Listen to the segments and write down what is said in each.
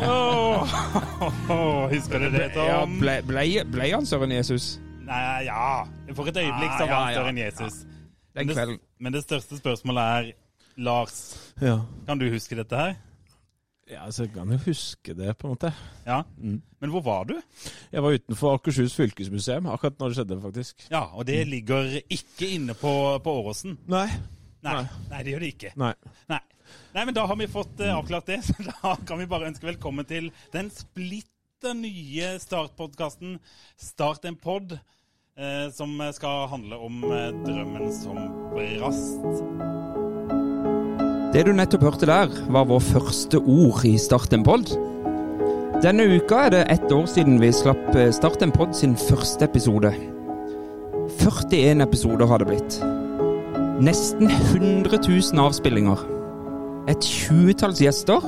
Åh, husker du det, Ja, Tom? ble, ble, ble han Søren Jesus? Nei, ja. For et øyeblikk så Ah, var han søren Jesus. Den Men kvelden. det, men det største spørsmålet er, Lars, Ja. kan du huske dette her? ja, så jeg kan jo huske det, på en måte. Ja. Men hvor var du? Jeg var utenfor Akershus fylkesmuseum akkurat når det skjedde, faktisk. Ja, og det ligger ikke inne på, på Åråsen. Nei, Nei. nei, det gjør det ikke. Nei. Nei. Nei, men da har vi fått eh, avklart det, så da kan vi bare ønske velkommen til den splitter nye startpodkasten Start en pod, eh, som skal handle om eh, drømmen som brast. Det du nettopp hørte der, var vår første ord i Start en pod. Denne uka er det ett år siden vi slapp eh, Start en pod sin første episode. 41 episoder har det blitt. Nesten 100 000 avspillinger. Et tjuetalls gjester.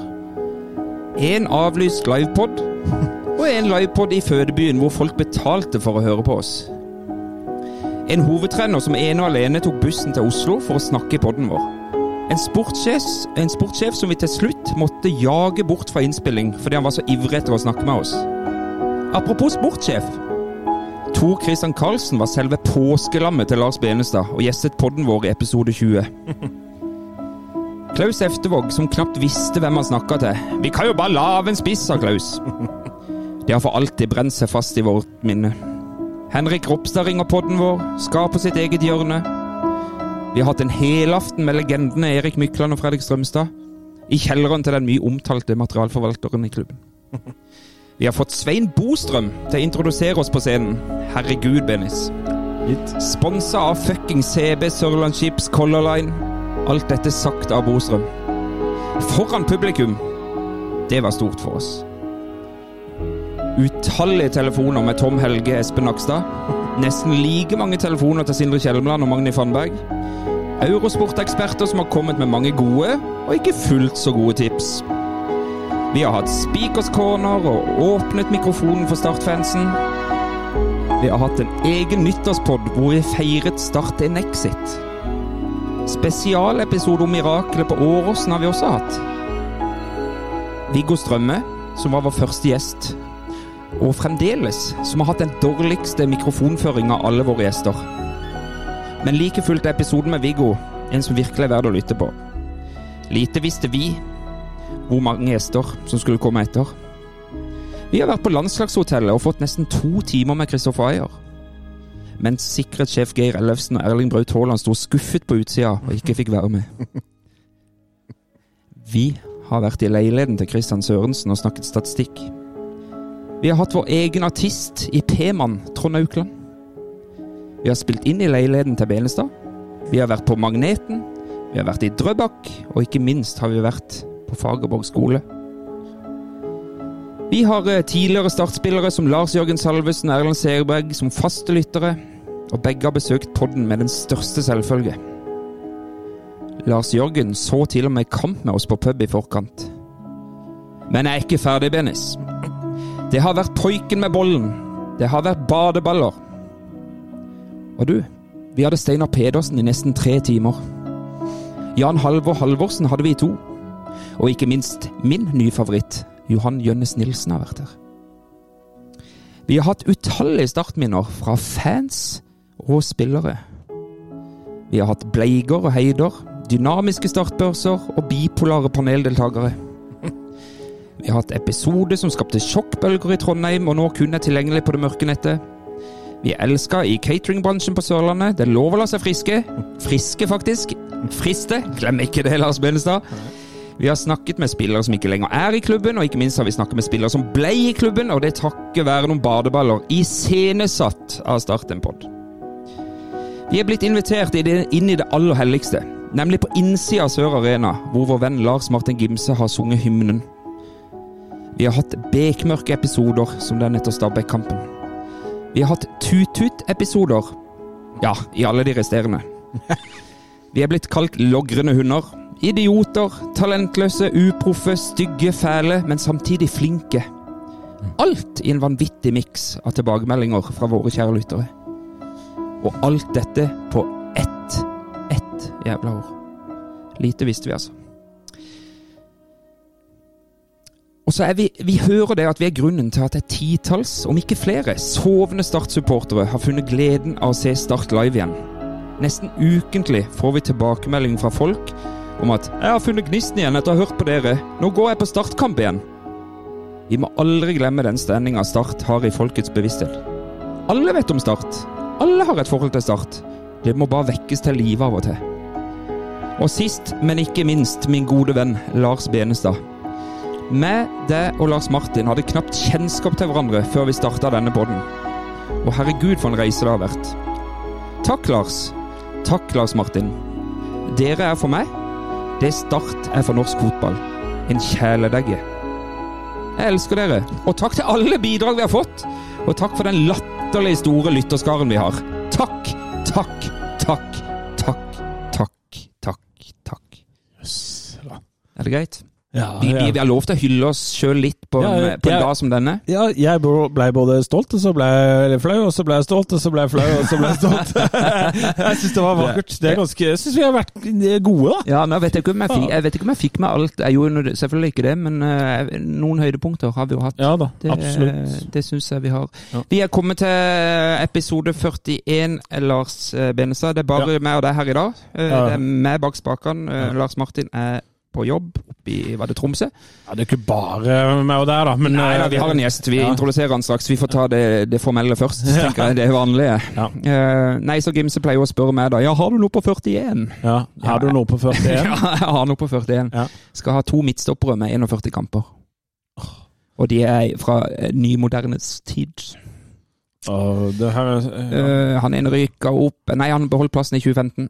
En avlyst livepod. Og en livepod i fødebyen hvor folk betalte for å høre på oss. En hovedtrener som ene og alene tok bussen til Oslo for å snakke i podden vår. En sportssjef, en sportssjef som vi til slutt måtte jage bort fra innspilling fordi han var så ivrig etter å snakke med oss. Apropos sportssjef. Tor Christian Karlsen var selve påskelammet til Lars Benestad og gjestet podden vår i episode 20. Klaus Eftevåg, som knapt visste hvem han snakka til. Vi kan jo bare lage en spiss, sa Klaus. Det har for alltid brent seg fast i vårt minne. Henrik Ropstad ringer podden vår, skal på sitt eget hjørne. Vi har hatt en helaften med legendene Erik Mykland og Fredrik Strømstad. I kjelleren til den mye omtalte materialforvalteren i klubben. Vi har fått Svein Bostrøm til å introdusere oss på scenen. Herregud, Benis. Sponsa av fucking CB Sørlandsskips Color Line. Alt dette sagt av Bostrøm. Foran publikum. Det var stort for oss. Utallige telefoner med Tom Helge Espen Nakstad. Nesten like mange telefoner til Sindre Kjelmeland og Magni Fannberg. Eurosporteksperter som har kommet med mange gode, og ikke fullt så gode tips. Vi har hatt Speakers Corner og åpnet mikrofonen for Startfansen. Vi har hatt en egen nyttårspod hvor vi feiret Start en exit. Spesialepisode om miraklet på Åråsen har vi også hatt. Viggo Strømme, som var vår første gjest, og fremdeles som har hatt den dårligste mikrofonføringa av alle våre gjester. Men like fullt er episoden med Viggo en som virkelig er verd å lytte på. Lite visste vi hvor mange gjester som skulle komme etter. Vi har vært på landslagshotellet og fått nesten to timer med Christopher Ayer. Mens sikkerhetssjef Geir Ellefsen og Erling Braut Haaland sto skuffet på utsida og ikke fikk være med. Vi har vært i leiligheten til Christian Sørensen og snakket statistikk. Vi har hatt vår egen artist i P-mann, Trond Aukland. Vi har spilt inn i leiligheten til Benestad. Vi har vært på Magneten. Vi har vært i Drøbak, og ikke minst har vi vært på Fagerborg skole. Vi har eh, tidligere startspillere som Lars Jørgen Salvesen og Erlend Segerberg som faste lyttere, og begge har besøkt podden med den største selvfølge. Lars Jørgen så til og med kamp med oss på pub i forkant. Men jeg er ikke ferdig, Benis. Det har vært poiken med bollen. Det har vært badeballer. Og du, vi hadde Steinar Pedersen i nesten tre timer. Jan Halvor Halvorsen hadde vi i to. Og ikke minst min nye favoritt, Johan Jønnes Nilsen, har vært her. Vi har hatt utallige startminner fra fans og spillere. Vi har hatt bleiger og heider, dynamiske startbørser og bipolare paneldeltakere. Vi har hatt episode som skapte sjokkbølger i Trondheim og nå kun er tilgjengelig på det mørke nettet. Vi er elska i cateringbransjen på Sørlandet. Det lover å la seg friske. Friske, faktisk. Friste. Glem ikke det, Lars Benestad. Vi har snakket med spillere som ikke lenger er i klubben, og ikke minst har vi snakket med spillere som ble i klubben, og det takket være noen badeballer iscenesatt av Start en pod. Vi er blitt invitert inn i det aller helligste, nemlig på innsida av Sør Arena, hvor vår venn Lars Martin Gimse har sunget hymnen. Vi har hatt bekmørke episoder, som den etter Stabæk-kampen. Vi har hatt tut-tut-episoder. Ja, i alle de resterende. Vi er blitt kalt logrende hunder. Idioter, talentløse, uproffe, stygge, fæle, men samtidig flinke. Alt i en vanvittig miks av tilbakemeldinger fra våre kjære lyttere. Og alt dette på ett, ett jævla år. Lite visste vi, altså. Og så er vi, vi hører det at vi er grunnen til at et titalls, om ikke flere, sovende Start-supportere har funnet gleden av å se Start live igjen. Nesten ukentlig får vi tilbakemelding fra folk om at 'Jeg har funnet gnisten igjen etter å ha hørt på dere. Nå går jeg på startkamp igjen'. Vi må aldri glemme den stemninga Start har i folkets bevissthet. Alle vet om Start. Alle har et forhold til Start. Det må bare vekkes til live av og til. Og sist, men ikke minst, min gode venn Lars Benestad. Med deg og Lars Martin hadde knapt kjennskap til hverandre før vi starta denne podden. Og herregud, for en reise det har vært. Takk, Lars. Takk, Lars Martin. Dere er for meg det Start er for norsk fotball. En kjæledegge. Jeg elsker dere. Og takk til alle bidrag vi har fått. Og takk for den latterlig store lytterskaren vi har. Takk, takk, takk, takk, takk, takk, takk. Er det greit? Ja, Vi, vi, vi har lov til å hylle oss sjøl litt på, Ja, en- på en jeg- dag som denne. Ja, jeg ble både stolt, og så ble jeg flau, og så ble jeg stolt, og så ble jeg flau, og så ble jeg stolt. jeg syns det var vakkert. Det ganske, jeg syns vi har vært gode, da. Ja, nå vet jeg, ikke om jeg, fikk, jeg vet ikke om jeg fikk med alt. Jeg gjorde selvfølgelig ikke det, men uh, noen høydepunkter har vi jo hatt. Ja da, Det, absolutt. det syns jeg vi har. Ja. Vi er kommet til episode 41, Lars eh, Benestad. Det er bare meg og deg her i dag. Uh. Det er meg bak spakene. Eh, Lars Martin er på jobb oppe i var det Tromsø. Ja, det er ikke bare meg og deg, da. Men Nei da, vi eh, har en gjest. Vi Ja. introduserer han straks. Vi får ta det, det formelle først, tenker jeg. Det er vanlige. Ja. Uh, nei, så Gimse pleier å spørre meg da. Ja, har du noe på 41? Ja, Har du noe på 41? Ja, jeg har noe på 41. Ja. Skal ha to midtstoppere med 41 kamper. Og de er fra eh, nymodernes tid. Det her er. Eh, han ene ryka opp Nei, han beholdt plassen i 2015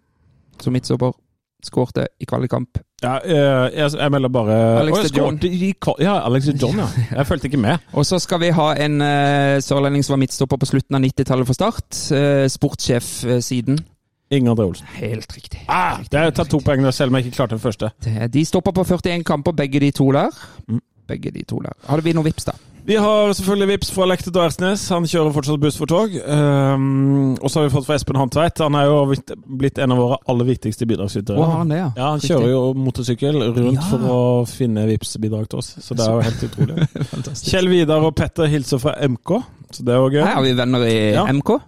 som midtstopper. Skårte i kvalikkamp. ja, eh, jeg, jeg melder bare Alex oh, John. skårte i Ja, Alex de John, ja. Jeg fulgte ikke med. Og så skal vi ha en uh, sørlending som var midtstopper på slutten av 90-tallet for Start. Uh, eh, siden. Inger André Olsen. Helt riktig. Ah, det har tatt to poeng selv om jeg ikke klarte den første. Det- De stopper på 41 kamper, begge de to der. Mm. Begge de to der. Hadde vi noe vips, da? Vi har selvfølgelig Vips fra Lektet og Ersnes. Han kjører fortsatt buss for tog. Um, og så har vi fått fra Espen Hantveit. Han er jo blitt- en av våre aller viktigste bidragsytere. Har han det, ja? Ja, Han kjører jo motorsykkel rundt Ja. for å finne vips bidrag til oss. Så det er jo helt utrolig. Kjell Vidar og Petter hilser fra MK, så det er jo gøy. Her har vi venner i Ja. MK.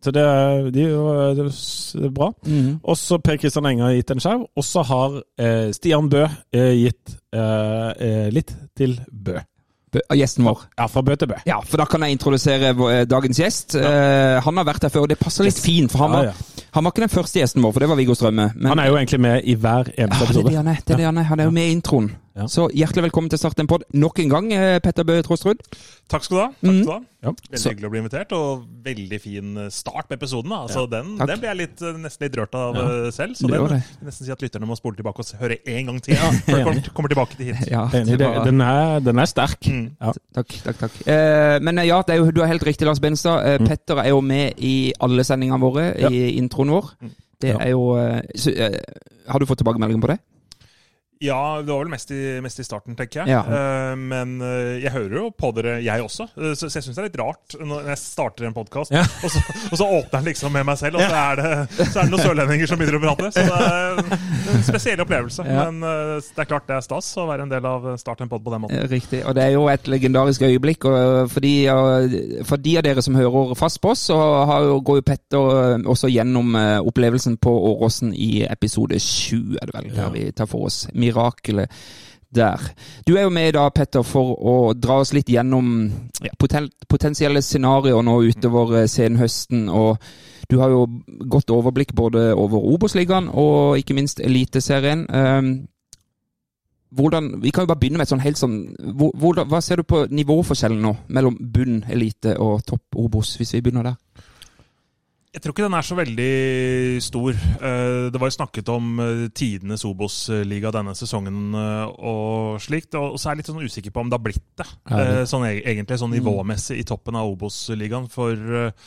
Så det er, de, er jo- det er bra. Mm. Også Per Kristian Enger har gitt en skjerv. Og så har eh, Stian Bø eh, gitt eh, eh, litt til Bø. Bø- Gjesten vår. Ja, fra Bøtebø. Ja, for da kan jeg introdusere eh, dagens gjest. Eh, han har vært her før, og det passer litt fint. For han var, ja. han var ikke den første gjesten vår, for det var Viggo Strømme. Men, Han er jo egentlig med i hver eneste ja, det er det episode. han er. Det er det han er. Han er jo med i introen. Ja. Så hjertelig velkommen til Start en pod nok en gang, eh, Petter Bøe Tråstrud. Takk skal du ha. Takk mm. skal du ha. Ja. Veldig Så- hyggelig å bli invitert, og veldig fin start på episoden. da. Altså, den, Takk. den ble jeg litt, eh, nesten litt rørt av Ja. eh, selv. Så Det den det. vil nesten si at lytterne må spole tilbake og høre en gang til. før de kommer, tilbake til hit. Ja, Enig, det den, er, den er sterk. Mm. Ja. Takk, takk, takk. Eh, men ja, det er jo, du har helt riktig, Lars Benstad. Eh, Mm. Petter er jo med i alle sendingene våre Ja. i introen vår. Mm. Det Ja. er jo så, eh, Har du fått tilbakemelding på det? Ja, det var vel mest i, mest i starten, tenker jeg. Ja. Eh, men eh, jeg hører jo på dere, jeg også. Eh, så, jeg syns det er litt rart når jeg starter en podkast, Ja. og, så, og så åpner den liksom med meg selv, og så er det, så er det noen sørlendinger som begynner å prate. Så det er en spesiell opplevelse. Ja. Men det er klart det er stas å være en del av Start en pod på den måten. Riktig. Og det er jo et legendarisk øyeblikk. Og for de, for de av dere som hører fast på oss, så har jo, går jo Petter også gjennom opplevelsen på Åråsen i episode sju, er det vel, der vi tar for oss mirakelet der. Du er jo med i dag, Petter, for å dra oss litt gjennom ja, poten potensielle scenarioer nå utover eh, senhøsten. og du har jo godt overblikk både over Obos-ligaen og ikke minst Eliteserien. Um, hvordan, vi kan jo bare begynne med et sånn helt sånn hvordan, Hva ser du på nivåforskjellen nå mellom bunn, elite og topp Obos, hvis vi begynner der? Jeg tror ikke den er så veldig stor. Eh, Det var jo snakket om eh, tidenes Obos-liga denne sesongen eh, og slikt. Og så er jeg litt sånn usikker på om det har blitt det, sånn e- egentlig sånn nivåmessig i toppen av Obos-ligaen. For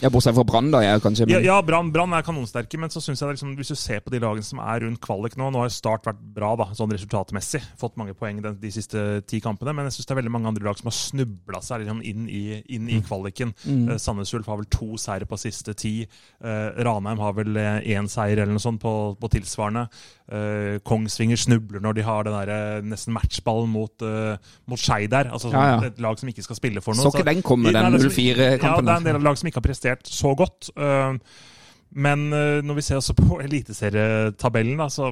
Ja, Bortsett fra Brann, da. Jeg, kanskje. Men, ja Brann Brann er kanonsterke, men så synes jeg liksom, hvis du ser på de lagene som er rundt kvalik nå Nå har Start vært bra da, sånn resultatmessig, fått mange poeng de, de siste ti kampene, men jeg syns det er veldig mange andre lag som har snubla seg liksom inn, i, inn i kvaliken. Mm. Sandnes Ulf har vel to seire på siste ti. Eh, Ranheim har vel én seier eller noe sånt på, på tilsvarende. Eh, Kongsvinger snubler når de har den der, eh, nesten matchballen mot, uh, mot Skei der. Altså Ja, ja. et lag som ikke skal spille for noe. Så ikke den komme, den Nei, det er- 04-kampen Ja, det er en del av lag som ikke har prestert så godt. Eh, men eh, når vi ser også på eliteserietabellen, så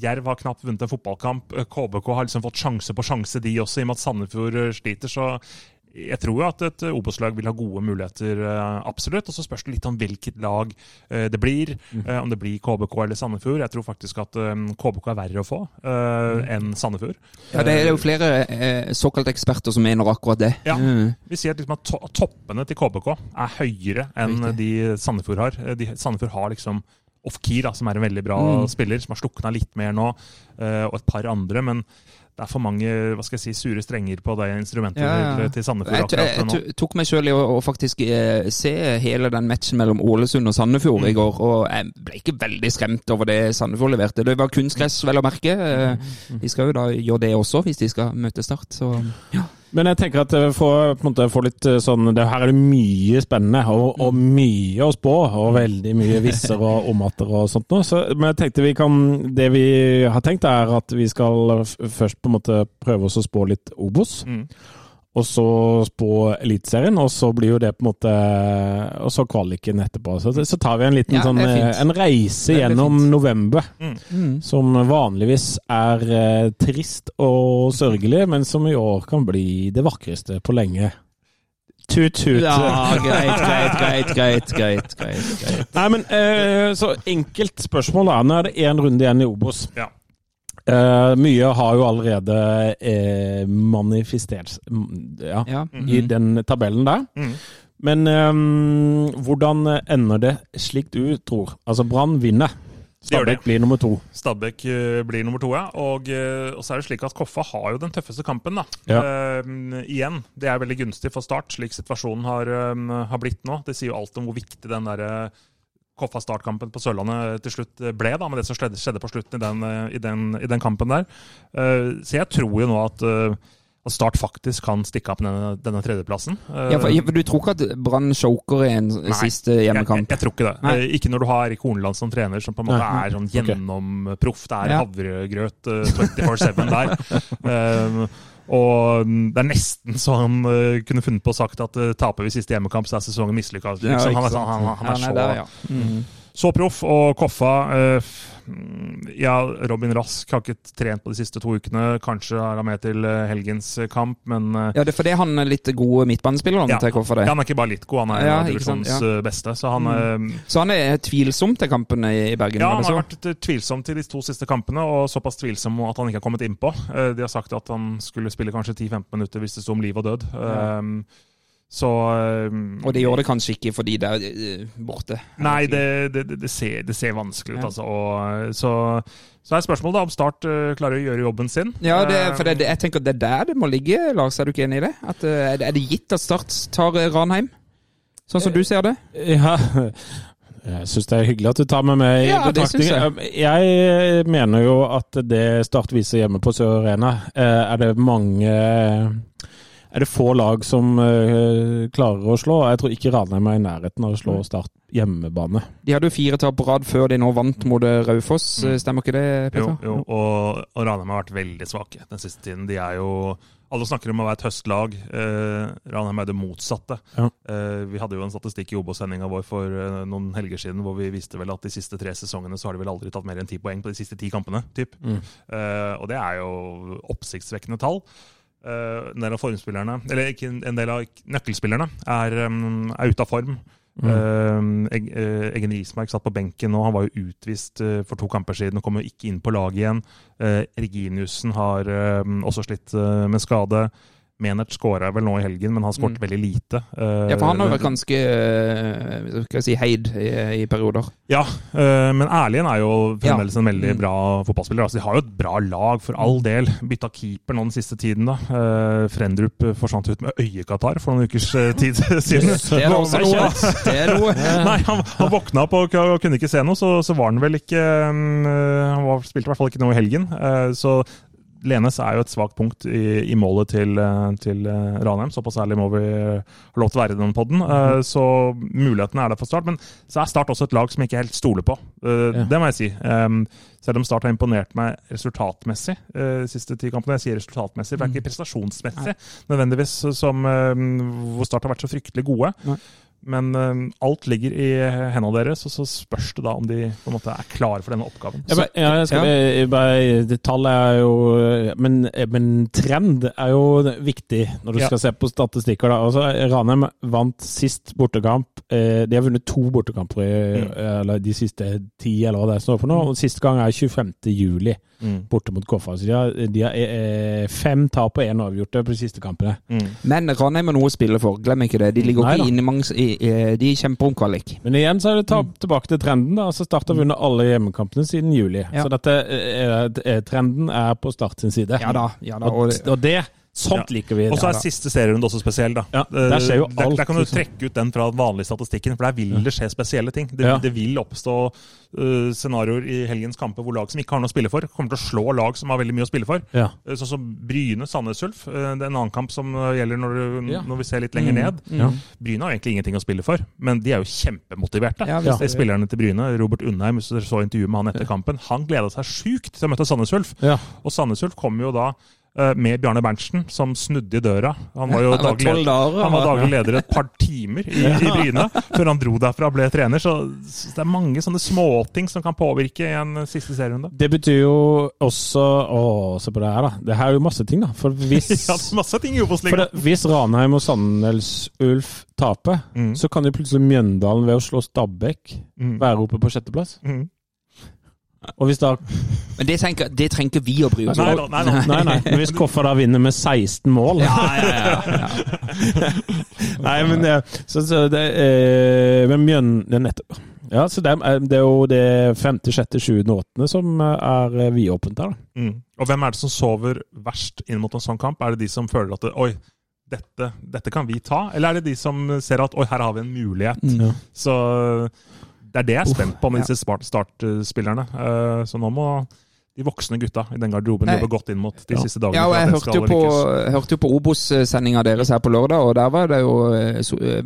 Jerv har knapt vunnet en fotballkamp. Eh, KBK har liksom fått sjanse på sjanse, de også, i og med at Sandefjord eh, sliter. Så jeg tror jo at et eh, Obos-lag vil ha gode muligheter, eh, absolutt. Og så spørs det litt om hvilket lag eh, det blir. eh, Om det blir KBK eller Sandefjord. Jeg tror faktisk at KBK er verre å få eh, enn Sandefjord. ja, det er jo flere såkalte eksperter som mener akkurat det. Ja. Mm. Vi sier at, liksom at toppene til KBK er høyere enn de Sandefjord har. De, Sandefjord har liksom Off-Key, som er en veldig bra Mm. spiller, som har slukna litt mer nå, og et par andre. Men det er for mange hva skal jeg si, sure strenger på det instrumentet Ja, ja. til, til Sandefjord Jeg, jeg, akkurat nå. jeg tok meg sjøl i å, å faktisk eh, se hele den matchen mellom Ålesund og Sandefjord Mm. i går, og jeg ble ikke veldig skremt over det Sandefjord leverte. Det var kunstgress, vel å merke. Eh, Mm. De skal jo da gjøre det også, hvis de skal møte Start. Så Men jeg tenker at eh, for måte for litt eh, sånn det, Her er det mye spennende og, og mye å spå, og veldig mye visser og omatter og sånt noe. Så, men jeg tenkte vi kan Det vi har tenkt, er at vi skal først på en måte prøve oss å spå litt Obos. Mm. Og så spå Eliteserien, og så blir jo det på en måte Og så kvaliken etterpå. Så, så tar vi en liten Ja, sånn eh, En reise gjennom fint. november. Mm. Som vanligvis er eh, trist og sørgelig, men som i år kan bli det vakreste på lenge. Tut-tut. Ja, greit, greit, greit, greit, greit, greit, greit. Nei, men eh, Så enkelt spørsmål, da. Nå er det én runde igjen i Obos. Ja. Eh, mye har jo allerede uh, manifestert ja, ja, Ja. i den tabellen der. Mm. Men um, hvordan ender det slik du tror? Altså, Brann vinner. Stabæk blir nummer to. Stabæk uh, blir nummer to, ja. Og, uh, og så er det slik at Koffa har jo den tøffeste kampen, da. Ja. Uh, igjen. Det er veldig gunstig for Start, slik situasjonen har, eh, har blitt nå. Det sier jo alt om hvor viktig den der eh, Koffa startkampen på Sørlandet til slutt ble, da, med det som skjedde, på slutten i den, eh, i, den, i den kampen der. Eh, så jeg tror jo nå at, eh, at Start faktisk kan stikke av med denne, denne tredjeplassen. Eh, Ja, for, for Du tror ikke at Brann choker i en Nei, siste jeg, jeg, jeg tror ikke det. Nei. Eh, Ikke når du har Erik Horneland som trener, som på en måte Nei. er sånn gjennomproff. Det er Ja. havregrøt eh, 24-7 der. Um, og det er nesten så han uh, kunne funnet på å sagt at uh, taper vi siste hjemmekamp, så er sesongen mislykka. Liksom. Ja, han, han, sånn- han, er han Ja, er nei, så, der, ja. Mm. Så proff. Og Koffa eh, Ja, Robin Rask har ikke trent på de siste to ukene. Kanskje er han med til eh, helgens kamp, men eh, Ja, det er fordi han er litt god midtbanespiller? ja, til Koffa, det. ja, han er ikke bare litt god, han er Ja, divisjons ja. eh, beste. Så han eh, Så han er tvilsom til kampene i Bergen? Ja, han har vært tvilsom til de to siste kampene, og såpass tvilsom at han ikke har kommet innpå. De har sagt at han skulle spille kanskje 10-15 minutter hvis det sto om liv og død. Um, Så um, Og det gjør det kanskje ikke fordi det er eh, borte? Nei, det, det, det, ser, det ser vanskelig ut, Ja. altså. Og, så, så er spørsmålet da om Start eh, klarer å gjøre jobben sin. Ja, det, Eh, for jeg tenker det er der det må ligge, Lars. Er du ikke enig i det? At, eh, er det- gitt at Start tar eh, Ranheim? Sånn som du ser det? Ja. Jeg syns det er hyggelig at du tar med meg i Ja, betraktning. synes Jeg mener jo at det Start viser hjemme på Sør Arena, eh, er det mange Er det få lag som uh, klarer å slå. Jeg tror ikke Ranheim er i nærheten av å slå Start hjemmebane. De hadde jo fire tap på rad før de nå vant mot eh, Raufoss. Mm. Eh, Stemmer ikke det, Jo, jo og, og Ranheim har vært veldig svake den siste tiden. De er jo Alle snakker om å være et høstlag. Eh, Ranheim er det motsatte. Ja. Eh, vi hadde jo en statistikk i Obos-sendinga vår for eh, noen helger siden hvor vi viste vel at de siste tre sesongene så har de vel aldri tatt mer enn ti poeng på de siste ti kampene. Typ. Mm. Eh, og det er jo oppsiktsvekkende tall. Eh, en del av formspillerne, eller ikke en del av nøkkelspillerne, er, er ute av form. Mm. Uh, eh, Egen Rismark satt på benken nå. Han var jo utvist eh, for to kamper siden og kom jo ikke inn på laget igjen. Reginiussen har også slitt med skade. Menert skåra vel nå i helgen, men han skåret veldig lite. Uh, Ja, for han har vært ganske uh, skal jeg si, heid i, i perioder. Ja, uh, men Erlien er jo fremdeles Ja. en veldig Mm. bra fotballspiller. Altså, de har jo et bra lag, for all del. Bytta keeper nå den siste tiden. da. Uh, Frendrup forsvant ut med øyekatarr for noen ukers eh, tid siden. Det er noe. Det er noe. Nei, han, han våkna opp og, og kunne ikke se noe, så, så var han vel ikke mm, øh, Han var, spilte i hvert fall ikke noe i helgen. Eh, så Lenes er jo et svakt punkt i, i målet til, eh, til eh, Ranheim. Såpass ærlig må vi eh, ha lov til å være i den podden. Mm. Så mulighetene er der for Start. Men så er Start også et lag som jeg ikke helt stoler på. Ja. Det må jeg si. Selv om Start har imponert meg resultatmessig de siste ti kampene. Jeg sier resultatmessig, for det er ikke prestasjonsmessig nødvendigvis som, hvor Start har vært så fryktelig gode. Nei. Men eh, alt ligger i hendene deres, og så spørs det da om de på en måte er klare for denne oppgaven. Så, ja, jeg skal, jeg bare, det tallet er jo men, men trend er jo viktig når du Ja. skal se på statistikker. Da. Altså, Ranheim vant sist bortekamp. Eh, de har vunnet to bortekamper i, Mm. eller de siste ti, eller hva det står for noe. Og Siste gang er 25. juli, Mm. borte mot Koffa. Så de har, de har eh, fem tap og én avgjorte på de siste kampene. Mm. Men Ranheim har noe å spille for, glem ikke det. De ligger Nei ikke inne i mange De kjemper om kvalik. Men igjen så er det ta, tilbake til trenden. da, altså Start har vunnet alle hjemmekampene siden juli. Ja. Så dette, eh, eh, trenden er på Start sin side. Ja da. ja da. Og, og det, sånt liker vi. Og så er siste serierunde også spesiell, da. Ja, der skjer jo alt, der, der kan du liksom. trekke ut den fra den vanlige statistikken, for der vil det skje spesielle ting. Det, Ja. det vil oppstå uh, scenarioer i helgens kamper hvor lag som ikke har noe å spille for, kommer til å slå lag som har veldig mye å spille for. Ja. Eh, Sånn som Bryne-Sandnes Ulf. eh, Det er en annen kamp som eh, gjelder når, du, Ja. når vi ser litt lenger ned. Ja. Bryne har egentlig ingenting å spille for, men de er jo kjempemotiverte. Ja, Spillerne til Bryne, Robert Undheim, hvis dere så intervjuet med han etter kampen, han gleda seg sjukt til å møte Sandnes Ulf. Ja. Og Sandnes Ulf kom jo da eh, med Bjarne Berntsen, som snudde i døra. Han var jo Han var daglig, dager, han var daglig leder et par timer i, i Bryne, før han dro derfra og ble trener. Så, så det er mange sånne småting som kan påvirke i en siste serierunde. Det betyr jo også Å, se på det her, da. Det her er jo masse ting, da. For hvis, Ja, masse ting i for det, hvis Ranheim og Sandnes Ulf taper, Mm. så kan jo plutselig Mjøndalen ved å slå Stabæk Mm. være oppe på sjetteplass. Mm. Og hvis da men det, tenker, det trenger ikke vi å bry oss om. Nei, nei nei, Nei, nei. Men hvis Koffa da vinner med 16 mål Ja, ja, ja, ja. Nei, men så, så det eh, Men Mjøn det er nettopp Ja, så det er, det er jo det 5., 6., 7., 8. som er eh, vidåpent her, da. Mm. Og hvem er det som sover verst inn mot en sånn kamp? Er det de som føler at det, Oi, dette, dette kan vi ta? Eller er det de som ser at Oi, her har vi en mulighet? Mm. Så det er det jeg er spent på med disse start- startspillerne. Eh, Så nå må de voksne gutta i den garderoben jobber jobbe godt inn mot de Ja. siste dagene. Ja, og jeg hørte jo på, hørte jo på Obos-sendinga deres her på lørdag, og der var det jo eh, så, eh,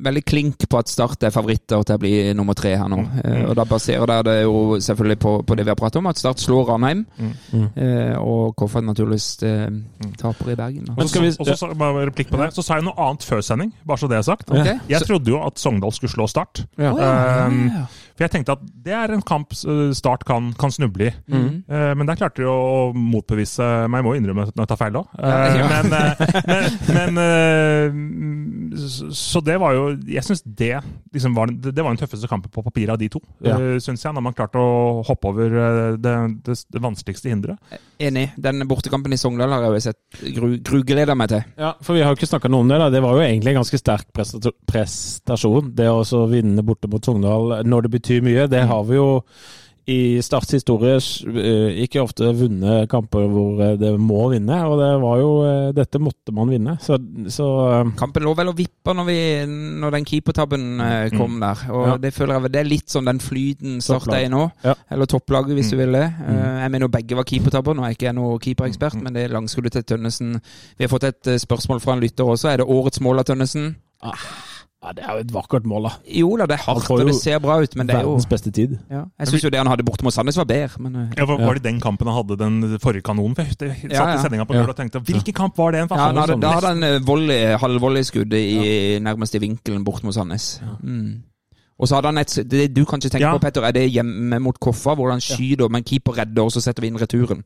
veldig klink på at Start er favoritter til å bli nummer tre her nå. Eh, Og da baserer dere det jo selvfølgelig på, på det vi har pratet om, at Start slår Ranheim, Mm. eh, og Koffert naturligvis eh, taper i Bergen. Og så- så sa- bare replikk på det. Så sa jeg noe annet før sending, bare så det er sagt. Okay. Jeg trodde jo at Sogndal skulle slå Start. Ja. Å, ja, Um, ja, ja. For jeg tenkte at det er en kamp eh, Start kan, kan snuble i. Mm. Eh, Men der klarte de å motbevise meg. Jeg må innrømme at jeg tar feil òg. Ja, ja. Men, eh, men, men eh, så- det var jo Jeg syns det liksom var, det det var den tøffeste kampen på papiret av de to. Ja. eh, Synes jeg, Når man klarte å hoppe over eh, det, det, det vanskeligste hinderet. Enig. Den bortekampen i Sogndal har jeg jo sett gru, grugleder meg til. Ja, for vi har jo ikke snakka noe om det. da. Det var jo egentlig en ganske sterk prestasjon. Det å også vinne borte mot Sogndal når det betyr mye. Det har vi jo i Starts historie eh, ikke ofte vunnet kamper hvor eh, det må vinne, og det var jo eh, Dette måtte man vinne. Så, så Kampen lå vel og vippa når, vi, når den keepertabben kom kom der. Og Ja. det føler jeg vel, det er litt sånn den flyten Start er i nå. Ja. Eller topplaget, hvis Mm. du vil det. Mm. jeg mener begge var keepertabber. Nå er jeg ikke noen keeperekspert, men det er langskuddet til Tønnesen. Vi har fått et spørsmål fra en lytter også. Er det årets mål av Tønnesen? Ja, Det er jo et vakkert mål, da. Jo da, det er hardt, og det ser bra ut, men det er jo Verdens beste tid. ja. Jeg syns jo det han hadde borte mot Sandnes, var bedre, men eh, Ja, var, Ja. det den kampen han hadde den forrige kanonen? For jeg satt ja. i sendinga på lørdag og tenkte hvilken kamp var det? ja, han hadde Da hadde han eh, volley- halvvolleyskudd i, nærmest i vinkelen bort mot Sandnes. Mm. Og så hadde han et Det du kanskje tenker Ja. på, Petter, er det hjemme mot Koffa, hvor han skyter, men keeper redder, og så setter vi inn returen.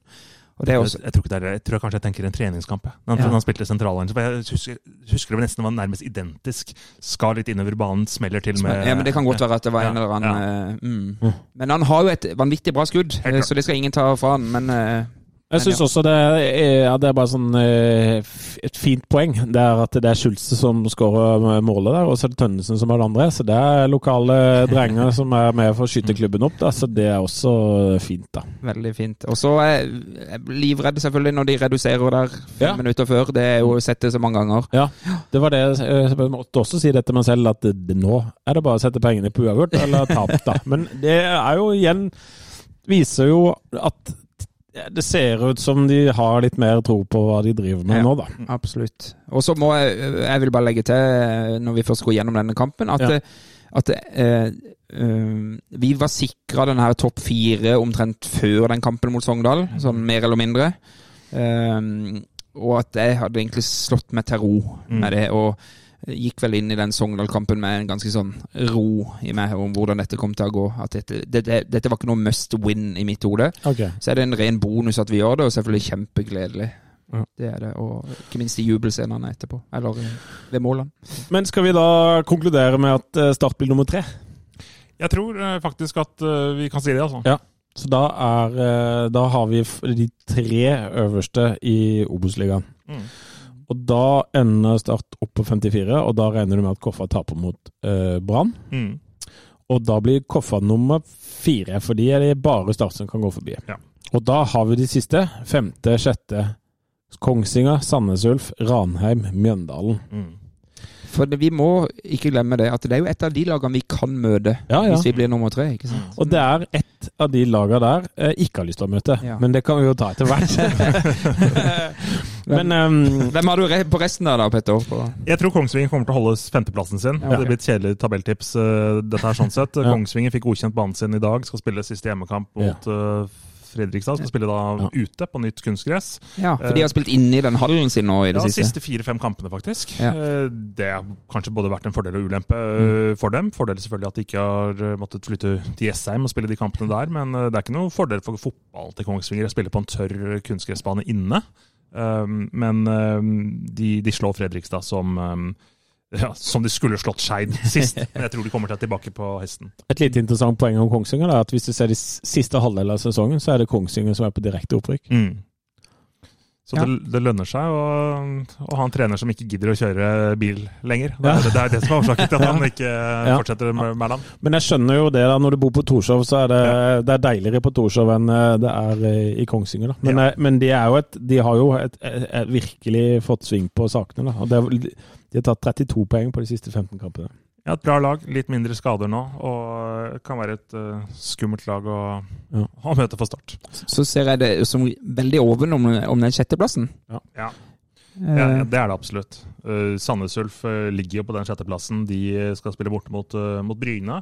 Og det er også Jeg, jeg tror ikke det er. Jeg tror kanskje jeg tenker en treningskamp. Han, Ja. når han spilte sentralhånd. Jeg husker, husker det nesten var nærmest identisk. Skal litt innover banen, smeller til med ja, men Det kan godt være at det var en Ja, eller annen ja. mm. Men han har jo et vanvittig bra skudd, eh, så det skal ingen ta fra han. Men eh, Jeg syns også det er, ja, det er bare sånn eh, et fint poeng. Det er at det er Schulze som skårer målet der, og så er det Tønnesen som er det andre. Så det er lokale drenger som er med for å skyte klubben opp, da. Så det er også fint, da. Veldig fint. Og så er jeg livredd selvfølgelig når de reduserer der fem Ja. minutter før. Det er jo sett det så mange ganger. Ja, det var det jeg måtte også si det til meg selv, at det, det, nå er det bare å sette pengene på uavgjort eller tap, da. Men det er jo igjen Viser jo at det ser ut som de har litt mer tro på hva de driver med Ja. nå, da. Absolutt. Og så må jeg Jeg vil bare legge til, når vi først går gjennom denne kampen, at, Ja. at eh, eh, vi var sikra den her topp fire omtrent før den kampen mot Sogndal, sånn mer eller mindre. Eh, og at jeg hadde egentlig slått meg til ro med det. og gikk vel inn i den Sogndal-kampen med en ganske sånn ro i meg om hvordan dette kom til å gå. At dette, dette, dette var ikke noe must win i mitt hode. Okay. Så er det en ren bonus at vi gjør det, og selvfølgelig kjempegledelig. Ja. Det er det, og ikke minst de jubelscenene etterpå. Eller ved målene. Men skal vi da konkludere med at eh, Start blir nummer tre? Jeg tror eh, faktisk at eh, vi kan si det, altså. Ja. Så da, er, eh, da har vi de tre øverste i Obos-ligaen. Mm. Og da ender Start opp på 54, og da regner du med at Koffa taper mot uh, Brann. Mm. Og da blir Koffa nummer fire, for de er det bare Start som kan gå forbi. Ja. Og da har vi de siste. Femte, sjette. Kongsvinger, Sandnes Ulf, Ranheim, Mjøndalen. Mm. For det, vi må ikke glemme det, at det er jo et av de lagene vi kan møte Ja, ja. hvis vi blir nummer tre. ikke sant? Og det er ett av de lagene der jeg ikke har lyst til å møte, Ja. men det kan vi jo ta etter hvert. men um, Hvem har du re på resten der, da, Petter? På? Jeg tror Kongsvinger kommer til å holde femteplassen sin. Ja. Det blir et kjedelig tabelltips, eh, dette her sånn sett. Ja. Kongsvinger fikk godkjent banen sin i dag, skal spille siste hjemmekamp mot eh, Fredrikstad. Skal spille da Ja. ute på nytt kunstgress. Ja, For de har spilt inne i den hallen sin nå i det Ja, siste. siste fire-fem kampene, faktisk. Ja. Eh, Det har kanskje både vært en fordel og ulempe mm. for dem. Fordel selvfølgelig at de ikke har eh, måttet flytte til Jessheim og spille de kampene der, men eh, det er ikke noe fordel for fotball til Kongsvinger å spille på en tørr kunstgressbane inne. Men de, de slår Fredrikstad som ja, som de skulle slått Skeid sist. Men jeg tror de kommer til tilbake på hesten. et lite interessant poeng om Kongsvinger er at hvis du ser de siste halvdel av sesongen, så er det Kongsvinger som er på direkte opprykk. Så Ja. det, det lønner seg å, å ha en trener som ikke gidder å kjøre bil lenger. Det, Ja. er, det er det som er årsaken til at han ikke Ja. fortsetter med Mæland. Men jeg skjønner jo det da, når du bor på Torshov, så er det, det er deiligere på Torshov enn eh, det er eh, i Kongsvinger. Da. Men, Ja. eh, men de, er jo et, de har jo et, et, et virkelig fått sving på sakene. Da. Og det, er- de har tatt 32 poeng på de siste 15 kampene. Ja, et bra lag, litt mindre skader nå, og kan være et uh, skummelt lag å, Ja. å møte for Start. Så ser jeg det som veldig oven om, om den sjetteplassen. Ja, ja, Eh, ja, det er det absolutt. Uh, Sandnes Ulf eh, ligger jo på den sjetteplassen. De eh, skal spille borte mot, uh, mot Bryne.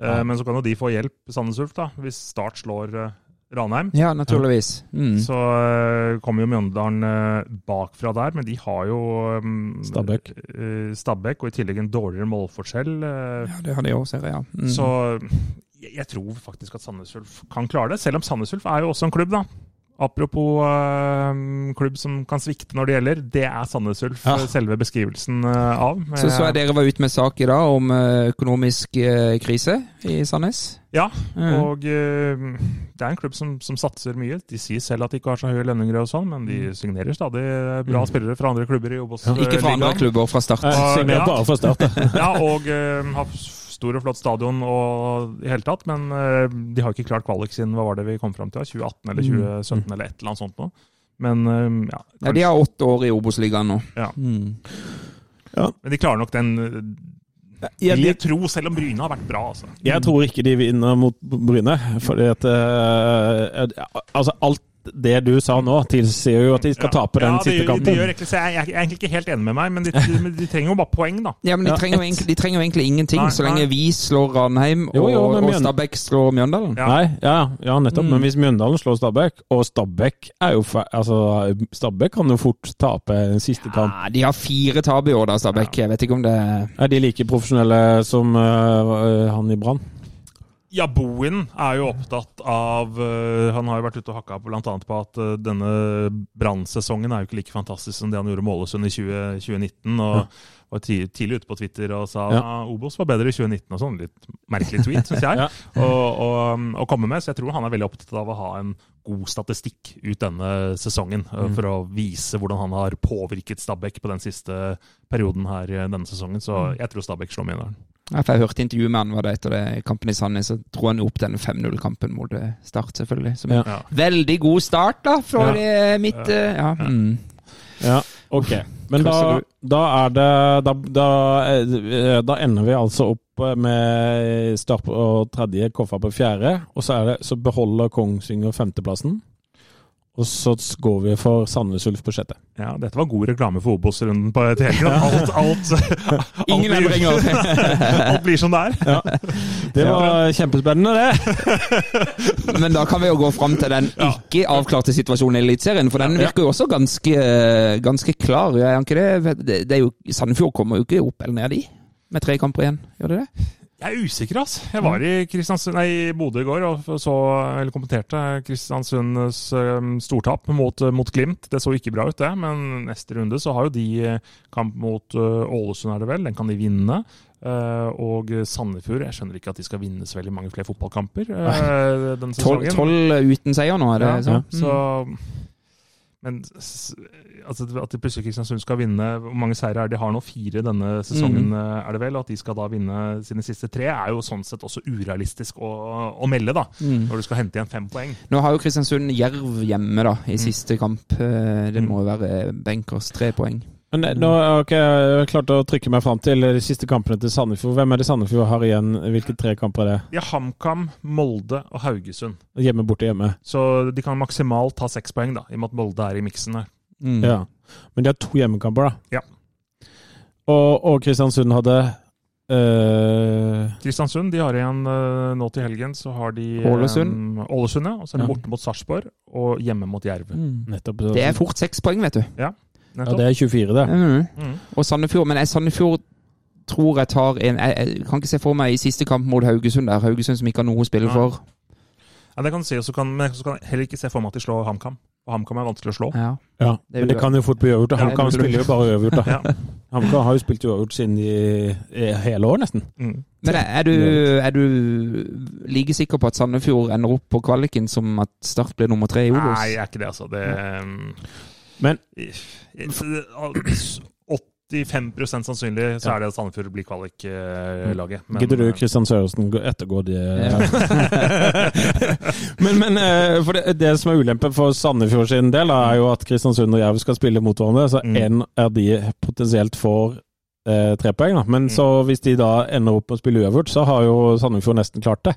Uh, Ja. Men så kan jo de få hjelp, Sandnes Ulf, da, hvis Start slår eh, Ranheim. ja, naturligvis. Mm. Så eh, kommer jo Mjøndalen eh, bakfra der, men de har jo um, Stabæk. eh, Stabæk, og i tillegg en dårligere målforskjell. Ja, det har de òg, ser jeg. Ja. Mm. Så jeg, jeg tror faktisk at Sandnes Ulf kan klare det, selv om Sandnes Ulf er jo også en klubb, da. Apropos eh, klubb som kan svikte når det gjelder, det er Sandnes Ulf Ja. eh, selve beskrivelsen eh, av. Så, så er dere var ute med sak i dag om økonomisk krise i Sandnes. Ja, Mm. og eh, det er en klubb som, som satser mye. De sier selv at de ikke har så høye lønninger og sånn, men de signerer stadig bra Mm. spillere fra andre klubber i Obos. Ikke fra andre klubber fra start. Jeg Ah, signerer ja. bare fra start. Ja, og eh, har stor og flott stadion og i hele tatt, men eh, de har ikke klart kvalik siden hva var det vi kom fram til? 2018 eller 2017 eller et eller annet sånt noe. Men eh, ja, Ja, de har åtte år i Obos-ligaen nå. Ja. Mm. Men de klarer nok den Jeg, jeg tro, selv om Bryne har vært bra, altså. jeg tror ikke de vinner mot Bryne, fordi at eh, Altså, alt det du sa nå, tilsier jo at de skal tape den ja, siste de, De gjør egentlig, så jeg, jeg er egentlig ikke helt enig med meg, men de, de, de trenger jo bare poeng, da. Ja, men de Ja, trenger, jo egentlig, de trenger jo egentlig ingenting, Nei, så lenge nei. vi slår Ranheim og, og Stabæk slår Mjøndalen. Ja. Nei, ja, ja nettopp. Mm. Men hvis Mjøndalen slår Stabæk, og Stabæk er jo Altså, Stabæk kan jo fort tape den siste kamp. Ja, de har fire tap i år, da, Stabæk. Jeg vet ikke om det Er de like profesjonelle som øh, han i Brann? Ja, Bohin er jo opptatt av øh, Han har jo vært ute og hakka bl.a. på at øh, denne brannsesongen er jo ikke like fantastisk som det han gjorde med Ålesund i 20, 2019. og var tidlig ute på Twitter og sa Ja. ja. Obos var bedre i 2019 og sånn. Litt merkelig tweet, syns jeg. Ja. å, komme med. Så jeg tror han er veldig opptatt av å ha en god statistikk ut denne sesongen. øh, Mm. For å vise hvordan han har påvirket Stabæk på den siste perioden her denne sesongen. Så Mm. jeg tror Stabæk slår Mjøndalen. Ja, for Jeg hørte intervjuet med han var det etter det kampen i Sandnes, så dro han jo opp denne 5-0-kampen mot eh, Start, selvfølgelig. Som Ja. Ja. Veldig god start, da, for eh, mitt eh, Ja. Mm. Ja, ok. Men da, da er det da, da, da ender vi altså opp med Start på tredje, Koffa på fjerde. Og så, er det, så beholder Kongsvinger femteplassen. Og så går vi for Sandnes Ulf på sjette. Ja, dette var god reklame for Obos-runden på helgen. Alt, alt, alt, Ingen blir, endringer. alt blir som det er. Det var kjempespennende, det. Men da kan vi jo gå fram til den ikke avklarte situasjonen i Eliteserien, for den virker jo også ganske, ganske klar. Er han ikke det? Det, er jo, Sandefjord kommer jo ikke opp eller ned, de. Med tre kamper igjen. Gjør det det? Jeg er usikker, altså. Jeg var i nei, Bodø i går og så, eller kommenterte Kristiansunds um, stortap mot, mot Glimt. Det så ikke bra ut, det. Men neste runde så har jo de eh, kamp mot uh, Ålesund, er det vel. Den kan de vinne. Uh, og Sandefjord Jeg skjønner ikke at de skal vinne så veldig mange flere fotballkamper uh, denne sesongen. tolv uten seier nå, er det Ja, sånn? Så, men altså, at de plutselig Kristiansund skal vinne Hvor mange seire er det de har nå? Fire denne sesongen, Mm. eh, er det vel? At de skal da vinne sine siste tre, er jo sånn sett også urealistisk å, å melde, da. Mm. Når du skal hente igjen fem poeng. Nå har jo Kristiansund Jerv hjemme da, i siste kamp. Eh, Det Mm. må jo være Benkers tre poeng. Men nå har ikke jeg klart å trykke meg fram til de siste kampene til Sandefjord. Hvem er det Sandefjord har igjen? Hvilke tre kamper er det? De har HamKam, Molde og Haugesund. Hjemme, borte, hjemme. Så de kan maksimalt ta seks poeng, da, i og med at Molde er i miksen her. Mm. Ja. Men de har to hjemmekamper, da. Ja. Og, og Kristiansund hadde øh, Kristiansund de har igjen eh, nå til helgen, så har de eh, Ålesund. Ålesund, ja. Og så er de Ja. borte mot Sarpsborg og hjemme mot Jerv. Nettopp. Det er fort seks poeng, vet du. ja, Nettopp. det er 24, det. Mm. Mm. Og Sandefjord, men jeg, Sandefjord tror jeg tar en jeg, jeg kan ikke se for meg i siste kamp mot Haugesund der. Haugesund som ikke har noe å spille for. Ja, det kan du si, så kan, men så kan jeg heller ikke se for meg at de slår HamKam. Og HamKam er vanskelig å slå. Ja. Ja, Det Men det kan jo fort bli uavgjort. HamKam spiller jo bare uavgjort. da. Ja. HamKam har jo spilt uavgjort siden i, i hele år, nesten. Mm. Men er du, er du like sikker på at Sandefjord ender opp på kvaliken som at Start blir nummer tre i Obos? Nei, jeg er ikke det, altså. Det Men 85 sannsynlig så er det at Sandefjord blir kvalik-laget. Men, gidder du eh, Kristian Søresen gå- ettergå de men men eh, for det, det som er ulempen for Sandefjord sin del, da, er jo at Kristiansund og Jerv skal spille mot hverandre. Så Mm. er av de potensielt får eh, tre poeng. Da. Men Mm. så hvis de da ender opp med å spille uavgjort, så har jo Sandefjord nesten klart det.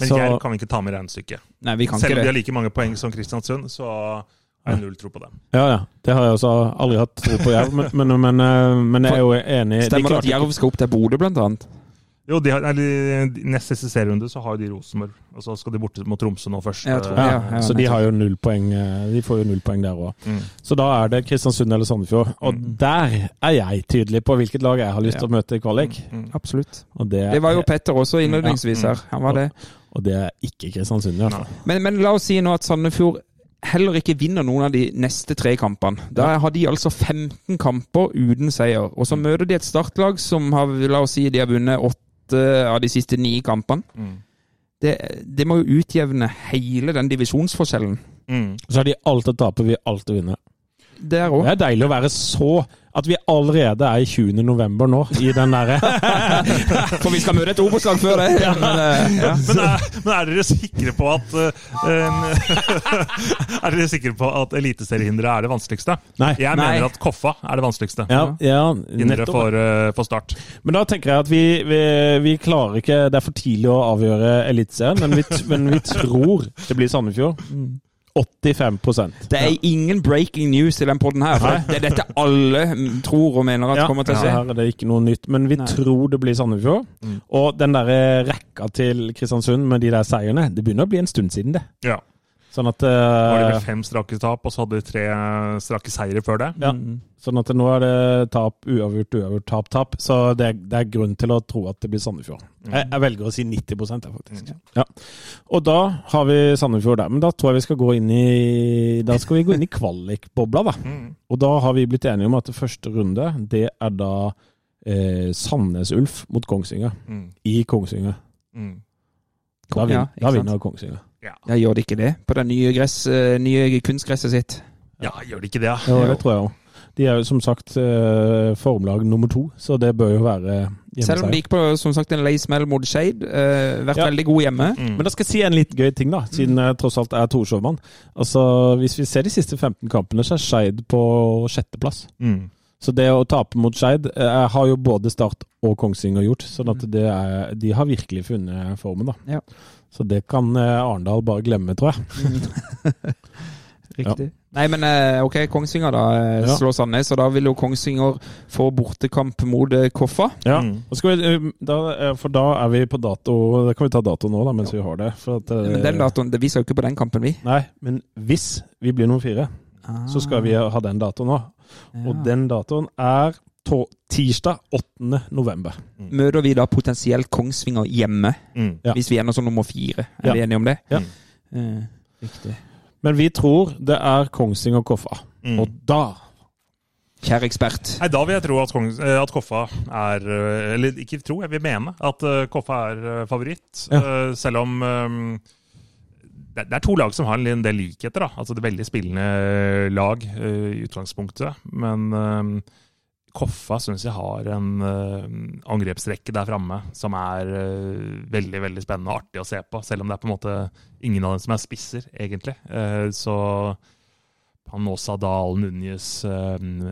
Men Så- Jerv kan vi ikke ta med i regnestykket. Selv om de har like mange poeng som Kristiansund, så har null tro på dem. Ja, ja. Det har jeg også aldri hatt tro på Jerv, men, men, men, eh, men jeg er jo enig. Stemmer det at Jerv skal opp til Bodø, blant annet? Jo, de har, eller, nest siste serierunde så har jo de Rosenborg, og så skal de borte mot Tromsø nå først. Jeg ja, ja, så de har jo null poeng. eh, De får jo null poeng der òg. Mm. Så da er det Kristiansund eller Sandefjord. Og der er jeg tydelig på hvilket lag jeg har lyst til å møte i kvalik. Mm. Absolutt. Og det, Det var jo Petter også innledningsvis Ja. her. Han var det. og det er ikke Kristiansund, i hvert fall. Men, men la oss si nå at Sandefjord heller ikke vinner noen av de neste tre kampene. Da har de altså 15 kamper uten seier. Og så møter de et startlag som har, la oss si, de har vunnet åtte av de siste ni kampene. Mm. Det, det må jo utjevne hele den divisjonsforskjellen. Mm. Så har de alt å tape, vi alt å vinne. Der Det er deilig å være så At vi allerede er i 20. november nå, i den derre For vi skal møte et Obos-lag før det. Men, eh, ja. Men, er, men er dere sikre på at uh, Er dere sikre på at eliteseriehindre er det vanskeligste? Nei. Jeg Nei. mener at Koffa er det vanskeligste. Ja, ja Hindre nettopp. for, uh, for Start. Men da tenker jeg at vi, vi, vi klarer ikke Det er for tidlig å avgjøre Eliteserien, men, men vi tror det blir Sandefjord. 85% Det er ingen breaking news i den poden her. For det er dette alle tror og mener at Ja, kommer til å skje. Ja, her er det ikke noe nytt, men vi Nei. tror det blir Sandefjord. Mm. Og den der rekka til Kristiansund med de der seierne, det begynner å bli en stund siden, det. Ja. Sånn at uh, var det eh, vel fem strake tap, og så hadde de tre strake seire før det. Ja. Sånn at nå er det tap, uavgjort, uavgjort, tap, tap. Så det er, det er grunn til å tro at det blir Sandefjord. Jeg, jeg velger å si 90 jeg, faktisk. Ja. Og da har vi Sandefjord der. Men da tror jeg vi skal gå inn i Da skal vi gå inn i kvalikbobla, da. Mm. Og da har vi blitt enige om at første runde, det er da eh, Sandnes Ulf mot Kongsvinger. Mm. I Kongsvinger. Mm. Da, Ja, vin, ikke da vinner Kongsvinger. Ja, gjør det ikke det? På det nye, gress, eh, nye kunstgresset sitt? Ja, gjør de ikke det? Ja, det tror jeg òg. De er jo som sagt eh, formlag nummer to, så det bør jo være Selv om de gikk på som sagt, en lei smell mot Shade, eh, vært Ja. veldig gode hjemme. Mm. Men da skal jeg si en litt gøy ting, da, siden jeg tross alt er Torshov-mann. Altså, hvis vi ser de siste 15 kampene, så er Skeid på sjetteplass. Mm. Så det å tape mot Skeid eh, har jo både Start og Kongsvinger gjort, sånn at det er, de har virkelig funnet formen, da. Ja. Så det kan eh, Arendal bare glemme, tror jeg. Riktig. Nei, men eh, ok, Kongsvinger da eh, Ja. slår Sandnes, og da vil jo Kongsvinger få bortekamp mot Koffa. Ja. Mm. Og skal vi, da, for da er vi på dato Da kan vi ta dato nå, da, mens vi har det. For at, Men den datoen, det- Vi skal jo ikke på den kampen, vi. Nei, men hvis vi blir nummer fire, så skal vi ha den datoen nå. Og den datoen er tirsdag 8. november. Møter vi da potensielt Kongsvinger hjemme, Mm. Ja. hvis vi ender som nummer fire? Er Ja. vi enige om det? Ja. Mm. riktig. Men vi tror det er Kongsvinger Koffa. Mm. Og da Kjære ekspert. Nei, Da vil jeg tro at, Kongs, eh, at Koffa er eh, Eller ikke tro, jeg vil mene at Koffa er favoritt. Ja. Eh, Selv om det er to lag som har en del likheter. da. Altså Det er veldig spillende lag i utgangspunktet. Men Koffa syns jeg har en uh, angrepsrekke der framme som er uh, veldig veldig spennende og artig å se på. Selv om det er på en måte ingen av dem som er spisser, egentlig. Uh, så Panosa Dahl, Núñez,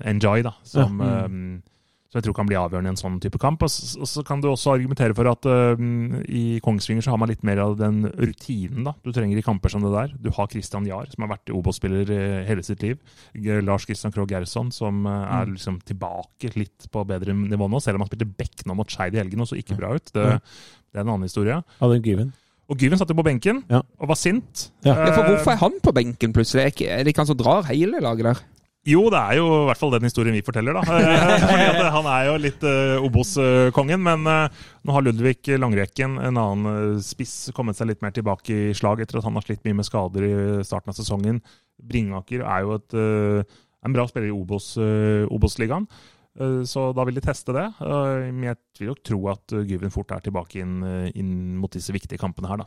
Enjoy, da, som, Ja. eh, som jeg tror kan bli avgjørende i en sånn type kamp. Og så, og så kan du også argumentere for at uh, i Kongsvinger så har man litt mer av den rutinen da, du trenger i kamper som det der. Du har Christian Jahr, som har vært Obos-spiller eh, hele sitt liv. Lars Christian Krogh Gerson, som eh, er liksom tilbake litt på bedre nivå nå, selv om han spilte back nå mot Skeid i helgen og så ikke bra ut. Det, det er en annen historie. Hadde Given. Og Gyven satt jo på benken Ja. og var sint. Ja. Ja, for Eh, hvorfor er han på benken plutselig? Er det ikke han som drar hele laget der? Jo, det er jo i hvert fall den historien vi forteller, da. Eh, Fordi at Han er jo litt uh, Obos-kongen, men uh, nå har Ludvig Langrekken, en annen eh, spiss, kommet seg litt mer tilbake i slag etter at han har slitt mye med skader i starten av sesongen. Bringaker er jo et, uh, en bra spiller i Obos, eh, Obos-ligaen. Eh, Så da vil de teste det. Eh, Men jeg vil jo tro at eh, Gyven fort er tilbake inn, eh, inn mot disse viktige kampene her, da.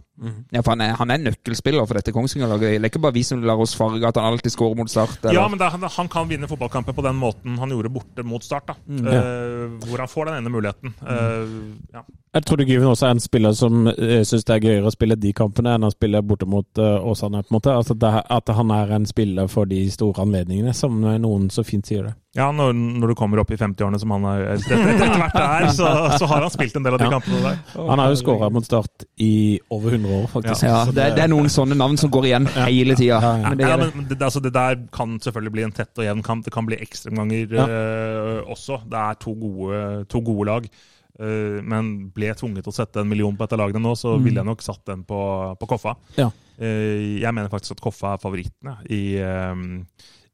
Ja, for han er, han er nøkkelspiller for dette Kongsvinger-laget. Det er ikke bare vi som lar oss farge at han alltid skårer mot Start. eller- Ja, men er- han kan vinne fotballkamper på den måten han gjorde borte mot Start. da. Eh, hvor han får den ene muligheten. Eh, ja. Jeg tror Gyven også er en spiller som uh, syns det er gøyere å spille de kampene enn å spille borte mot uh, Åsane. på en måte. Altså det, at han er en spiller for de store anledningene, som noen så fint sier det. Ja, når, når du kommer opp i 50-årene som han er etter, etter hvert er, så, så har han spilt en del av de Ja. kampene der. Han har jo skåra mot Start i over 100 år, faktisk. Ja, det, det er noen sånne navn som går igjen hele tida. Ja, ja. Men det ja, det. men det, altså, det der kan selvfølgelig bli en tett og jevn kamp. Det kan bli ekstraomganger Ja. eh, også. Det er to gode, to gode lag. Uh, men ble jeg tvunget til å sette en million på dette laget nå, så ville jeg nok satt den på, på Koffa. Ja. Eh, jeg mener faktisk at Koffa er favorittene i,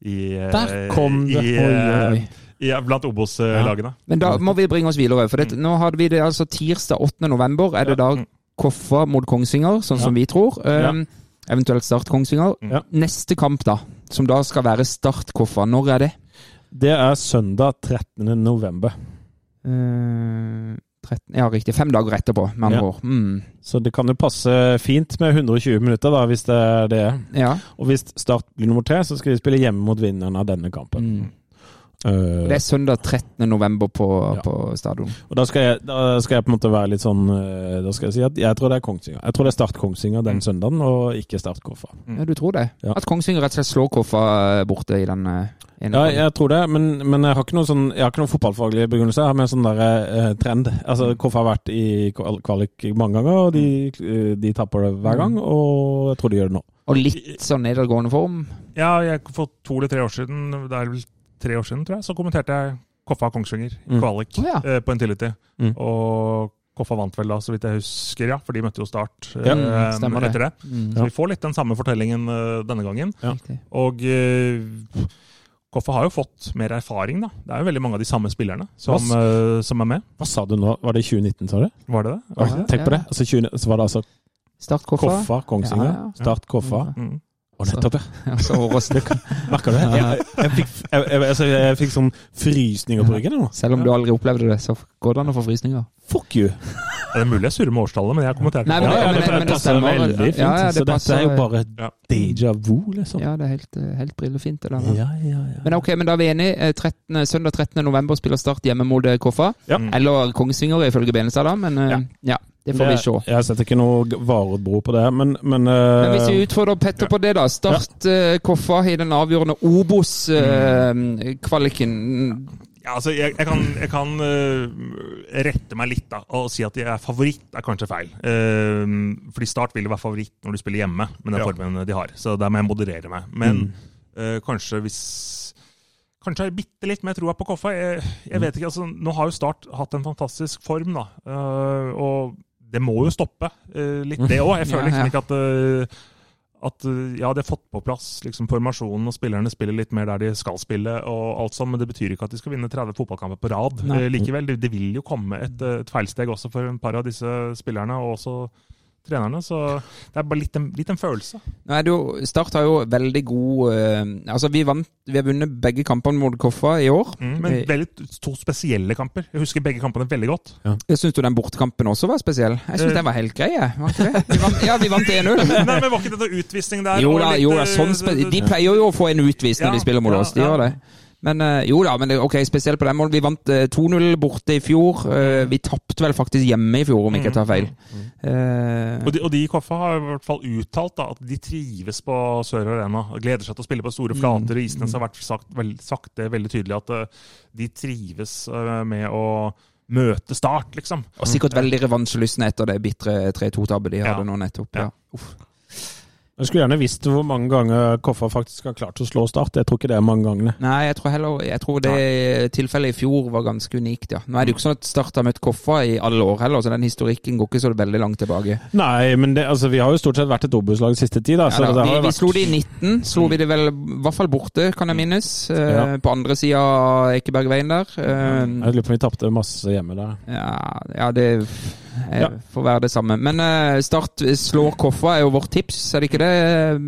i eh, Der kom det! I, Oi, oi, eh, i, blant Obos-lagene. Men da må vi bringe oss videre. For det, nå hadde vi det altså tirsdag 8. november. Er det da Mm. Koffa mot Kongsvinger, sånn som vi tror? Um, Eventuelt Start Kongsvinger. Ja. Neste kamp, da, som da skal være Start Koffa, når er det? Det er søndag 13. november. Eh, 13, ja, riktig. Fem dager etterpå, med andre Ja. ord. Mm. Så det kan jo passe fint med 120 minutter, da, hvis det er det. Ja. Og hvis Start blir nummer tre, så skal de spille hjemme mot vinneren av denne kampen. Mm. Uh, Det er søndag 13. november på, Ja. på stadion. og da skal, jeg, da skal jeg på en måte være litt sånn eh, Da skal jeg si at jeg tror det er Kongsvinger. Jeg tror det er Start Kongsvinger den Mm. søndagen, og ikke Start Koffa. Ja, du tror det? At Kongsvinger rett og slett slår Koffa borte i den eh, Ja, jeg tror det, men, men jeg har ikke noen sånn, jeg har ikke noen fotballfaglig begrunnelse. Jeg har mer sånn der, eh, trend. Altså, Koffa har vært i kvalik mange ganger, og de, eh, de tapper det hver gang. Og jeg tror de gjør det nå. Og litt sånn nedadgående form? Ja, jeg, for to eller tre år siden, det er vel tre år siden, tror jeg, så kommenterte jeg Koffa Kongsvinger i Mm. kvalik ja. eh, på Intility. Mm. Og Koffa vant vel da, så vidt jeg husker, ja. For de møtte jo Start Ja, eh, etter det. Mm. Så vi får litt den samme fortellingen uh, denne gangen. Ja. Og eh, Koffa har jo fått mer erfaring, da. Det er jo veldig mange av de samme spillerne som, uh, som er med. Hva sa du nå? Var det 2019, sa du? Var det det? Ja, Tenk på det. Altså, 20, så var det altså Start Koffa. Koffa, Kongsvinger. Ja, ja. Start Koffa. Mm. Og nettopp, ja. Ja, så. Merker du det? Jeg, jeg, fikk, jeg, jeg, altså, jeg fikk sånn frysninger på ryggen. nå. Selv om du aldri opplevde det, så går det an å få frysninger. Fuck you! Det er mulig jeg surrer med årstallet, men jeg Nei, men ja, det- det. men det- men det passer veldig fint. Ja, ja, det så dette er jo bare Ja. déjà vu, liksom. Ja, det er helt, eh, helt brillefint. Det der. Ja, ja, ja. Men ok, men da er vi enige. Eh, 13, søndag 13. november spiller Start hjemme mot eh, Koffa. Ja. Eller Kongsvinger, ifølge Benestad, da. Men eh, ja. Det får vi se. Jeg setter ikke noe vareutbro på det, men, men, Men hvis vi eh, utfordrer Petter på det, da. Start uh, Koffa i den avgjørende Obos-kvaliken. Ja, altså, jeg, jeg kan, jeg kan rette meg litt da, og si at jeg er favoritt er kanskje feil. Uh, fordi Start vil jo være favoritt når du spiller hjemme med den Ja. formen de har. Så der må jeg moderere meg. Men øh, kanskje hvis Kanskje jeg bitte litt mer troa på Koffa. Jeg, jeg vet ikke, altså, Nå har jo Start hatt en fantastisk form, da. Og det må jo stoppe uh, litt, det òg. Jeg føler liksom ikke at uh, at øh, ja, de har fått på plass liksom, formasjonen, og spillerne spiller litt mer der de skal spille, og alt sånt, men det betyr ikke at de skal vinne 30 fotballkamper på rad. Eh, likevel, det, det vil jo komme et, eh, et feilsteg også for en par av disse spillerne, og også trenerne, så det er bare litt en, litt en følelse. Nei, du, Start har jo veldig god uh, Altså, vi, vant, vi har vunnet begge kampene mot Koffa i år. Mm, men Eh, veldig to spesielle kamper. Jeg husker begge kampene veldig godt. Jeg syns du den bortekampen også var spesiell? Jeg syns uh, den var helt grei, jeg. Ja, vi vant 1-0. Nei, men Var ikke det noe utvisning der? Jo da, litt, jo da eh, sånn spe de pleier jo å få en utvisning Ja, når de spiller mot ja, oss. De ja. gjør det. Men eh, jo da, men det, ok, spesielt på den måten. Vi vant eh, 2-0 borte i fjor. Eh, vi tapte vel faktisk hjemme i fjor, om ikke jeg tar feil. Eh, Og de, og de i Koffa har i hvert fall uttalt da, at de trives på Sør Arena. og Gleder seg til å spille på store flater. Mm, Isnes har vært sagt, vel, sagt det veldig tydelig at de trives med å møte Start, liksom. og sikkert veldig revansjelystne etter det bitre 3-2-tabbet de Ja. hadde nå nettopp. Ja. Ja. Jeg skulle gjerne visst hvor mange ganger Koffa faktisk har klart å slå Start. Jeg tror ikke det er mange gangene. Nei, jeg tror heller Jeg tror det tilfellet i fjor var ganske unikt, ja. Nå er det jo ikke sånn at Start har møtt Koffa i alle år heller, så den historikken går ikke så veldig langt tilbake. Nei, men det, altså, vi har jo stort sett vært et Obos-lag siste tid, da. Ja, da, vi, vi vært slo det i 19. Slo vi det vel i hvert fall borte, kan jeg minnes. Eh, Ja. På andre sida av Ekebergveien der. Eh, Jeg lurer på om vi tapte masse hjemme der. ja, ja, det Ja. får være det samme. Men eh, Start slår Koffa er jo vårt tips, er det ikke det,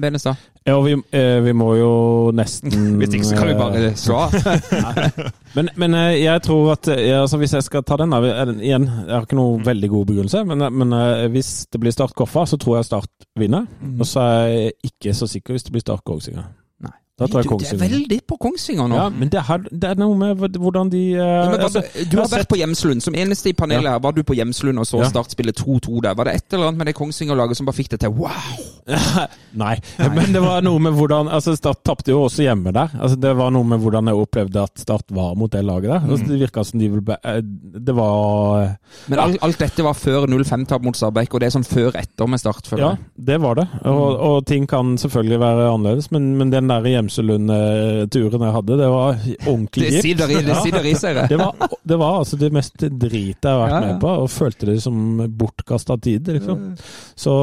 Benestad? Ja, vi, eh, vi må jo nesten Hvis ikke så kan vi bare eh, slå av. Men, men eh, jeg tror at altså Hvis jeg skal ta den, da er Igjen, jeg har ikke noen veldig god begrunnelse, men, men hvis det blir Start Koffa, så tror jeg Start vinner. Og så er jeg ikke så sikker hvis det blir Start Kongsvinger. Nei. Da tar jeg Du, det er veldig på Kongsvinger nå. Ja, men det, har, det er noe med hvordan de uh, Ja, men, altså, du har jeg vært på Hjemslund. Som eneste i panelet her var du på Hjemslund og så Ja. Start spille 2-2 der. Var det et eller annet med det Kongsvinger-laget som bare fikk det til? Wow! Nei, men det var noe med hvordan altså Start tapte jo også hjemme der. Altså Det var noe med hvordan jeg opplevde at Start var mot det laget der. Altså, det virka som de ville be- eh, Det var Men alt, alt dette var før 0-5-tap mot Stabæk, og det er sånn før-etter med Start. føler Ja, det var det. Og, og ting kan selvfølgelig være annerledes, men, men den der Gjemselund-turen jeg hadde, det var ordentlig Det gift. i, det sitter i seg. det. Det var, det var altså det mest dritet jeg har vært Ja, ja. med på, og følte det som bortkasta tid, liksom. Så,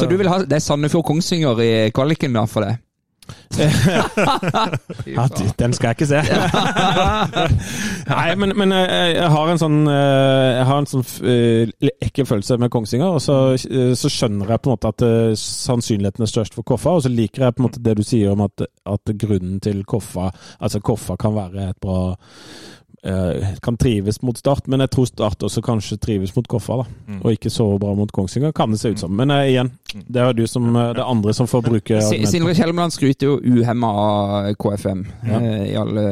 Så du vil ha Det er Sandefjord-Kongsvinger i kvaliken, da, for det? ja, Den skal jeg ikke se. Nei, men, men jeg, jeg har en sånn eh, Jeg har en sånn eh, ekkel følelse med Kongsvinger. Og så, eh, så skjønner jeg på en måte at eh, sannsynligheten er størst for Koffa. Og så liker jeg på en måte det du sier om at, at grunnen til Koffa Altså Koffa kan være et bra eh, kan trives mot Start, men jeg tror Start også kanskje trives mot Koffa. da, Mm. Og ikke så bra mot Kongsvinger, kan det se ut som. Men eh, igjen, det er du som, eh, det er andre som får bruke. Sindre Kjelmeland skryter jo uhemma av KFM Ja. eh, i alle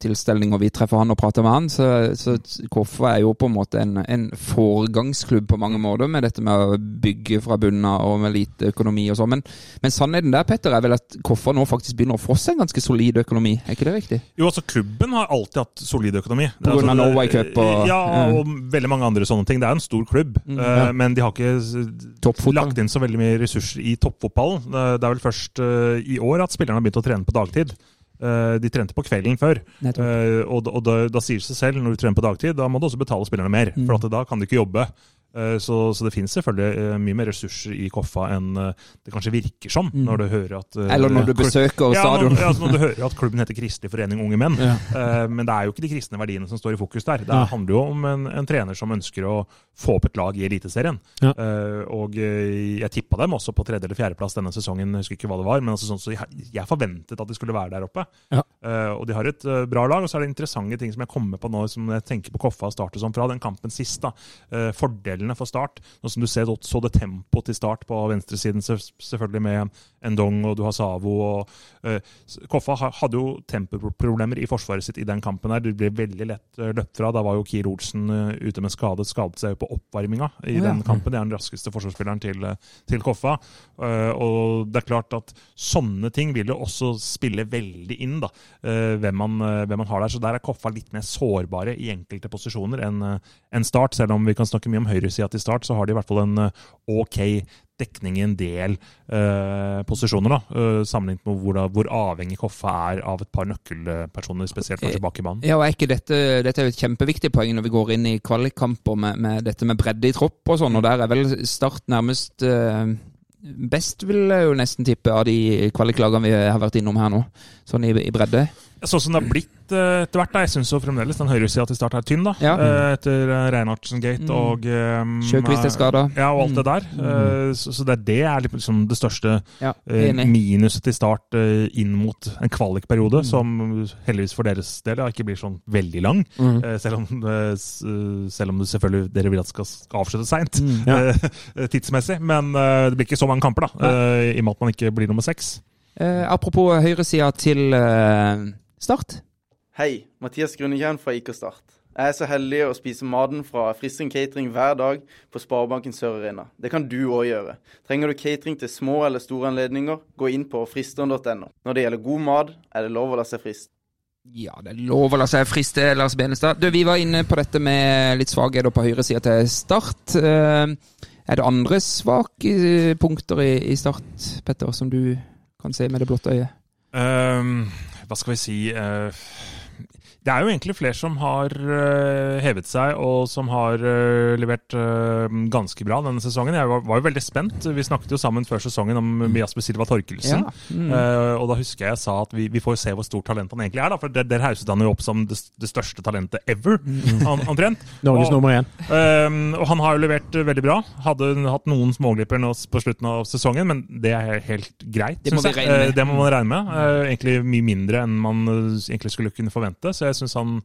tilstelninger vi treffer han og prater med han. Så, så Koffa er jo på en måte en, en foregangsklubb på mange måter med dette med å bygge fra bunnen av og med lite økonomi og sånn. Men, men sannheten der, Petter, er vel at Koffa nå faktisk begynner å få seg en ganske solid økonomi. Er ikke det riktig? Jo, altså Klubben har alltid hatt solid økonomi. På grunn av altså, Norway Cup og- Ja, ja. og veldig mange andre sånne ting. Det er en stor klubb, Mm, eh, ja. men de har ikke Toppfotball. Lagt inn så veldig mye ressurser i toppfotballen. Det er vel først eh, i år at spillerne har begynt å trene på dagtid. Eh, de trente på kvelden før. Eh, og da- da, sier det seg selv, når du trener på dagtid, da må du også betale spillerne mer. Mm. For at da kan de ikke jobbe. Eh, Så, så det finnes selvfølgelig eh, mye mer ressurser i Koffa enn eh, det kanskje virker som, når du hører at Mm. Eller når du besøker ja, stadion. når, ja, altså når du hører at klubben heter Kristelig forening unge menn. Ja. Men det er jo ikke de kristne verdiene som står i fokus der. Det handler jo om en, en trener som ønsker å få opp et lag i Eliteserien. Ja. Og jeg tippa dem også på tredje- eller fjerdeplass denne sesongen, jeg husker ikke hva det var. Men altså sånn, så jeg, forventet at de skulle være der oppe. Ja. Og de har et bra lag. Og så er det interessante ting som jeg kommer på nå, som jeg tenker på Koffa startet som fra den kampen sist. da. Eh, Fordelene for Start. Nå som du ser, så det tempo til Start på venstresiden, selv- selvfølgelig med Endong og du har Savo. og uh, Koffa hadde jo tempoproblemer i forsvaret sitt i den kampen. her. Det ble veldig lett eh, løpt fra. Da var jo Kier Olsen eh, ute med skade. Skadet seg jo på oppvarminga i Ja. den kampen. Det er den raskeste forsvarsspilleren til, til Koffa. Og det er klart at sånne ting vil jo også spille veldig inn, da. hvem, man, hvem man har der. Så der er Koffa litt mer sårbare i enkelte posisjoner enn enn Start. Selv om vi kan snakke mye om høyresida til Start, så har de i hvert fall en eh, OK dekning i en del eh, posisjoner, da, eh, sammenlignet med hvor, da- hvor avhengig Koffa er av et par nøkkelpersoner, spesielt kanskje bak i banen. Ja, og er ikke dette, dette er jo et kjempeviktig poeng når vi går inn i kvalikkamper med, med dette med bredde i tropp og sånn, og der er vel Start nærmest eh, best, vil jeg jo nesten tippe, av de kvaliklagene vi har vært innom her nå. Sånn i, i bredde. Sånn som det har blitt eh, etter hvert. da, Jeg syns fremdeles den høyresida til Start er tynn, da. Ja. eh, Etter uh, Reinhardsen-gate Mm. og um, Sjøkvist er skada. Ja, og alt det der. Mm. Eh, så, så det er det er liksom det største Ja, eh, minuset til Start eh, inn mot en kvalikperiode, Mm. som heldigvis for deres del ikke blir sånn veldig lang. Mm. Eh, selv, om, eh, eh, selv om du selvfølgelig dere vil at det skal, avslutte seint, Mm. Ja. tidsmessig. Men eh, det blir ikke så mange kamper, da, eh, i og med at man ikke blir nummer seks. Eh, apropos høyresida til eh, Start. Hei, Mathias Grunnekjern fra IK Start. Jeg er så heldig å spise maten fra Frisring catering hver dag på Sparebanken Sør Arena. Det kan du òg gjøre. Trenger du catering til små eller store anledninger, gå inn på fristeren.no. Når det gjelder god mat, er det lov å la seg friste. Ja, det er lov å la seg friste, Lars Benestad. Du, Vi var inne på dette med litt svakheter på høyresida til Start. Eh, er det andre svake punkter i, i Start, Petter, som du kan se med det blotte øyet? Ehm, hva skal vi si eh, Det er jo egentlig flere som har eh, hevet seg, og som har eh, levert eh, ganske bra denne sesongen. Jeg var, var jo veldig spent. Vi snakket jo sammen før sesongen om Jasper Silva Torkelsen. Ja. Mm. Og da husker jeg jeg sa at vi, vi får se hvor stort talent han egentlig er. Da, for der, der hauset han jo opp som det, det største talentet ever, an, omtrent. Norges nummer én. Um, og han har jo levert veldig bra. Hadde hatt noen småglipper nå på slutten av sesongen, men det er helt greit. Det må Det må man regne med. Eh, egentlig mye mindre enn man egentlig skulle kunne forvente. Så jeg syns han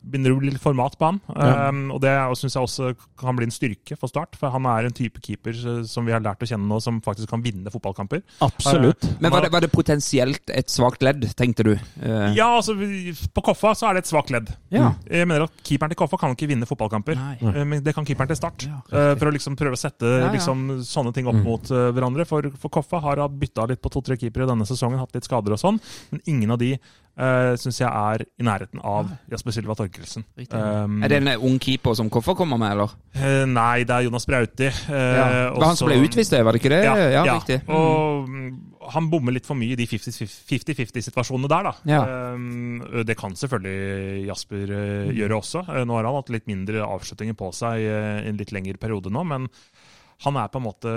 begynner å bli litt format på han. Ja. Um, og det syns jeg også kan bli en styrke for Start. For han er en type keeper eh, som vi har lært å kjenne nå, som faktisk kan vinne fotballkamper. Absolutt. Men var det, var det potensielt et svakt ledd, tenkte du? Uh... Ja, altså på Koffa så er det et svakt ledd. Ja. Jeg mener at Keeperen til Koffa kan ikke vinne fotballkamper, Nei. Eh, men det kan keeperen til Start. Ja, for å liksom prøve å sette ja. Liksom, sånne ting opp Mm. mot hverandre. For, for Koffa har bytta litt på to-tre keepere denne sesongen, hatt litt skader og sånn. Men ingen av de uh, syns jeg er i nærheten av Jasper Silva Torkelsen. Um, Er det en ung keeper som Koffer kommer med, eller? Uh, nei, det er Jonas Brauti. Uh, Ja. Det var han som ble utvist, det, var det ikke det? Ja, riktig. Mm. Og mm, han bommer litt for mye i de 50-50-situasjonene der, da. Ja. Um, det kan selvfølgelig Jasper eh, gjøre også. Eh, nå har han hatt litt mindre avslutninger på seg eh, i en litt lengre periode nå, men han er på en måte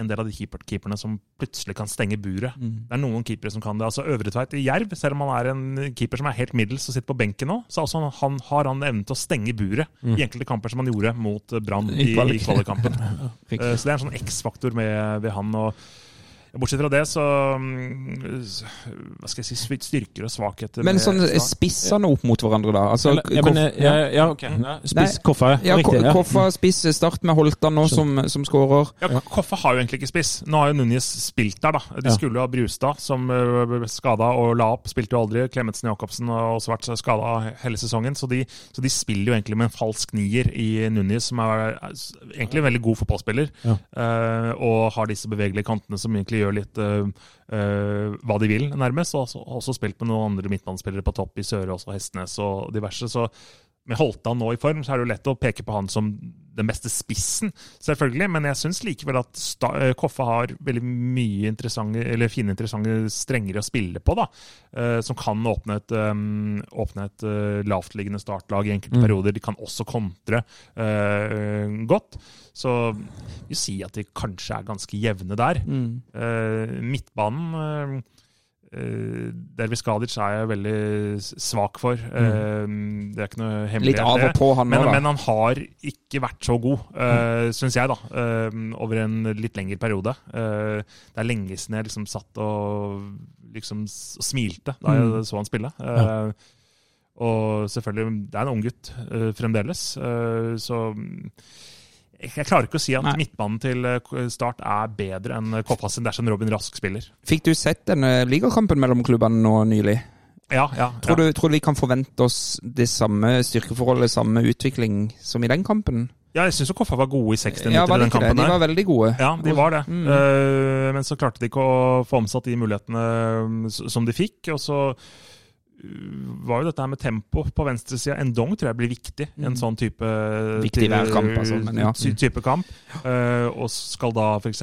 en del av de keeper keeperne som plutselig kan stenge buret. Mm. Det er noen keepere som kan det. altså Øvretveit i Jerv, selv om han er en keeper som er helt middels og sitter på benken nå, så altså han, har han evnen til å stenge buret i enkelte kamper som han gjorde mot Brann I i, kvalikkampen. Eh, Så det er en sånn X-faktor ved han. og Bortsett fra det, så mm, Hva skal jeg si Styrker og svakheter Men sånn spisser spissene opp mot hverandre, da? Altså, ja, men, ja, ja, ok. Ja, Spiss Koffa, ja, riktig. Ja. Koffa spiss start med Holtan nå, som, som skårer. Ja, Koffa har jo egentlig ikke spiss. Nå har jo Nunes spilt der, da. De skulle jo ha Brustad, som ble skada og la opp. Spilte jo aldri. Klemetsen Jacobsen har også vært skada hele sesongen. Så de, så de spiller jo egentlig med en falsk nier i Nunes, som er, egentlig en veldig god fotballspiller. Ja. Eh, og har disse bevegelige kantene som egentlig gjør litt uh, hva de vil, nærmest. Og også, også spilt med noen andre midtbanespillere på topp i Sørås og Hestnes og diverse. Så med Holtan nå i form, så er det jo lett å peke på han som den beste spissen, selvfølgelig. Men jeg syns likevel at sta, eh, Koffa har veldig mye interessante, eller fine, interessante strenger å spille på. da, Uh, Som kan åpne et, um, åpne et uh, lavtliggende startlag i enkelte Mm. perioder. De kan også kontre uh, godt. Så vi sier at de kanskje er ganske jevne der. Mm. Midtbanen Dervis Gadic er jeg veldig svak for. Mm. det er ikke noe Litt av og på han nå, Men, da. men han har ikke vært så god, uh, syns jeg, da. eh, over en litt lengre periode. Eh, det er lenge siden jeg liksom satt og liksom smilte da jeg Mm. så han spille. Ja. Og selvfølgelig, det er en ung gutt eh, fremdeles. eh, så jeg, klarer ikke å si at Nei. midtbanen til eh, Start er bedre enn Koppa sin dersom Robin Rask spiller. Fikk du sett denne ligakampen mellom klubbene nå nylig? Ja, ja. Tror, ja. du, tror du vi kan forvente oss det samme styrkeforholdet, samme utvikling som i den kampen? ja jeg syns Koffa var gode i 60 Ja, minutter var i det den ikke det? De der. var veldig gode. Ja, de var det. Mm. Uh, men så klarte de ikke å få omsatt de mulighetene eh, som de fikk. Og så var jo dette her med tempo på venstresida Endong tror jeg blir viktig i en Mm. sånn type Viktig hver kamp, altså, men ja. ty- type kamp. Eh, og skal da f.eks.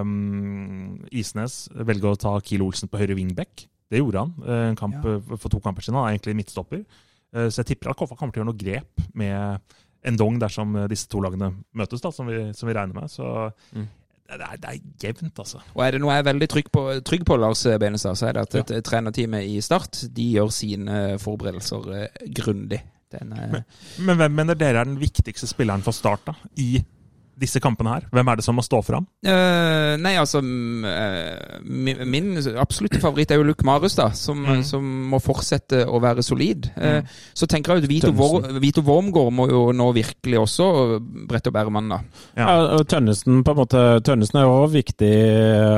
Um, Isnes velge å ta Kiel Olsen på høyre wingback. Det gjorde han eh, en kamp, Ja. eh, for to kamper siden. Han er egentlig midtstopper. Eh, så jeg tipper at Koffa kommer til å gjøre noe grep med Endong dersom eh, disse to lagene møtes, da, som vi, som vi regner med. Så Mm. Det, er, det er jevnt, altså. Og er det noe jeg er veldig trygg på, trygg på Lars Benestad, så er det at et, ja. trenerteamet i Start de gjør sine forberedelser eh, grundig. Den, Men, Men hvem mener dere er den viktigste spilleren for Start da, i disse kampene her? Hvem er det som må stå fram? Uh, nei, altså mm, eh, min, min absolutte favoritt er jo Luke Marius, da, som, Mm. som må fortsette å være solid. Eh, Mm. så tenker jeg at Vito. Vor, Vito Wormgård må jo nå virkelig også brette opp ermene. da. Ja. Ja, og Tønnesen på en måte, Tønnesen er jo også viktig.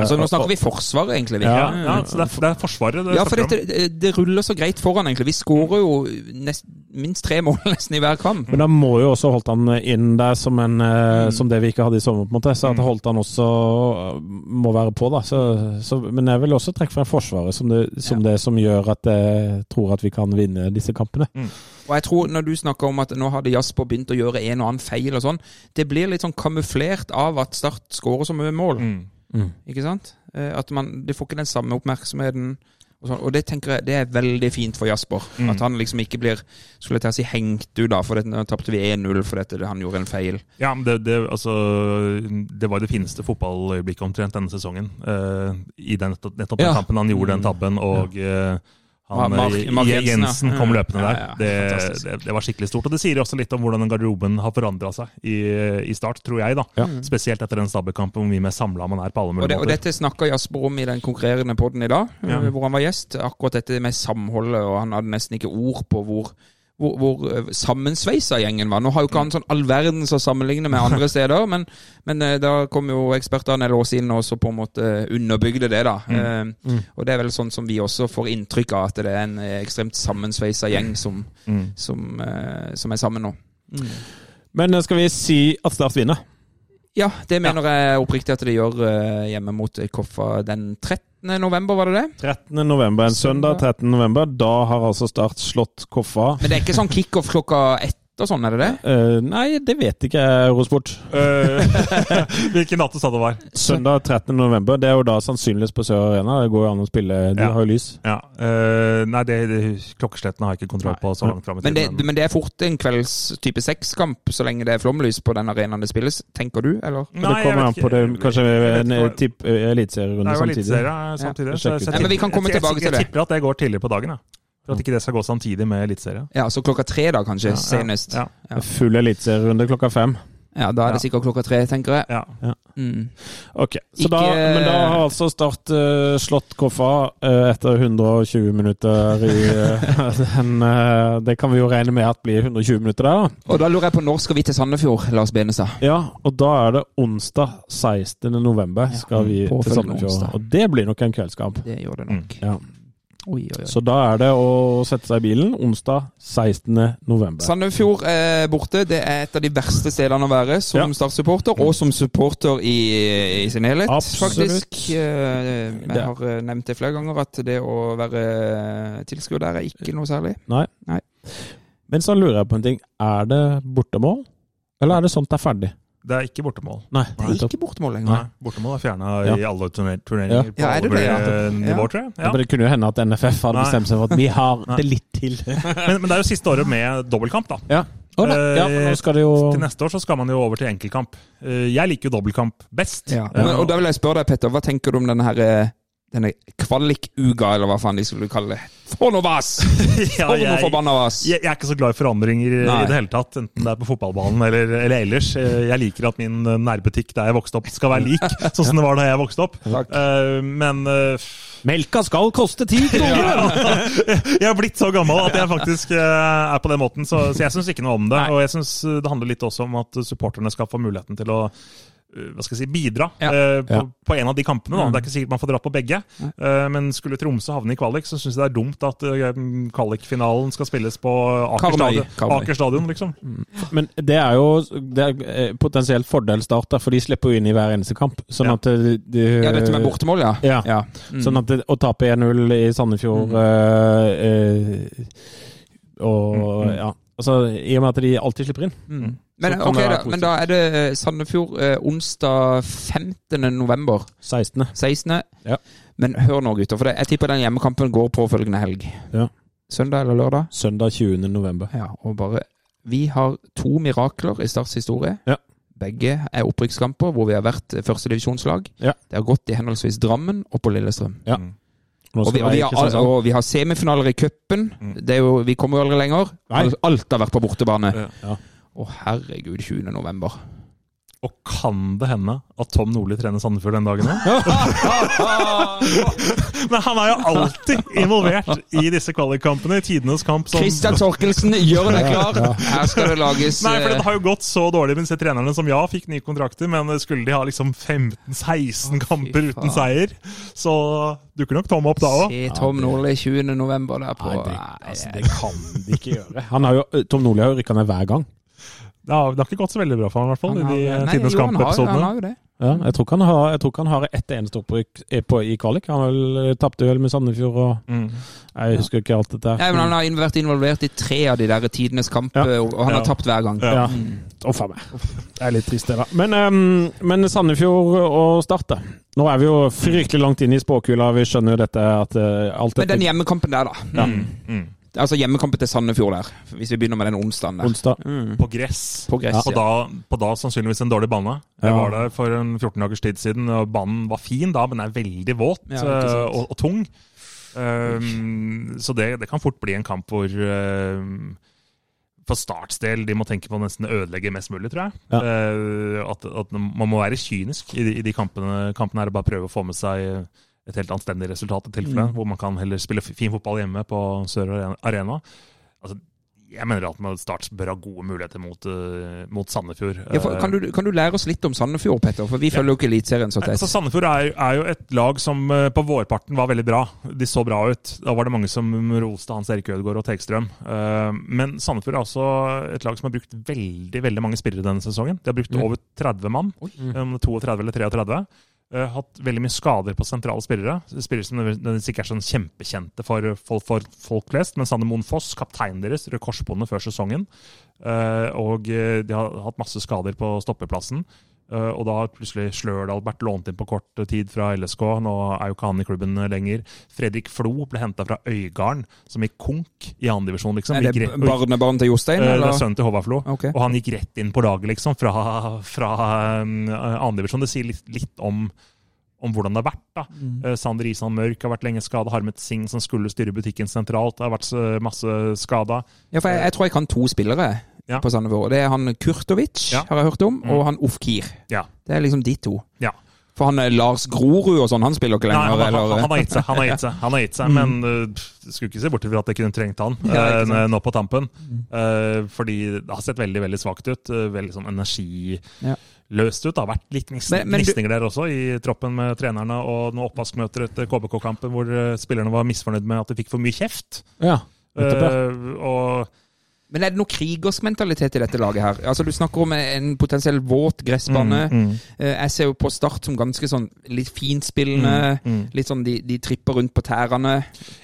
Altså, nå snakker vi forsvaret, egentlig. vi. Ja, ja, så det er, det er Forsvaret det Ja, for dette, det, det ruller så greit foran, egentlig. Vi skårer jo nest, minst tre mål nesten i hver kamp. Men da må jo også holdt han inn der som, en, Mm. som det vi ikke hadde i sommer. på en måte, Så at Holtan også eh, må være på. da. Så, så, men jeg vil også trekke frem Forsvaret som, det, som Ja. det som gjør at jeg tror at vi kan vinne disse kampene. Og jeg tror, når du snakker om at nå hadde Jasper begynt å gjøre en og annen feil og sånn, det blir litt sånn kamuflert av at Start skårer så mye mål. Mm. Ikke sant? Eh, At man, De får ikke den samme oppmerksomheten. Og, sånn. og det tenker jeg det er veldig fint for Jasper. Mm. At han liksom ikke blir skulle jeg til å si, hengt ut da, for nå tapte vi 1-0 fordi han gjorde en feil. Ja, men det, det, altså, det var det fineste fotballøyeblikket omtrent denne sesongen. Uh, I den, nettopp den Ja. kampen han gjorde den Mm. tabben, og eh, han, Mark- eh, Mark Jensen, Jensen, ja. kom løpende der. ja, det, det, det var skikkelig stort. Og det sier også litt om hvordan garderoben har forandra seg i, i start, tror jeg. da. Ja. Spesielt etter den stabbekampen hvor mye mer samla man er på alle Og, mulige det, og dette snakka Jasper om i den konkurrerende podden i dag, Ja. eh, hvor han var gjest. Akkurat dette med samholdet, og han hadde nesten ikke ord på hvor hvor, hvor eh, sammensveisa gjengen var. Nå har jo ikke han sånn all verdens å sammenligne med andre steder, men, men eh, da kom jo ekspertene Lås inn og så på en måte underbygde det, da. Mm. Mm. Og det er vel sånn som vi også får inntrykk av, at det er en eh, ekstremt sammensveisa gjeng som, Mm. som, eh, som er sammen nå. Men eh, skal vi si at Start vinner? Ja, det mener jeg oppriktig at de gjør eh, hjemme mot Koffa den 13. november, var det det? 13. november, en søndag. Søndag. 13. november, Da har altså Start slått Koffa. Men det er ikke sånn kickoff klokka ett og sånn, er det det? Uh, nei, det vet ikke jeg, Eurosport. Uh, Hvilken du sa det var? Søndag 13. november, det er jo da sannsynligvis på Sør Arena. Det går jo an å spille, de Ja. har jo lys. Ja, Uh, Nei, det, det, klokkeslettene har jeg ikke kontroll på så langt fram i Men det, men det er fort en kvelds type sekskamp, så lenge det er flomlys på den arenaen det spilles, tenker du, eller? Nei, det kommer an på det, kanskje en eh, samtidig eh, Det eliteserierunde er jo samtidig. eliteserie samtidig. Ja. så jeg- så jeg Nei, men vi kan komme jeg- jeg- tilbake til det. Jeg tipper at det går tidligere på dagen. Ja. For at ikke det skal gå samtidig med eliteserie. Ja, så klokka tre da, kanskje, senest. Ja, Ja. Full eliteserierunde klokka fem. Ja, da er det sikkert klokka tre, tenker jeg. ja. Mm. Ok, så Ikke- da, Men da har altså Start uh, slått Koffa uh, etter 120 minutter i uh, den, eh, Det kan vi jo regne med at blir 120 minutter der, da. Og da lurer jeg på når skal vi til Sandefjord, Lars Benestad? Ja, og da er det onsdag 16. november skal vi til Sandefjord. onsdag. Og det blir nok en kveldskamp. Det gjør det nok. Ja. Oi, oi, oi. Så da er det å sette seg i bilen onsdag 16. november. Sandefjord er borte. Det er et av de verste stedene å være som Ja. Start-supporter, og som supporter i, i sin helhet, Absolutt. faktisk. Eh, Jeg har eh, nevnt det flere ganger at det å være tilskuer der er ikke noe særlig. Nei. Nei. Men så lurer jeg på en ting. Er det bortemål? Eller er det sånt det er ferdig? Det er ikke bortemål. Nei. Det er ikke bortemål lenger. Nei, bortemål er fjerna Ja. i alle turner turneringer på Ja, det det, ja? det nivå, Ja. tror jeg. Ja. Men Det kunne jo hende at NFF hadde Nei. bestemt seg for at vi har Nei. det litt til. Men, men det er jo siste året med dobbeltkamp, da. Ja. Oh, ja, nå skal det jo Til neste år så skal man jo over til enkeltkamp. Eh, Jeg liker jo dobbeltkamp best. Ja. Men, og da vil jeg spørre deg, Petter, hva tenker du om denne her eh, denne kvalikkuga, eller hva faen de skulle kalle det? Få noe vas! Ja, For noe forbanna vas! jeg, jeg er ikke så glad i forandringer i det hele tatt, enten det er på fotballbanen eller, eller ellers. Eh, Jeg liker at min eh, nærbutikk der jeg vokste opp, skal være lik sånn som det var da jeg vokste opp. Takk. Eh, Men uh, Melka skal koste ti kroner! jeg har blitt så gammel at jeg faktisk uh, er på den måten, så, så jeg syns ikke noe om det. Nei. Og jeg syns det handler litt også om at supporterne skal få muligheten til å hva skal jeg si, bidra Ja. eh, på, Ja. på en av de kampene. Da. Det er ikke sikkert man får dratt på begge, eh, men skulle Tromsø havne i kvalik, så syns jeg det er dumt at uh, kvalikfinalen skal spilles på Aker Karmøy. Karmøy. Aker stadion liksom. Men det er jo det er eh, potensielt fordel start, for de slipper jo inn i hver eneste kamp. Sånn Ja. at de, de, Ja, dette med bortemål, ja. Ja. ja. Mm. Sånn at det, å tape 1-0 i Sandefjord eh, eh, Og ja Altså, I og med at de alltid slipper inn. Men, Så kan ok, det være da, men da er det Sandefjord eh, onsdag 15. november. 16. 16. Ja. Men hør nå, gutter, for det, jeg tipper den hjemmekampen går påfølgende helg. Ja. Søndag eller lørdag? Søndag 20. november. Ja, og bare Vi har to mirakler i Starts historie. Ja. Begge er opprykkskamper hvor vi har vært førstedivisjonslag. Ja. Det har gått i henholdsvis Drammen og på Lillestrøm. Ja. Nå Og vi, og, vi har, sånn. og vi har semifinaler i cupen. Det er Vi kommer jo aldri lenger. Nei. Alt har vært på bortebane. Ja. Ja. Å, herregud, 20. november. Og kan det hende at Tom Nordli trener Sandefjord den dagen òg? Men han er jo alltid involvert i disse kvalikkampene. I tidenes kamp som Christian Torkelsen, gjør deg klar! Her skal det lages Nei, for eh, det har jo gått så dårlig med disse trenerne som ja, fikk nye kontrakter, men skulle de ha liksom 15-16 kamper uten seier, så dukker nok Tom opp da òg. Se Tom Nordli 20. november der på Nei, det, altså, det kan de ikke gjøre. Han har jo, Tom Nordli har jo rykka ned hver gang. Det har, det har ikke gått så veldig bra for ham, i hvert fall, han har- i de Nei, tidenes jo, han har- Han kamp-episodene. har jo det. Ja, jeg tror ikke han har, jeg han har ett eneste opprykk i- på, i kvalik. Han har vel tapte vel med Sandefjord og Mm. Jeg husker ikke alt dette. Nei, men Han har vært involvert i tre av de der tidenes kamp, Ja. og han har Ja. tapt hver gang. Ja. Uff a meg. Det er litt trist, det, da. Men, um, men Sandefjord og Start, da. Nå er vi jo fryktelig langt inn i spåkula. Vi skjønner jo dette at uh, alt Men den hjemmekampen der, da. Ja. Mm. Altså hjemmekampen til Sandefjord der, hvis vi begynner med den onsdagen der. Onsdag. Mm. På gress. På gress, På da, på da sannsynligvis en dårlig bane. Jeg Ja. var der for en 14 dagers tid siden, og banen var fin da, men er veldig våt Ja, uh, og, og tung. Um, så det, det kan fort bli en kamp hvor uh, for Starts del de må tenke på å nesten ødelegge mest mulig, tror jeg. Ja. Eh, at, at man må være kynisk i de, i de kampene, kampene her og bare prøve å få med seg et helt anstendig resultat i tilfelle, Mm. hvor man kan heller spille fin fotball hjemme på Sør Arena. Altså, jeg mener at Start bør ha gode muligheter mot, eh, mot Sandefjord. Ja, for, kan, du, kan du lære oss litt om Sandefjord, Petter? For vi følger jo ikke Eliteserien så tett. Altså, Sandefjord er, er jo et lag som eh, på vårparten var veldig bra. De så bra ut. Da var det mange som roste Hans Erik Ødegaard og Tegstrøm. Eh, Men Sandefjord er også et lag som har brukt veldig veldig mange spillere denne sesongen. De har brukt over 30 mann. Om det er 32 eller 33. Eh, hatt veldig mye skader på sentrale spillere. Spillere som nødvendigvis ikke er sånn kjempekjente for folk, for folk flest. Men Sander Moen Foss, kapteinen deres, rød korsbåndet før sesongen. Eh, og eh, de har hatt masse skader på stoppeplassen. Eh, og da har plutselig Slørdal vært lånt inn på kort tid fra LSK. Nå er jo ikke han i klubben lenger. Fredrik Flo ble henta fra Øygarden, som gikk konk i andredivisjon, liksom. Er det barnebarn til Jostein? Eller? Det er sønnen til Håvard Flo. Okay. Og han gikk rett inn på laget, liksom, fra, fra um, andredivisjon. Det sier litt, litt om, om hvordan det har vært. da. Mm. Eh, Sander Isan Mørk har vært lenge skada. Harmet Singh, som skulle styre butikken sentralt, har vært eh, masse skada. Ja, for jeg, jeg tror jeg kan to spillere Ja. på Sandefjord. Det er han Kurtovic, Ja. har jeg hørt om, Mm. og han Ofkir. Ja. Det er liksom de to. ja. For han er Lars Grorud og sånn, han spiller ikke Nei, lenger, han, han, han har gitt seg, han har gitt seg, han har gitt seg men uh, skulle ikke se bort fra at jeg kunne trengt han eh, nå på tampen. Uh, fordi det har sett veldig veldig svakt ut. Uh, veldig sånn energiløst ut. Det har vært litt gnisninger der også, i troppen med trenerne. Og noen oppvaskmøter etter KBK-kampen hvor eh, spillerne var misfornøyd med at de fikk for mye kjeft. Ja. uh. Eh, og Men er det noe krigersmentalitet i dette laget her? Altså, Du snakker om en potensiell våt gressbane. Mm, mm. Eh, Jeg ser jo på Start som ganske sånn litt finspillende. Mm, mm. Litt sånn de, de tripper rundt på tærne.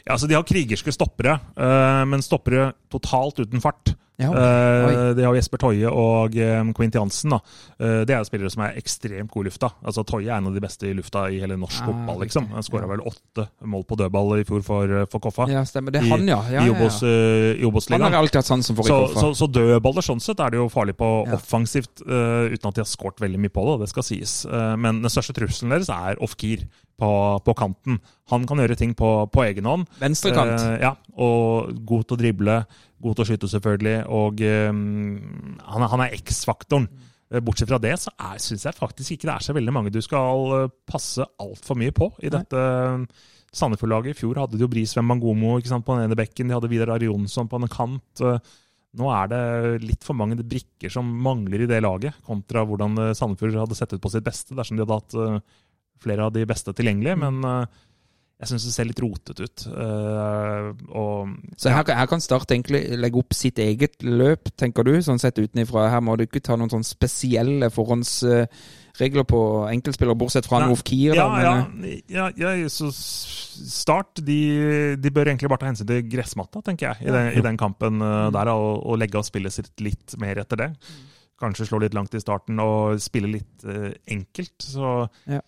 Ja, altså De har krigerske stoppere, eh, men stoppere totalt uten fart. Ja, Eh, de har jo Jesper Toje og eh, Quint Jansen. da. Eh, det er jo spillere som er ekstremt gode i lufta. Altså Toje er en av de beste i lufta i hele norsk Ah, fotball. liksom. Han skåra vel åtte mål på dødball i fjor for, for Koffa. Ja, stemmer. Det er han, ja. ja, I ja, Obos, ja. i Han Obos-ligaen. har alltid hatt sansen for i Koffa. så, så dødballer sånn sett er det jo farlig på Ja. offensivt, uten at de har skåret veldig mye på det. Det skal sies. Men den største trusselen deres er Ofkir på, på kanten. Han kan gjøre ting på, på egen hånd. Venstrekant. Eh, ja, og god til å drible, god til å skyte selvfølgelig, og eh, han, er- han er X-faktoren. Eh, Bortsett fra det, så syns jeg faktisk ikke det er så veldig mange du skal passe altfor mye på i dette eh, Sandefjord-laget. I fjor hadde de jo Brisveen Mangomo sant, på den ene bekken, de hadde Vidar Arionsson på en kant. Nå er det litt for mange brikker som mangler i det laget, kontra hvordan Sandefjord hadde sett ut på sitt beste dersom de hadde hatt flere av de beste tilgjengelige. Men eh, jeg syns det ser litt rotet ut. Eh, og Så her, her kan Start egentlig legge opp sitt eget løp, tenker du, sånn sett utenifra. Her må du ikke ta noen sånn spesielle forhåndsregler på enkeltspillere, bortsett fra Noof Kier. ja, da, men, eh, ja, ja, ja, så Start de, de bør egentlig bare ta hensyn til gressmatta, tenker jeg, i den, i den kampen uh, der, og, og legge av spillet sitt litt mer etter det. Kanskje slå litt langt i starten og spille litt eh, enkelt. Så Ja.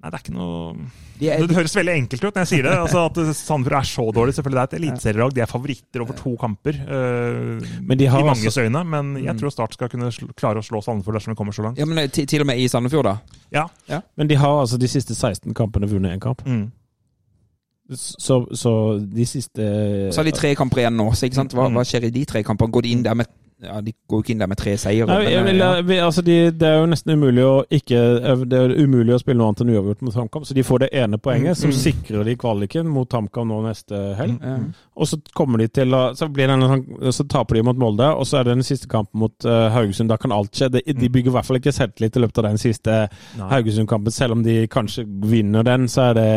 Nei, det er ikke noe er, Det høres veldig enkelt ut når jeg sier det. altså At Sandefjord er så dårlig. Selvfølgelig det er et eliteserielag. De er favoritter over to kamper. eh, Men de har I manges altså- øyne. Men jeg tror Start skal kunne klare å slå Sandefjord dersom vi kommer så langt. ja, men eh, til, og med i Sandefjord, da. Ja. Men de har altså de siste 16 kampene vunnet én kamp. Mm. Så, så de siste Så har de tre kamper igjen nå. Så ikke sant? Hva, Mm. hva skjer i de tre kampene? Går de inn der med ja, De går jo ikke inn der med tre seire. Eh, altså de, det er jo nesten umulig å ikke Det er umulig å spille noe annet enn uavgjort mot HamKam, så de får det ene poenget, som sikrer de kvaliken mot HamKam nå neste helg. Mm. Og så kommer de til å Så, blir det sånn, så taper de mot Molde, og så er det den siste kampen mot uh, Haugesund. Da kan alt skje. De, de bygger i hvert fall ikke selvtillit i løpet av den siste Haugesund-kampen. Selv om de kanskje vinner den, så er det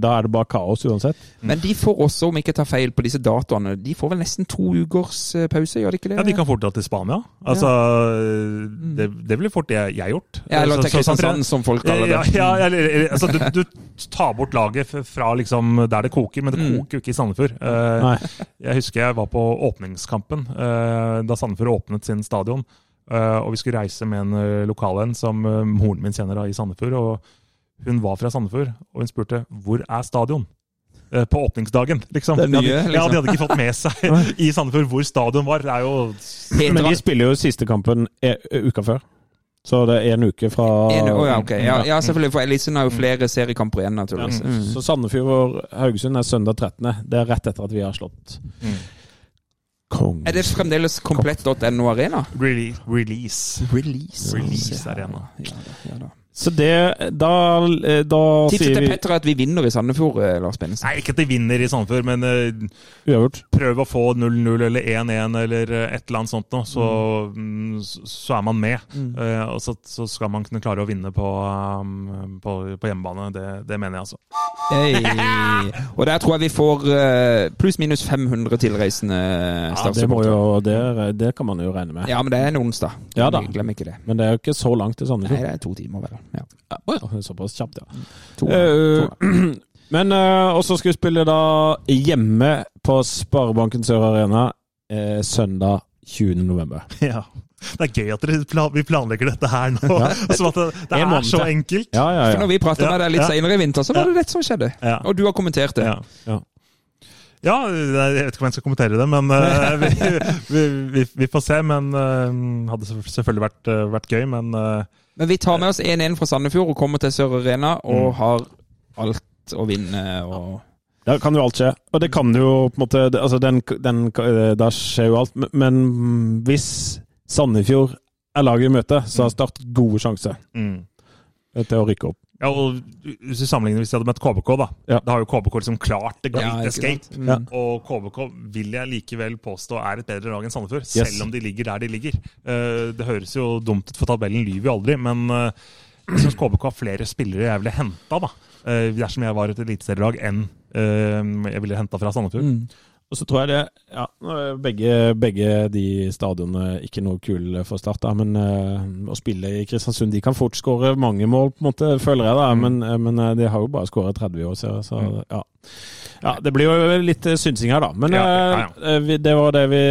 da er det bare kaos uansett. Men de får også, om jeg ikke tar feil på disse datoene, de får vel nesten to ukers eh, pause, gjør de ikke det? Ja, De kan fort dra til Spania. Altså, det, det ville fort jeg, jeg gjort. Ja, eller Så- så- sånn, som folk kaller det. ja, eller, eller, altså, du, du tar bort laget fra liksom der det koker, men det Mm. koker jo ikke i Sandefjord. Uh, jeg husker jeg var på åpningskampen uh, da Sandefjord åpnet sin stadion. Uh, og vi skulle reise med en uh, lokal en som eh, moren min kjenner da, i Sandefjord. og Hun var fra Sandefjord, og hun spurte hvor er stadion? Eh, på åpningsdagen, liksom. Det er De hadde, Ja, liksom. de hadde ikke fått med seg i Sandefjord hvor stadion var. Det er jo Men de spiller jo siste kampen e uka før. Så det er en uke fra En, oh ja, okay. ja, ja, selvfølgelig. For Elisen har jo flere seriekamper igjen, naturligvis. Mm. Så Sandefjord og Haugesund er søndag 13. Det er rett etter at vi har slått Mm. Kong. Er det fremdeles komplett.no Arena? Release. release. Release. Release Arena. Ja, da, ja, da. Så det Da, eh, da Tipset sier til vi Petter er at vi vinner i Sandefjord, eh, Lars Benesen. Nei, ikke at de vinner i Sandefjord, men uh, prøv å få 0-0 eller 1-1 eller et eller annet sånt noe, så, mm, så- så er man med. Eh, og så, så skal man kunne klare å vinne på, um, på, på hjemmebane. Det, det mener jeg altså. Hey. Og der tror jeg vi får uh, pluss-minus 500 tilreisende Ja, det, jo, det, det kan man jo regne med. Ja, men det er en onsdag. Ja da. Glem ikke det. Men det er jo ikke så langt til Nei, det er to timer, vel. Ja. Oh, ja, såpass kjapt, ja. To, uh, to. Men uh, også skal vi spille da hjemme på Sparebanken Sør Arena uh, søndag 20. november. Ja. Det er gøy at dere pla vi planlegger dette her nå. Som at det, det er så enkelt. Ja, ja, For når vi prata Ja, med deg litt ja. senere i vinter, så var det dette som skjedde. Ja. Og du har kommentert det. Ja. Ja, jeg vet ikke om jeg skal kommentere det, men uh, vi, vi, vi, vi får se. Men uh, hadde selvfølgelig vært, uh, vært gøy, men eh, Men vi tar med oss 1-1 fra Sandefjord og kommer til Sør Arena og Mm. har alt å vinne. og... Da kan jo alt skje. Og det kan jo på en måte altså den, den, eh, Da skjer jo alt. Men- Men hvis Sandefjord er laget i møte, så har Start gode sjanser mm. til å rykke opp. Ja, og Hvis du sammenligner hvis de hadde møtt KBK, da Ja. Da har jo KBK liksom klart det Ja, great ikke escape. Mm. Og KBK vil jeg likevel påstå er et bedre lag enn Sandefjord, Yes. selv om de ligger der de ligger. Eh, det høres jo dumt ut, for tabellen lyver jo aldri, men eh, jeg syns KBK har flere spillere jeg ville henta, da. eh, dersom jeg var et eliteserielag, enn eh, jeg ville henta fra Sandefjord. Mm. Og så tror jeg det ja, begge, begge de stadionene ikke noe kule for Start, da, men uh, å spille i Kristiansund De kan fort skåre mange mål, på en måte, føler jeg, da, Mm. men, uh, men eh, de har jo bare skåret 30 i år, så, så Mm. ja. Ja, det blir jo litt eh, synsing her, da. Men Ja, ja, ja. det var det vi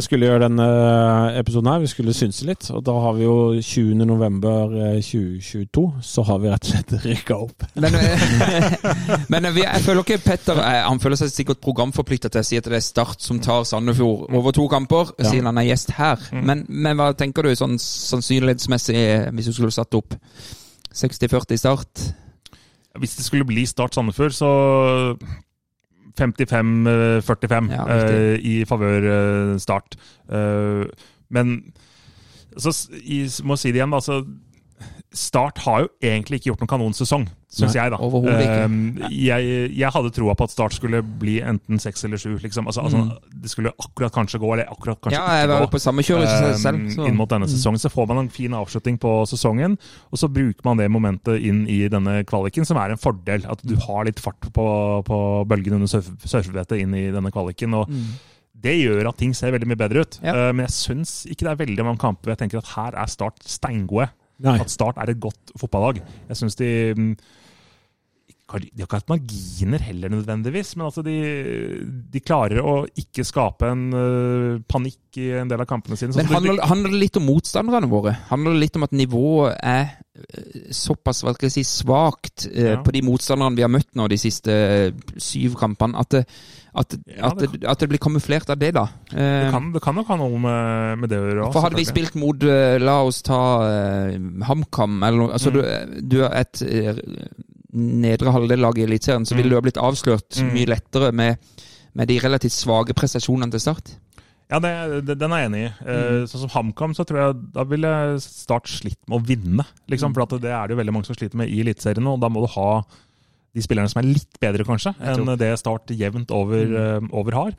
skulle gjøre denne eh, episoden her. Vi skulle synse litt. Og da har vi jo 20. november eh, 2022, så har vi rett og slett rykka opp. Men, eh, men vi, jeg føler ikke Petter eh, Han føler seg sikkert programforplikta til å si at det er Start som tar Sandefjord over to kamper, Ja. siden han er gjest her. Mm. Men, men hva tenker du sånn sannsynlighetsmessig, eh, hvis du skulle satt opp 60-40 Start? Hvis det skulle bli Start Sandefjord, så 55-45 Ja, uh, i favør uh, Start. Uh, men så i, må si det igjen, da. Start har jo egentlig ikke gjort noen kanonsesong, syns jeg. da. Eh, jeg, jeg hadde troa på at Start skulle bli enten seks eller sju. Liksom. Altså, altså, Det skulle akkurat kanskje gå, eller akkurat kanskje Mm. Ja, jeg var gå. på samme kjøret Um, selv. Så. inn mot denne sesongen. Så får man en fin avslutning på sesongen, og så bruker man det momentet inn i denne kvaliken, som er en fordel. At du har litt fart på, på bølgen under surf, surfebrettet inn i denne kvaliken. og Det gjør at ting ser veldig mye bedre ut. Ja. Uh, men jeg syns ikke det er veldig mange kamper jeg tenker at her er Start steingode. Nei. At Start er et godt fotballag. Jeg syns de mm, de har ikke hatt marginer heller nødvendigvis, men altså de, de klarer å ikke skape en uh, panikk i en del av kampene sine. Men handler, handler det litt om motstanderne våre? Handler det litt om at nivået er eh, såpass hva skal jeg si, svakt uh, Ja. på de motstanderne vi har møtt nå de siste syv kampene? At det, at, Ja, det at, at det blir kamuflert av det, da. Eh, det, kan, det kan nok ha noe med, med det å gjøre. for hadde vi spilt mot eh, La oss ta eh, HamKam, eller noe altså Mm. du, du er et eh, nedre halvdel-lag i Eliteserien, så ville Mm. du ha blitt avslørt Mm. mye lettere med, med de relativt svake prestasjonene til Start. Ja, det, det, den er jeg enig i. Eh, Mm. Sånn som HamKam, så tror jeg da ville Start slitt med å vinne. Liksom, Mm. for det er det jo veldig mange som sliter med i Eliteserien, og da må du ha de spillerne som er litt bedre, kanskje, enn det Start jevnt over, Mm. eh, over har.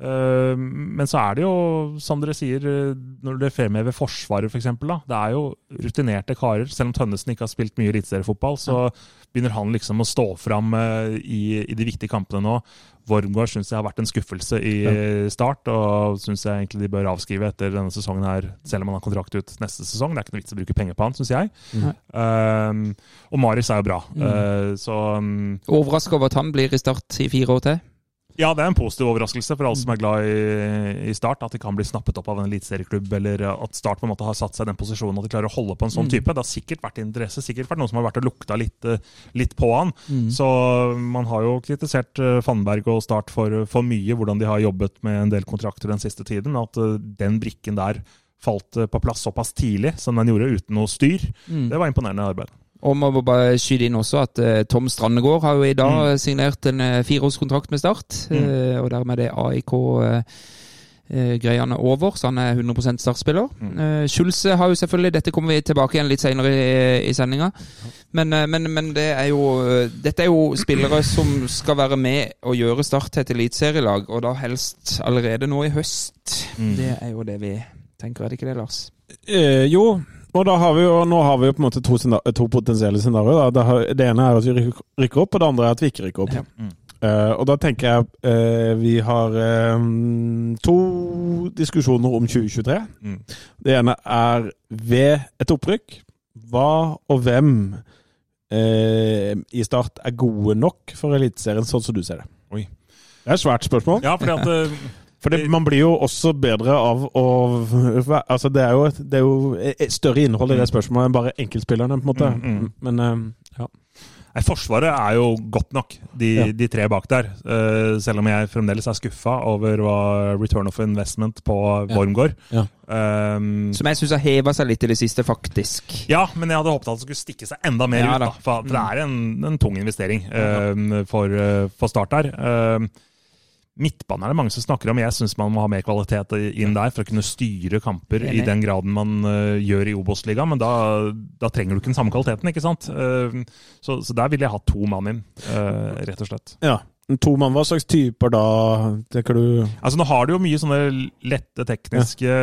Eh, men så er det jo, som dere sier, eh, når dere fremhever Forsvaret f.eks., eksempel da, det er jo rutinerte karer. Selv om Tønnesen ikke har spilt mye eliteseriefotball, så begynner han liksom å stå fram i, i de viktige kampene nå. Wormgård syns jeg har vært en skuffelse i start, og syns jeg egentlig de bør avskrive etter denne sesongen her, selv om han har kontrakt ut neste sesong. Det er ikke noe vits å bruke penger på han, syns jeg. Mm. Um, og Marius er jo bra, Mm. Uh, så um, Overraska over at han blir i Start i fire år til. Ja, det er en positiv overraskelse for alle som er glad i, i Start. At de kan bli snappet opp av en eliteserieklubb, eller at Start på en måte har satt seg i den posisjonen at de klarer å holde på en sånn Mm. type. Det har sikkert vært interesse, sikkert vært noen som har vært og lukta litt, eh, litt på han. Mm. Så man har jo kritisert eh, Fannberg og Start for, for mye, hvordan de har jobbet med en del kontrakter den siste tiden. At eh, den brikken der falt på plass såpass tidlig som den gjorde, uten noe styr. Mm. Det var imponerende arbeid. Og må bare skyte inn også at uh, Tom Strandegård har jo i dag Mm. signert en uh, fireårskontrakt med Start. Mm. Uh, og dermed er AIK-greiene over, så han er 100 startspiller. Mm. Uh, Schulze har jo selvfølgelig Dette kommer vi tilbake igjen litt senere i, i sendinga. Men, men, men det er jo Dette er jo spillere som skal være med og gjøre Start til et eliteserielag, og da helst allerede nå i høst. Mm. Det er jo det vi tenker, er det ikke det, Lars? Eh, jo, og da har vi jo, nå har vi jo på en måte to, to potensielle scenarioer. Det, det ene er at vi rykker- opp, og det andre er at vi ikke rykker opp. Ja. Mm. Uh, og da tenker jeg uh, vi har uh, to diskusjoner om 2023. Mm. Det ene er ved et opprykk. Hva og hvem eh, i Start er gode nok for Eliteserien, sånn som du ser det? Oi. Det er et svært spørsmål. Ja, fordi at For det, man blir jo også bedre av å Altså, det er jo, det er jo et større innhold i det spørsmålet enn bare enkeltspillerne, på en måte. Mm, mm. Men eh, ja. Nei, Forsvaret er jo godt nok, de, Ja. de tre bak der. Uh, selv om jeg fremdeles er skuffa over hva return of investment på Wormgård. Ja. Um, Som jeg syns har heva seg litt i det siste, faktisk. ja, men jeg hadde håpet at det skulle stikke seg enda mer Ja, ut. da. Da, for, for det er en, en tung investering um, for, uh, for Start der. Um, Midtbanen er det mange som snakker om. Jeg syns man må ha mer kvalitet inn der for å kunne styre kamper i den graden man uh, gjør i Obos-ligaen. Men da, da trenger du ikke den samme kvaliteten, ikke sant? Uh, så, så der ville jeg hatt to mann inn, uh, rett og slett. ja. To mann, hva slags typer da, tenker du? Altså Nå har du jo mye sånne lette tekniske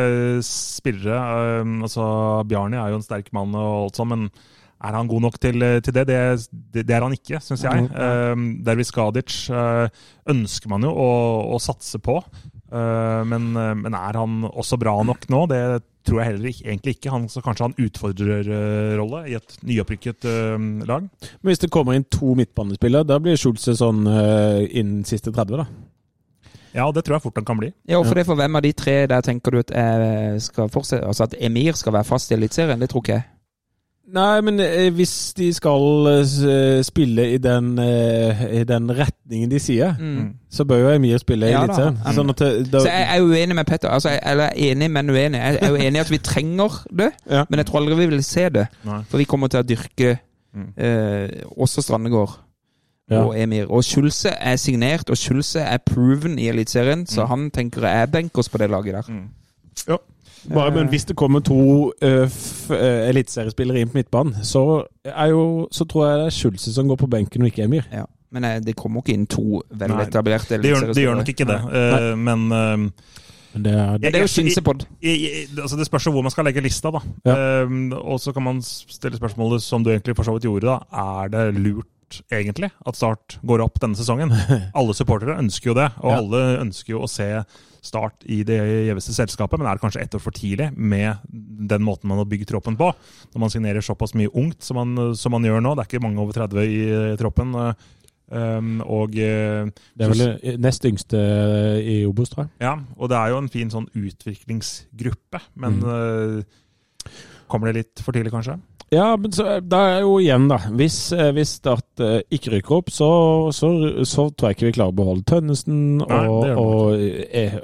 spillere. Um, altså Bjarni er jo en sterk mann, og alt sånt, men er han god nok til, til det? Det, det? er han ikke, syns jeg. Um, Dervis Gadic uh, ønsker man jo å, å satse på. Uh, men, uh, men er han også bra nok nå? Det tror jeg heller ikke, egentlig ikke. Han så kanskje han en utfordrerrolle i et nyopprykket uh, lag. Men hvis det kommer inn to midtbanespillere, da blir Schulze sånn uh, innen siste 30, da? Ja, det tror jeg fort han kan bli. Ja, for det for hvem av de tre der tenker du at skal fortsette Altså at Emir skal være fast i Eliteserien? Det tror ikke jeg. Nei, men eh, hvis de skal eh, spille i den, eh, i den retningen de sier, Mm. så bør jo Emir spille i Ja. Eliteserien. Sånn da, Så jeg er uenig med Petter. Altså, jeg, eller er enig, men uenig. Jeg er jo enig i at vi trenger det, Ja. men jeg tror aldri vi vil se det. Nei. For vi kommer til å dyrke Mm. eh, også Strandegård Ja. og Emir. Og Kjulse er signert, og Kjulse er proven i Eliteserien, så Mm. han tenker jeg er benkers på det laget der. Mm. Bare, men hvis det kommer to uh, eh, eliteseriespillere inn på midtbanen, så, er jo, så tror jeg det er Schulze som går på benken, og ikke Emir. Ja. Men eh, det kommer ikke inn to Nei, eliteseriespillere. Det det gjør nok ikke det, eh, men uh, det er, det, det er jo i, altså det spørs jo hvor man skal legge lista, da. Ja. Um, og så kan man stille spørsmålet som du egentlig for så vidt gjorde, da. Er det lurt egentlig at Start går opp denne sesongen? Alle supportere ønsker jo det, og Ja. alle ønsker jo å se Start i det gjeveste selskapet, men er kanskje ett år for tidlig med den måten man har bygd troppen på? Når man signerer såpass mye ungt som man, som man gjør nå. Det er ikke mange over 30 i eh, troppen. eh, ehm, og uh, det er vel nest yngste i Obos, tror jeg. ja, og det er jo en fin sånn utviklingsgruppe, men Mm. uh, kommer det litt for tidlig, kanskje? Ja, men så, da er jo igjen, da. Hvis, eh, hvis Start eh, ikke rykker opp, så, så, så tror jeg ikke vi klarer å beholde Tønnesen. Nei, Og, eh,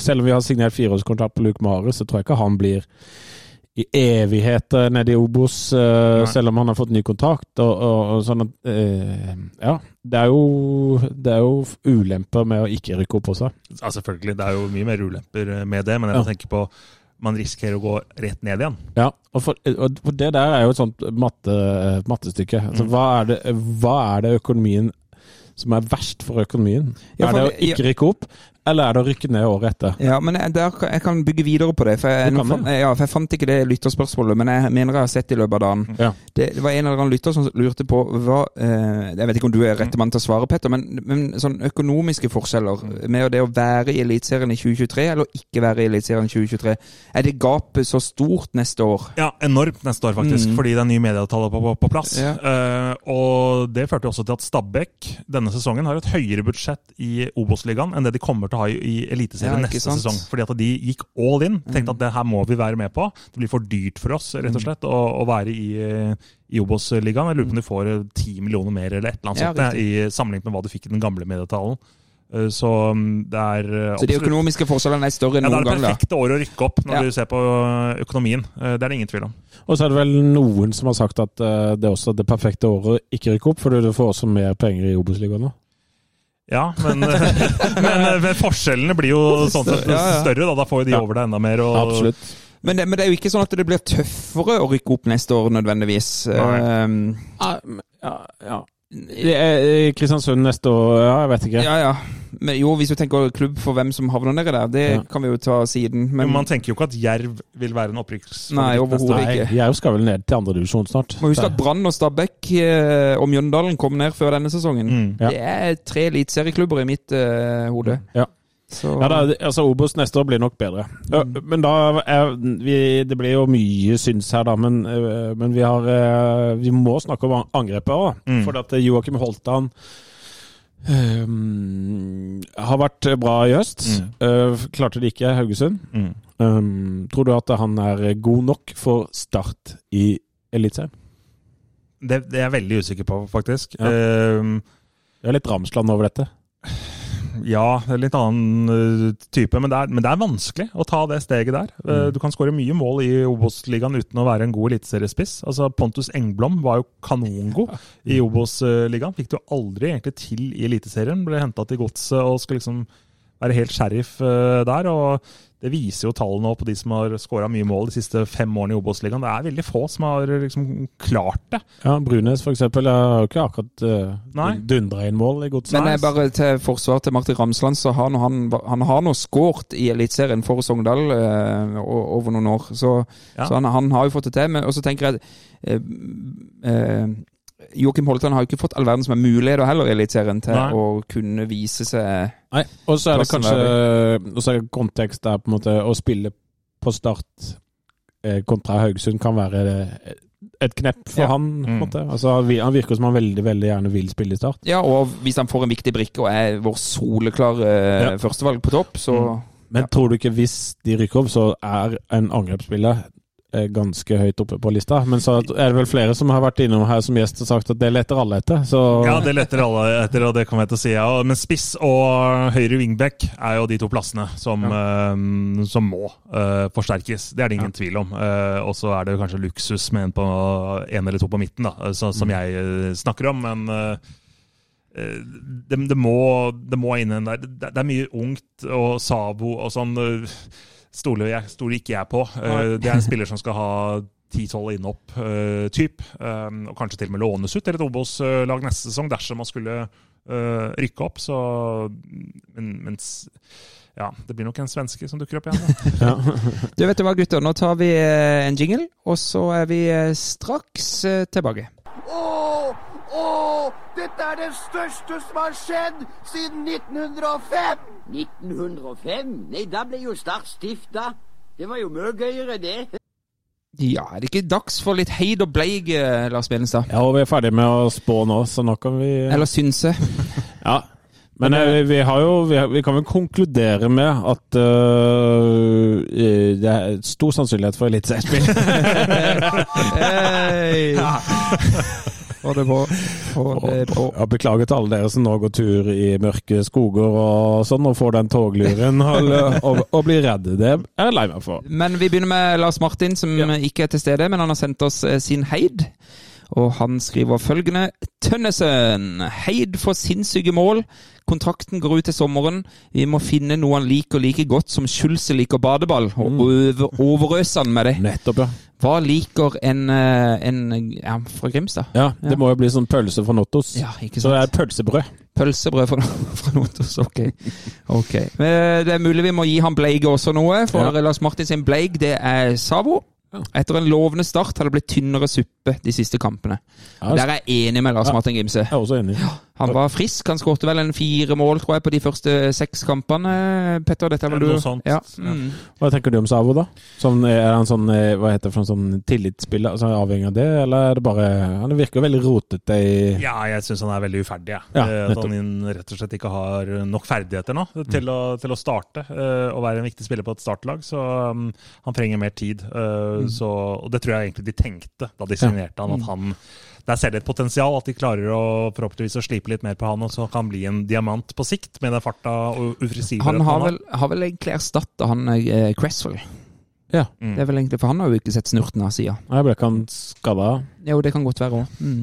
selv om vi har signert fireårskontrakt på Luke Mare, så tror jeg ikke han blir i evigheter nede i Obos, uh, selv om han har fått ny kontakt. Og, og, og sånn at uh, Ja. Det er, jo, det er jo ulemper med å ikke rykke opp også. Ja, selvfølgelig. Det er jo mye mer ulemper eh, med det, men jeg Ja. tenker på man risikerer å gå rett ned igjen. Ja, og for, og for det der er jo et sånt matte, mattestykke. Altså, Mm. hva, er det, hva er det økonomien som er verst for økonomien? Ja, er det å ikke rykke opp, eller er det å rykke ned året etter? Ja, men jeg, der, kan- jeg kan bygge videre på det. For jeg, kan nå ja, for jeg fant ikke det lytterspørsmålet, men jeg mener jeg har sett det i løpet av dagen. Ja. Det, det var en eller annen lytter som lurte på hva eh, Jeg vet ikke om du er rette mann til å svare, Petter, men, men sånn økonomiske forskjeller med det å være i Eliteserien i 2023 eller ikke være i Eliteserien i 2023. Er det gapet så stort neste år? Ja, enormt neste år, faktisk, Mm. fordi det er nye medieavtale på, på, på plass. Ja. Eh, og det førte også til at Stabæk denne sesongen har et høyere budsjett i Obos-ligaen enn det de kommer til å ha i, i Eliteserien Ja, neste sant? sesong. Fordi at de gikk all in. Tenkte Mm. at det her må vi være med på. Det blir for dyrt for oss rett og slett å, å være i, i Obos-ligaen. Jeg lurer på om de får eh, ti millioner mer eller et eller annet Ja, sånt i sammenlignet med hva du fikk i den gamle medieavtalen. Eh, så mm, det er eh, Så de økonomiske forskjellene er større enn ja, det noen er det gang, da. perfekte året å rykke opp når Ja. du ser på eh, økonomien. Eh, Det er det ingen tvil om. Og så er det vel noen som har sagt at eh, det er også det perfekte året å ikke rykke opp, fordi du får også mer penger i Obos-ligaen nå. Ja, men, men, men forskjellene blir jo sånn sett Ja, ja. større. Da, da får jo de Ja. over deg enda mer. Og, Absolutt. Men det, men det er jo ikke sånn at det blir tøffere å rykke opp neste år, nødvendigvis. Nei. Um, Ja, ja, er eh, Kristiansund neste år, ja, jeg vet ikke. ja, ja. Men jo, hvis du tenker klubb for hvem som havner nede der, det Ja. kan vi jo ta siden. Men Men man tenker jo ikke at Jerv vil være en opprykksfavoritt Nei, overhodet. Nei, ikke. jeg skal vel ned til andredivisjon snart. må huske at Brann og Stabæk eh, og Mjøndalen kom ned før denne sesongen. Mm. Ja. Det er tre eliteserieklubber i mitt uh, hode. Ja. Så, Ja, da, altså Obos neste år blir nok bedre. Ja, men da er vi, Det blir jo mye syns her, da. Men, øh, men vi har øh, Vi må snakke om angrepet òg. Mm. For at Joakim Holtan um, har vært bra i høst. Mm. Uh, klarte det ikke Haugesund. Mm. Um, tror du at han er god nok for Start i Eliteserien? Det, det er jeg veldig usikker på, faktisk. Ja. Eh, Det er litt Ramsland over dette. Ja, det er litt annen eh, type, men det, er, men det er vanskelig å ta det steget der. Eh, Mm. Du kan skåre mye mål i Obos-ligaen uten å være en god eliteseriespiss. Altså, Pontus Engblom var jo kanongod i Obos-ligaen. Fikk det jo aldri egentlig til i Eliteserien. Ble henta til godset og skal liksom være helt sheriff eh, der. og Det viser jo tallene på de som har skåra mye mål de siste fem årene i Obos-ligaen. Det er veldig få som har liksom klart det. Ja, Brunes for eksempel har jo ikke akkurat uh, Nei. dundra inn mål i godset. men jeg bare til forsvar til Martin Ramsland, så har han, han har nå skåret i Eliteserien for Sogndal uh, over noen år. Så, Ja. så han, han har jo fått det til. Men og så tenker jeg uh, eh, Joakim Holtan har jo ikke fått all verden som er muligheter heller i Eliteserien til Nei. å kunne vise seg Nei, og så er det kanskje Og så er kontekst der på en måte å spille på start eh, kontra Haugesund kan være eh, et knepp for Ja. han. på en måte. Altså, han virker som han veldig veldig gjerne vil spille i Start. Ja, og hvis han får en viktig brikke og er vår soleklare Ja. førstevalg på topp, så Men Ja. tror du ikke hvis de rykker opp, så er en angrepsspiller eh, ganske høyt oppe på lista? Men så er det vel flere som har vært innom her som gjest og sagt at det leter alle etter. Så Ja, det leter alle etter, og det kommer jeg til å si. Ja. Men spiss og høyre wingback er jo de to plassene som, eh, som må uh, forsterkes. Det er det ingen tvil om. Uh, og så er det kanskje luksus med en, på, en eller to på midten, da, så, som jeg eh, snakker om. Men eh, eh, det, det, må, det må inn en der. Det, det er mye ungt og Sabo og sånn. Eh, Stoler, jeg, stoler ikke jeg på. Eh, det er en spiller som skal ha 10-12 innhopp, uh, typ. Um, og kanskje til og med lånes ut til et Obos-lag neste sesong dersom man skulle eh, rykke opp. Så men, mens Ja, det blir nok en svenske som dukker opp igjen. Da. ja. Du vet du hva, gutter. Nå tar vi eh, en jingle, og så er vi eh, straks eh, tilbake. Åh, åh, dette er det største som har skjedd siden 1905! 1905? Nei, da ble jo Start stifta. Det var jo mye gøyere, det. Ja, er det ikke dags for litt heid og bleig, eh, Lars Benestad? ja, og vi er ferdig med å spå nå, så nå kan vi Eller synse? Ja. Men vi, vi, har jo, vi, har, vi kan vel konkludere med at eh, det er stor sannsynlighet for eliteseriespill. Hei! Få det på. Få det på. Ja, beklager til alle dere som nå går tur i mørke skoger og sånn, og får den togluren og, og, og blir redde. Det er jeg lei meg for. Men vi begynner med Lars Martin, som ikke er til stede, men han har sendt oss eh, sin heid. Og han skriver følgende Tønnesen. Heid for sinnssyke mål. Kontrakten går ut til sommeren. Vi må finne noe han liker like godt som Schulze liker badeball, og over, overøse han med det. Nettopp, ja. Hva liker en, eh, en ja, fra Grimstad? Ja, Det må jo bli sånn pølse fra Nottos. Ja, ikke sant. Så det er pølsebrød. Pølsebrød fra, fra Nottos, ok. ok. Det er mulig vi må gi han Bleig også noe, for Ja. Lars Martin sin Bleig det er Savo. Etter en lovende start har det blitt tynnere suppe de siste kampene. Ja, Der er jeg enig med Lars Ja. Martin Grimse. Jeg er også enig. Han var frisk. Han skårte vel en fire mål, tror jeg, på de første seks kampene. Petter, dette er vel du? Noe sånt. Ja. Ja. Mm. Hva tenker du om Savo, da? Sånn, er han sånn, eh, hva heter det for en sånn tillitsspiller? Altså, avhengig av det, eller er det bare Han virker jo veldig rotete i Ja, jeg syns han er veldig uferdig. jeg. Ja, Eh, At han rett og slett ikke har nok ferdigheter nå til, å, til å starte eh, og være en viktig spiller på et startlag. Så um, han trenger mer tid. eh, så, og det tror jeg egentlig de tenkte da de signerte han, at han der ser de et potensial, at de klarer å forhåpentligvis å slipe litt mer på han, og så kan han bli en diamant på sikt med den farta og uforutsigbarheten Han har vel, har vel egentlig erstatta han eh, Cresswell. Ja. Mm. Det er vel egentlig, For han har jo ikke sett snurten av sida. Jeg ble ikke han skada? Jo, det kan godt være òg. Mm.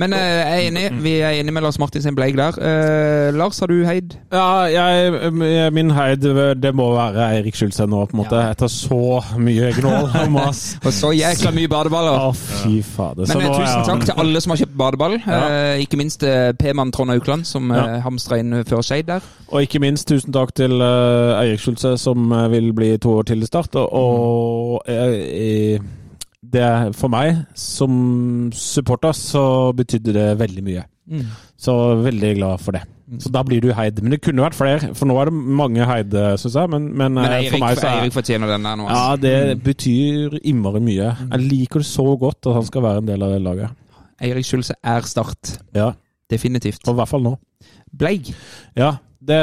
Men eh, jeg er enig. Vi er enige med Lars Martin sin Bleig der. Eh, Lars, har du heid? Ja, jeg, min heid, det må være Eirik Skjulsen nå, på en måte. Ja. Etter så mye gnål og mas. Og så jækla mye badeballer. Å, fy fader. Så Men eh, nå er tusen takk til alle som har kjøpt badeball. Ja. Eh, ikke minst eh, P-mann Trond Aukland, som Ja. eh, hamstra inn før Skeid der. Og ikke minst tusen takk til uh, Eirik Skjulse, som eh, vil bli to år til i start. Og, og eh, eh, det for meg som supporter så betydde det veldig mye. Mm. Så veldig glad for det. Så da blir du heid. Men det kunne vært flere, for nå er det mange heide, syns jeg. Men, men, Men eh, Eirik, for meg så er Eirik fortjener den der nå. Ja, det det betyr innmari mye. Jeg liker det så godt at han skal være en del av det laget. Eirik Schulze er Start. Ja, Definitivt. og i hvert fall nå. Bleig. Ja, det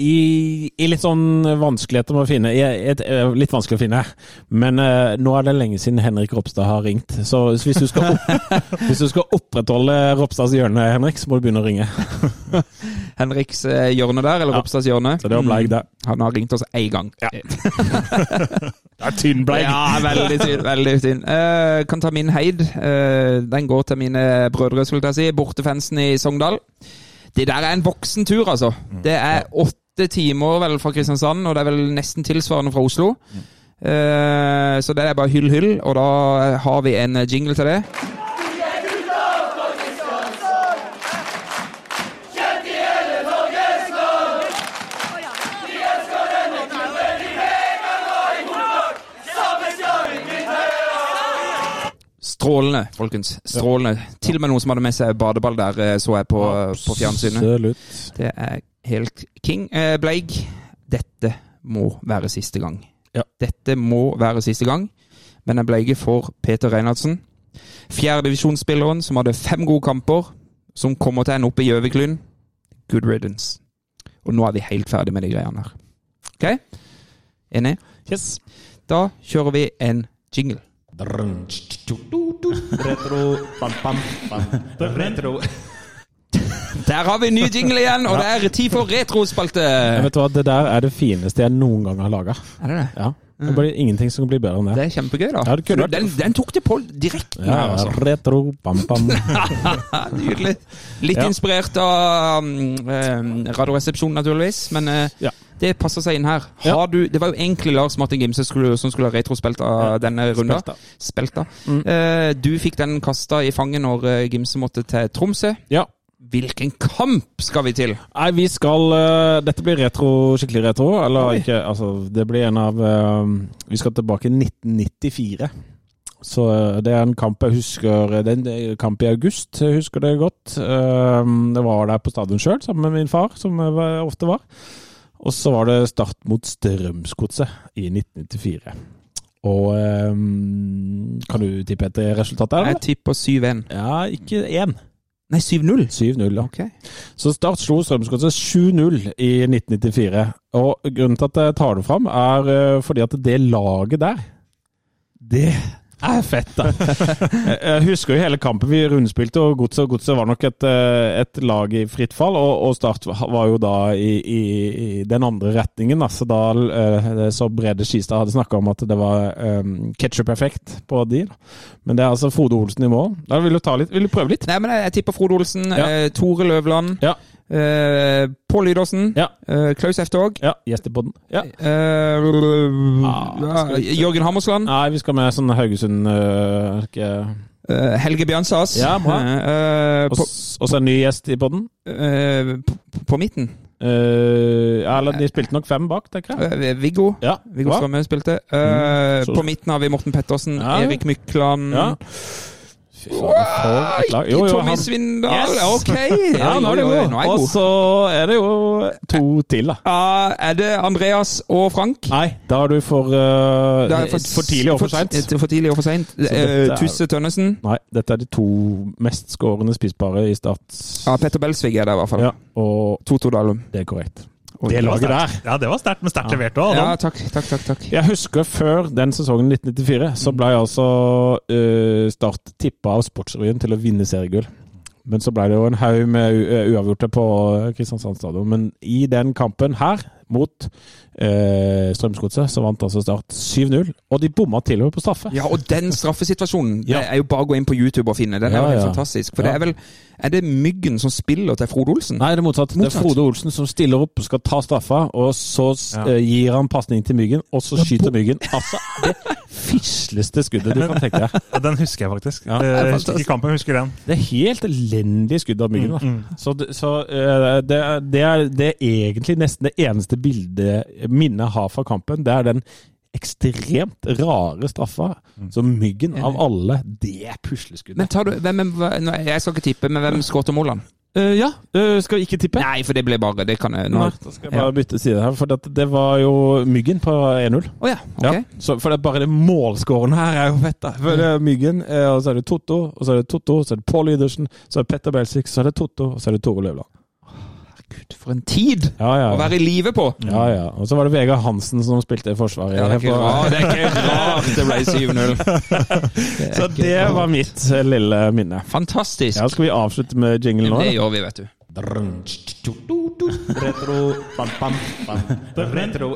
i, i litt sånn vanskeligheter med å finne et, eh, Litt vanskelig å finne, men uh, nå er det lenge siden Henrik Ropstad har ringt. Så hvis du skal, opp, hvis du skal opprettholde Ropstads hjørne, Henrik, så må du begynne å ringe. Henriks eh, hjørne der, eller Ja. Ropstads hjørne. Så det var bleik, det. Han har ringt oss én gang. Ja. Det er tynn bleik. Ja, veldig tynn. veldig tynn. Uh, kan ta min heid. Uh, den går til mine brødre, skulle jeg si. Bortefansen i Sogndal. Det der er en voksen tur, altså. Det er åtte timer vel fra Kristiansand, og det er vel nesten tilsvarende fra Oslo. Eh, så det er bare hyll, hyll, og da har vi en jingle til det. Strålende, folkens. Strålende. Til og med noen som hadde med seg badeball der, eh, så jeg på, på fjernsynet. Absolutt. Det er helt king. Eh, Bleig, dette må være siste gang. Ja. Dette må være siste gang. men jeg ble ikke for Peter Reinhardsen. Fjerdedivisjonsspilleren som hadde fem gode kamper, som kommer til å ende opp i Gjøviklyn. Good riddance. Og nå er vi helt ferdig med de greiene her. OK? Enig? Yes. Da kjører vi en jingle. Retro, bam, bam, bam. Retro. Der har vi ny jingle igjen, og det er tid for retrospalte. Vet du hva, Det der er det fineste jeg noen gang har laga. Er det det? Ja. Det blir ingenting som kan bli bedre enn det. Det er kjempegøy, da. Ja, det den, den tok det på direkte. Ja, her, altså. retro, bam, bam. Nydelig. Litt Ja. inspirert av um, eh, Radioresepsjonen, naturligvis, men uh, det passer seg inn her. Du, det var jo egentlig Lars Martin Gimse skulle, som skulle ha retrospilt av denne runda. Spelta. Mm. Uh, du fikk den kasta i fanget når Gimse måtte til Tromsø. Ja. Hvilken kamp skal vi til? Nei, vi skal uh, Dette blir retro, skikkelig retro. Eller ikke Altså, det blir en av uh, Vi skal tilbake i 1994. Så uh, det er en kamp jeg husker Det er en kamp i august, jeg husker det godt. Jeg var der på stadion sjøl sammen med min far, som jeg ofte var. Og så var det start mot Strømsgodset i 1994. Og Kan du tippe et resultat der? Jeg tipper 7-1. Ja, ikke én. Nei, 7-0. 7-0, ja. Okay. Så Start slo Strømsgodset 7-0 i 1994. Og grunnen til at jeg tar det fram, er eh, fordi at det laget der Det er fett, da! Jeg- husker jo hele kampen vi rundspilte, og Godset og Godset var nok et, eh, et lag i fritt fall. Og, og Start var jo da i, i, i den andre retningen. Da. Så da eh, så Brede Skistad hadde snakka om at det var um, ketsjup-effekt på de. Da. Men det er altså Frode Olsen i mål. Da vil du, ta litt, vil du prøve litt? Nei, men jeg, jeg tipper Frode Olsen, Ja. eh, Tore Løvland, Ja. Eh, Pål Lydåsen. Ja. Uh, Klaus i podden. Ja. eh, ja, skal vi- Jørgen Hammersland, Nei, vi skal med sånn Haugesund ikke... Helge Bjørnsas. Ja, bra. Og så en ny gjest i podden. på, på midten. Uh, eller de spilte nok fem bak, tenker jeg. Viggo. Ja, Viggo bra. Spilte. Så- på midten har vi Morten Pettersen. Erik Mykland Ja. Fy faen, for et lag. Jo, jo, Tommy han- Svindal! Yes! Ok! Ja, nå er det god. Og så er det jo to til, da. Uh, er det Andreas og Frank? Nei, da er du for, uh, Det er for, tidlig og for seint. For tidlig og for seint. er- Tusse Tønnesen. Nei, dette er de to mest skårende spisbare i Start. Ja, Petter Belsvig er der i hvert fall. Ja, og Toto Dalum. det er korrekt. Det laget der Ja, det var sterkt, men sterkt levert òg. Ja, takk, takk, takk. takk. Jeg husker før den sesongen 1994, så ble jeg altså uh, Start tippa av Sportsrevyen til å vinne seriegull. Men så ble det jo en haug med u- øh, uavgjorte på Kristiansand stadion. Men i den kampen her, mot eh, Strømsgodset, så vant altså Start 7-0. Og de bomma til og med på straffe. Ja, og den straffesituasjonen Ja. Det er jo bare å gå inn på YouTube og finne. Den er jo helt ja. fantastisk. For Ja. det er vel Er det Myggen som spiller til Frode Olsen? Nei, det er motsatt. Det er Frode Olsen som stiller opp og skal ta straffa, og så Ja. uh, gir han pasning til Myggen, og så skyter Myggen. Altså, det fisleste skuddet du kan tenke deg. Ja, den husker jeg faktisk. Ja. Ikke kampen, husker den. Det er helt elendig skudd av Myggen. Da. Så, det, så uh, det, det, er, det er egentlig nesten det eneste bildet minnet har fra kampen. Det er den ekstremt rare straffa. Så Myggen, av alle, det er pusleskuddet. Men tar du hvem, Jeg skal ikke tippe, men hvem skåret målene? Uh, ja, Uh, skal vi ikke tippe? Nei, for det ble bare Det kan jeg nå. Nei, da skal jeg bare bytte side her. For det, det var jo Myggen på 1-0. Oh, ja, Okay. Ja, så for det er bare det målskårende her er jo fett, da. For det er Myggen, eh, og så er det Totto, og så er det Totto, så er det Pål Lydersen, så er det Petter Belsvik, så er det Totto, og så er det Tore Løvland. Gud, for en tid Ja, ja. å være i live på! Ja, ja. Og så var det Vegard Hansen som spilte i Forsvaret. Ja, det, er ikke rart, det er ikke rart det ble 7-0. Er Så det rart. var mitt eh, lille minne. Fantastisk. Ja, Skal vi avslutte med jingle nå? det gjør vi, vet du. Retro, bam, bam, bam. Retro.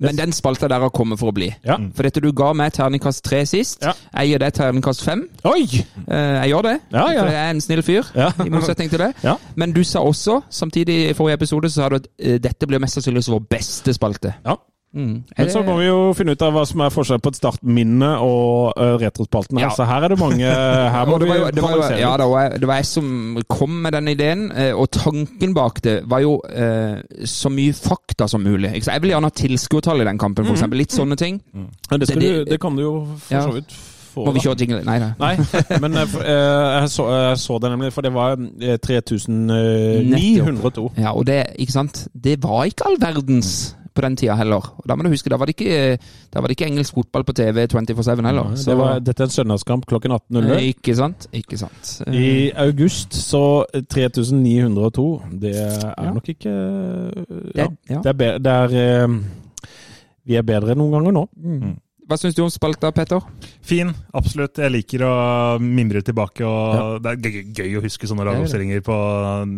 Men den spalta der har kommet for å bli. Ja. For dette du ga meg terningkast tre sist. Ja. Jeg gir deg terningkast fem. Oi! Eh, Jeg gjør det, Ja, ja. for jeg er en snill fyr. Ja. I motsetning til det. Ja. Men du sa også, samtidig i forrige episode, så sa du at eh, dette blir mest sannsynligvis vår beste spalte. Ja. Mm. Men så må vi jo finne ut av hva som er forskjellen på et startminne og uh, retrospalten. Ja. Altså, her er det mange Her må det var, jo, det, var jo, ja, det, var, det var jeg som kom med den ideen, eh, og tanken bak det var jo uh, så mye fakta som mulig. Jeg vil gjerne ha tilskuertall i den kampen, for eksempel. Litt sånne ting. Men det, skal det- du, det kan du jo for Ja. så vidt få. Må vi kjøre jingle? Nei, nei. Nei, men uh, eh, jeg, så, jeg så det nemlig, for det var eh, 3902. Ja, og det, ikke sant? Det var ikke all verdens på den tida heller. Og da må du huske, da var det ikke, da var det ikke engelsk fotball på TV 24-7 heller. Det var, dette er en søndagskamp klokken 18.00. Eh, Ikke sant? Ikke sant. Eh, I august så 3902. Det er Ja. nok ikke Ja. det, ja. Det er, det er eh, Vi er bedre enn noen ganger nå. Hva syns du om spalta, Petter? Fin, absolutt. Jeg liker å mimre tilbake. og Det er gøy, gøy å huske sånne lagoppstillinger på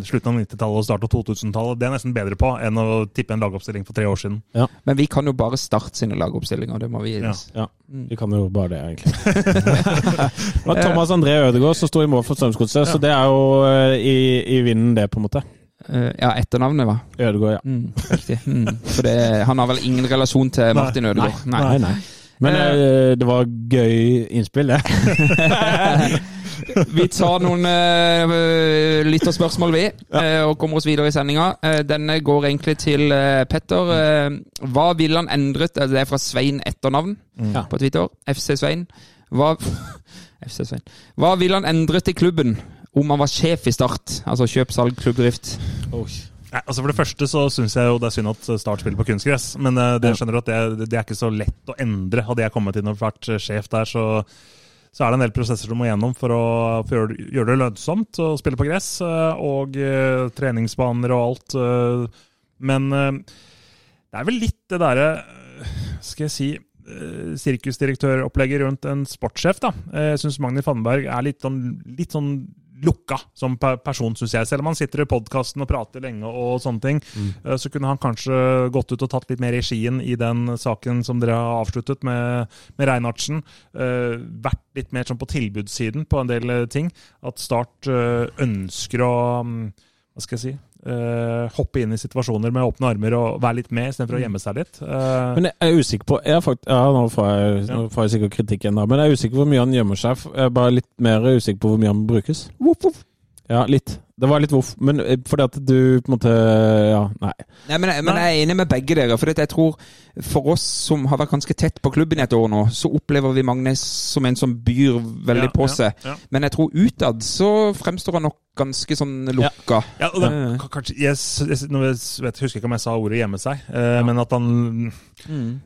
slutten av 90-tallet og starten av 2000-tallet. Det er jeg nesten bedre på enn å tippe en lagoppstilling for tre år siden. Men vi kan jo bare starte sine lagoppstillinger, det må vi gi Ja. oss. Ja, vi kan jo bare det, egentlig. det var Thomas André Ødegaard som sto i mål for Strømsgodset, så det er jo eh, i, i vinden, det, på en måte. Eh, ja, etternavnet, hva? Ødegaard, ja. Mm, riktig. Mm. For det, han har vel ingen relasjon til Martin Ødegaard? Nei. Nei, nei. Men eh, det var gøy innspill, det. Vi tar noen uh, lytterspørsmål, vi, eh, og kommer oss videre i sendinga. Eh, denne går egentlig til eh, Petter. Eh, hva ville han endret altså, Det er fra Svein etternavn mm. på Twitter. FC Svein. Hva FC Svein. Hva ville han endret i klubben om han var sjef i Start? Altså kjøp, salg, klubbdrift. Nei, altså For det første så syns jeg jo det er synd at Start spiller på kunstgress. Men eh, det skjønner du at det, det er ikke så lett å endre. Hadde jeg kommet inn og vært eh, sjef der, så, så er det en del prosesser du må gjennom for å, for å gjøre, det- lønnsomt å spille på gress. eh, Og uh, treningsbaner og alt. Uh, Men uh, det er vel litt det derre Skal jeg si sirkusdirektøropplegget rundt en sportssjef, da. Jeg syns Magni Fannberg er litt sånn, litt sånn lukka som person, syns jeg. Selv om han sitter i podkasten og prater lenge og sånne ting, mm. så kunne han kanskje gått ut og tatt litt mer regien i den saken som dere har avsluttet med, med Reinhardsen. Uh, vært litt mer sånn på tilbudssiden på en del eh, ting. At Start uh, ønsker å um, Hva skal jeg si? Eh, hoppe inn i situasjoner med åpne armer og være litt med istedenfor å gjemme seg litt. Uh, Men jeg er usikker på jeg fakt Ja, nå får jeg, nå får jeg sikkert kritikk igjen, da. Men jeg er usikker på hvor mye han gjemmer seg. Jeg er bare litt mer usikker på hvor mye han brukes. Ja, litt. Det var litt voff. Men eh, fordi at du på en måte Ja, nei. Nei, men, jeg- men jeg er enig med begge dere. For jeg tror For oss som har vært ganske tett på klubben i et år nå, så opplever vi Magnes som en som byr veldig Ja, på seg. ja. Men jeg tror utad så fremstår han nok ganske sånn lukka. Ja, og det, Eh. kanskje, jeg, s- jeg, vet, jeg husker ikke om jeg sa ordet 'gjemme seg', eh, men at han Mm.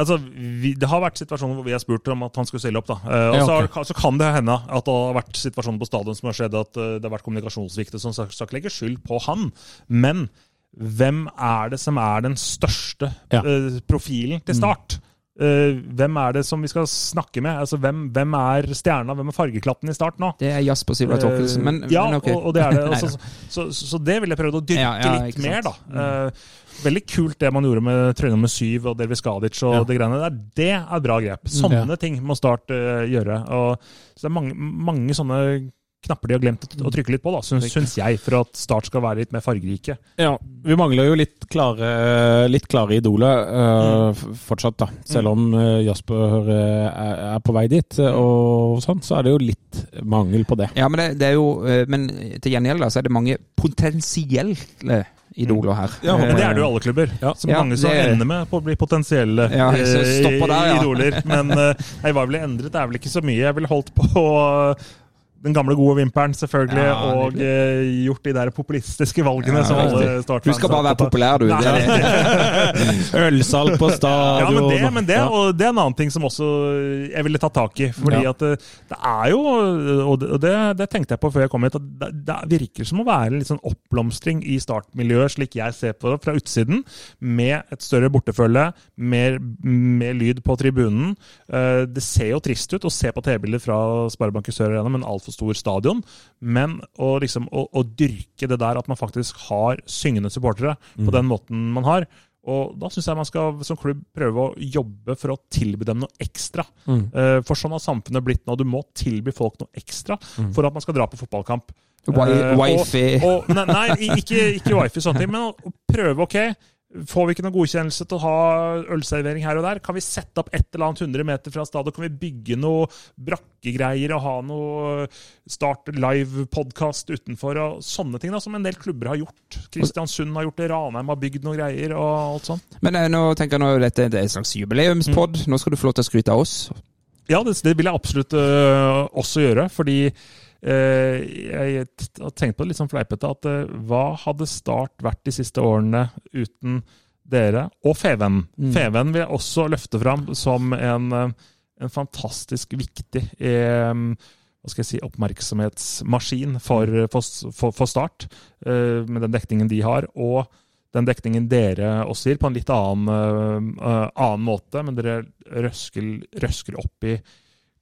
Altså, vi, Det har vært situasjoner hvor vi har spurt om at han skulle stille opp. da. Eh, og Ja, så, ok. har- så kan det hende at det har vært situasjoner på stadion som har skjedd at uh, det har vært kommunikasjonssvikt. Som sånn, så jeg skal ikke legge skyld på han. Men hvem er det som er den største Ja. uh, profilen til start? Eh, hvem er det som vi skal snakke med? Altså, Hvem, hvem er stjerna, hvem er fargeklatten i start nå? Det er Jasper Silva Torkelsen. Men, Eh, ja, men ok. og, og det er det. Altså, så, så, så det ville jeg prøvd å dyrke Ja, ja, litt mer, da. sant. Eh, veldig kult det man gjorde med trøye nummer syv og Delvis Gadic og Ja. det greiene der. Det er bra grep. Sånne ting må Start eh, gjøre. Og, så det er mange, mange sånne knapper de har glemt å, å trykke litt på, da, syns, syns jeg, for at Start skal være litt mer fargerike. Ja, vi mangler jo litt klare, litt klare idoler uh, fortsatt, da. Selv om uh, Jasper eh, er, er på vei dit, eh, og sånn, så er det jo litt mangel på det. Ja, men det, det er jo Men til gjengjeld da, så er det mange potensielle idoler her. Ja, men det er det jo alle klubber. Ja. som Ja, mange som det- ender med på å bli potensielle Ja, der, ja. idoler. Men nei, hva jeg ville endret, er vel ikke så mye. Jeg ville holdt på eh, den gamle, gode vimpelen, selvfølgelig, Ja, og uh, gjort de der populistiske valgene Ja, som alle Start-fans Du skal bare være populær, du. Ølsalg på stadion. Ja, men det, men det, og det er en annen ting som også jeg ville tatt tak i. Fordi Ja. at det, det er jo, og det, og det, det tenkte jeg på før jeg kom hit, at det, det virker som å være litt sånn oppblomstring i startmiljøet, slik jeg ser på det fra utsiden, med et større bortefølge, mer, mer lyd på tribunen. Uh, Det ser jo trist ut å se på TV-bilder fra Sparebanken Sør Arena men en altfor stor stadion, men å, liksom, å, å dyrke det der at man faktisk har syngende supportere på den måten man har, og da syns jeg man skal som klubb prøve å jobbe for å tilby dem noe ekstra. Mm. For sånn har samfunnet blitt nå. Du må tilby folk noe ekstra for at man skal dra på fotballkamp. Eh, og- Og, nei, nei, ikke, ikke wifi sånne ting, men å prøve, ok. Får vi ikke noen godkjennelse til å ha ølservering her og der? Kan vi sette opp et eller annet 100 meter fra stadion? Kan vi bygge noe brakkegreier og ha noe Start live-podkast utenfor? og Sånne ting da, som en del klubber har gjort. Kristiansund har gjort det, Ranheim har bygd noen greier og alt sånt. Men eh, nå tenker jeg nå dette det er en slags jubileumspod. Nå skal du få lov til å skryte av oss. Ja, det, det vil jeg absolutt øh, også gjøre, fordi jeg har tenkt på det litt sånn fleipete at øh, hva hadde Start vært de siste årene uten dere og Feven. Mm. Feven vil jeg også løfte fram som en, eh, en fantastisk viktig eh, hva skal jeg si, oppmerksomhetsmaskin for, for, for, for Start, eh, med den dekningen de har. og den dekningen dere også gir, på en litt annen, eh, annen måte. Men dere røsker, røsker opp i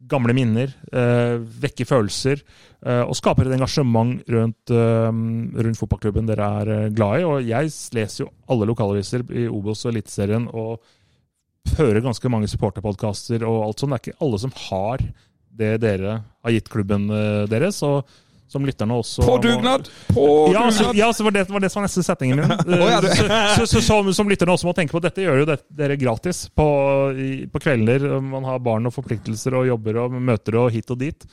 gamle minner, eh, vekker følelser eh, og skaper et engasjement rundt, eh, rundt fotballklubben dere er eh, glad i. Og jeg leser jo alle lokalaviser i Obos og Eliteserien og hører ganske mange supporterpodkaster og alt sånt. Det er ikke alle som har det dere har gitt klubben eh, deres. og som lytterne også På dugnad! På ja, så, dugnad! ja, så var det, var det som var neste setningen min. Å, ja, så, så, så, som, som lytterne også må tenke på, dette gjør jo det, dere gratis på, i, på kvelder. Man har barn og forpliktelser og jobber og møter og hit og dit.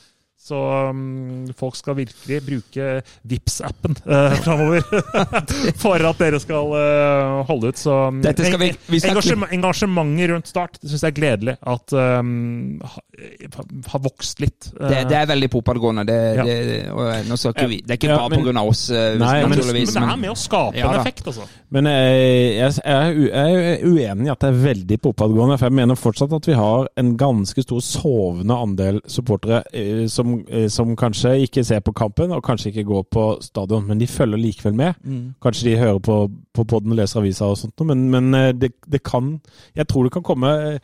Så um, folk skal virkelig bruke Vips-appen uh, framover for at dere skal uh, holde ut. Så um, Dette skal vi- vi skal engasjement, engasjementet rundt Start det syns jeg er gledelig at um, ha- har vokst litt. Uh, Det, det er veldig popadgående. Det, Ja. det, eh, det er ikke Ja, bare men- på grunn av oss, eh, Nei, men- men, naturligvis. men det er med å skape Ja en effekt, altså. Men jeg, jeg, jeg, er uenig i at det er veldig popadgående. For jeg mener fortsatt at vi har en ganske stor sovende andel supportere eh, som, eh, som kanskje ikke ser på kampen, og kanskje ikke går på stadion, men de følger likevel med. Mm. Kanskje de hører på, på podden og leser aviser og sånt, noe, men, men eh, det, det kan Jeg tror det kan komme eh,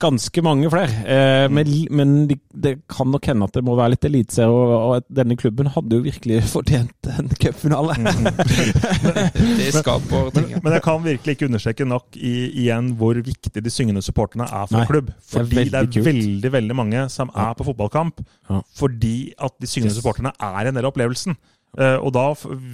ganske mange flere. Eh, men men det, det kan nok hende at det må være litt eliteserie, og, og at denne klubben hadde jo virkelig fortjent en cupfinale. Det skaper ting. ja. Men jeg kan virkelig ikke understreke nok i, igjen hvor viktig de syngende supporterne er for Nei, klubb. klubb. det er Fordi det er, veldig veldig veldig mange som er på fotballkamp Ja. fordi at de syngende supporterne er en del av opplevelsen. Uh, og da,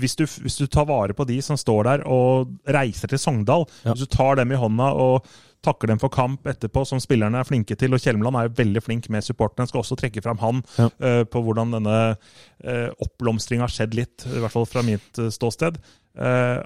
hvis du, hvis du tar vare på de som står der og reiser til Sogndal, Ja. hvis du tar dem i hånda og takker dem for kamp etterpå, som spillerne er flinke til, og Kjelmeland er jo veldig flink med supporterne, skal også trekke fram han Ja. uh, på hvordan denne uh, oppblomstringa har skjedd litt, i hvert fall fra mitt uh, ståsted. Uh,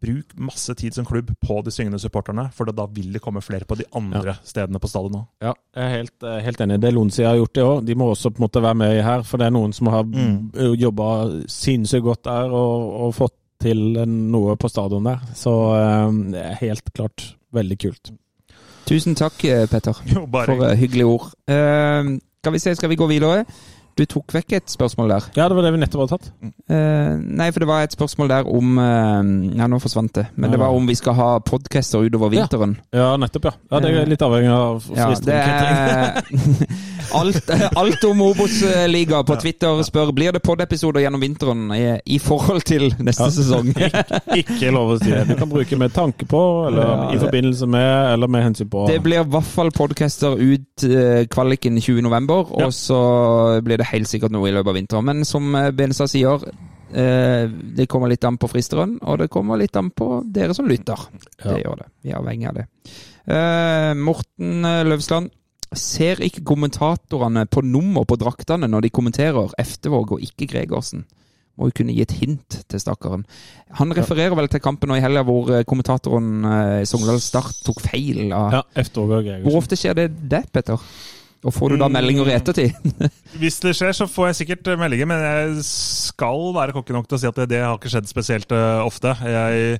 bruk masse tid som klubb på de syngende supporterne, for da vil det komme flere på de andre stedene på stadion òg. Ja, jeg er helt, eh, helt enig. Det Lonsi har gjort det òg. De må også på en måte være med her, for det er noen som har mm. jobba sinnssykt godt der og, og fått til noe på stadion der. Så eh, det er helt klart veldig kult. Tusen takk, eh, Petter, Jo, bare for eh, hyggelige ord. Eh, skal vi se, skal vi gå videre? Du tok vekk et spørsmål der. Ja, det var det vi nettopp hadde tatt. Eh, nei, for det var et spørsmål der om eh, Ja, nå forsvant det. Men det var om vi skal ha podcaster utover vinteren. Ja, nettopp, ja. ja det er litt avhengig av Ja, fristen. det er alt, alt om Obos-liga på Twitter spør blir det pod-episoder gjennom vinteren i, i forhold til neste Ja. sesong. Ikke lov å si det. Du kan bruke med tanke på, eller Ja, i forbindelse med, eller med hensyn på. Det blir i hvert fall podcaster ut eh, kvaliken 20.11, Ja. og så blir det helt sikkert noe i løpet av vinteren. Men som eh, Benestad sier, eh, det kommer litt an på fristeren, og det kommer litt an på dere som lytter. Ja. Det gjør det. Vi er avhengig av det. Eh, Morten Løvsland. Ser ikke kommentatorene på nummer på draktene når de kommenterer Eftevåg og ikke Gregersen? Må jo kunne gi et hint til stakkaren. Han refererer vel til kampen nå i helga hvor kommentatoren eh, Sogndal Start tok feil. Av, Ja. Hvor ofte skjer det det, Petter? Og får du da meldinger i ettertid? Hvis det skjer, så får jeg sikkert eh, meldinger, men jeg skal være kokke nok til å si at det, det har ikke skjedd spesielt eh, ofte. Jeg,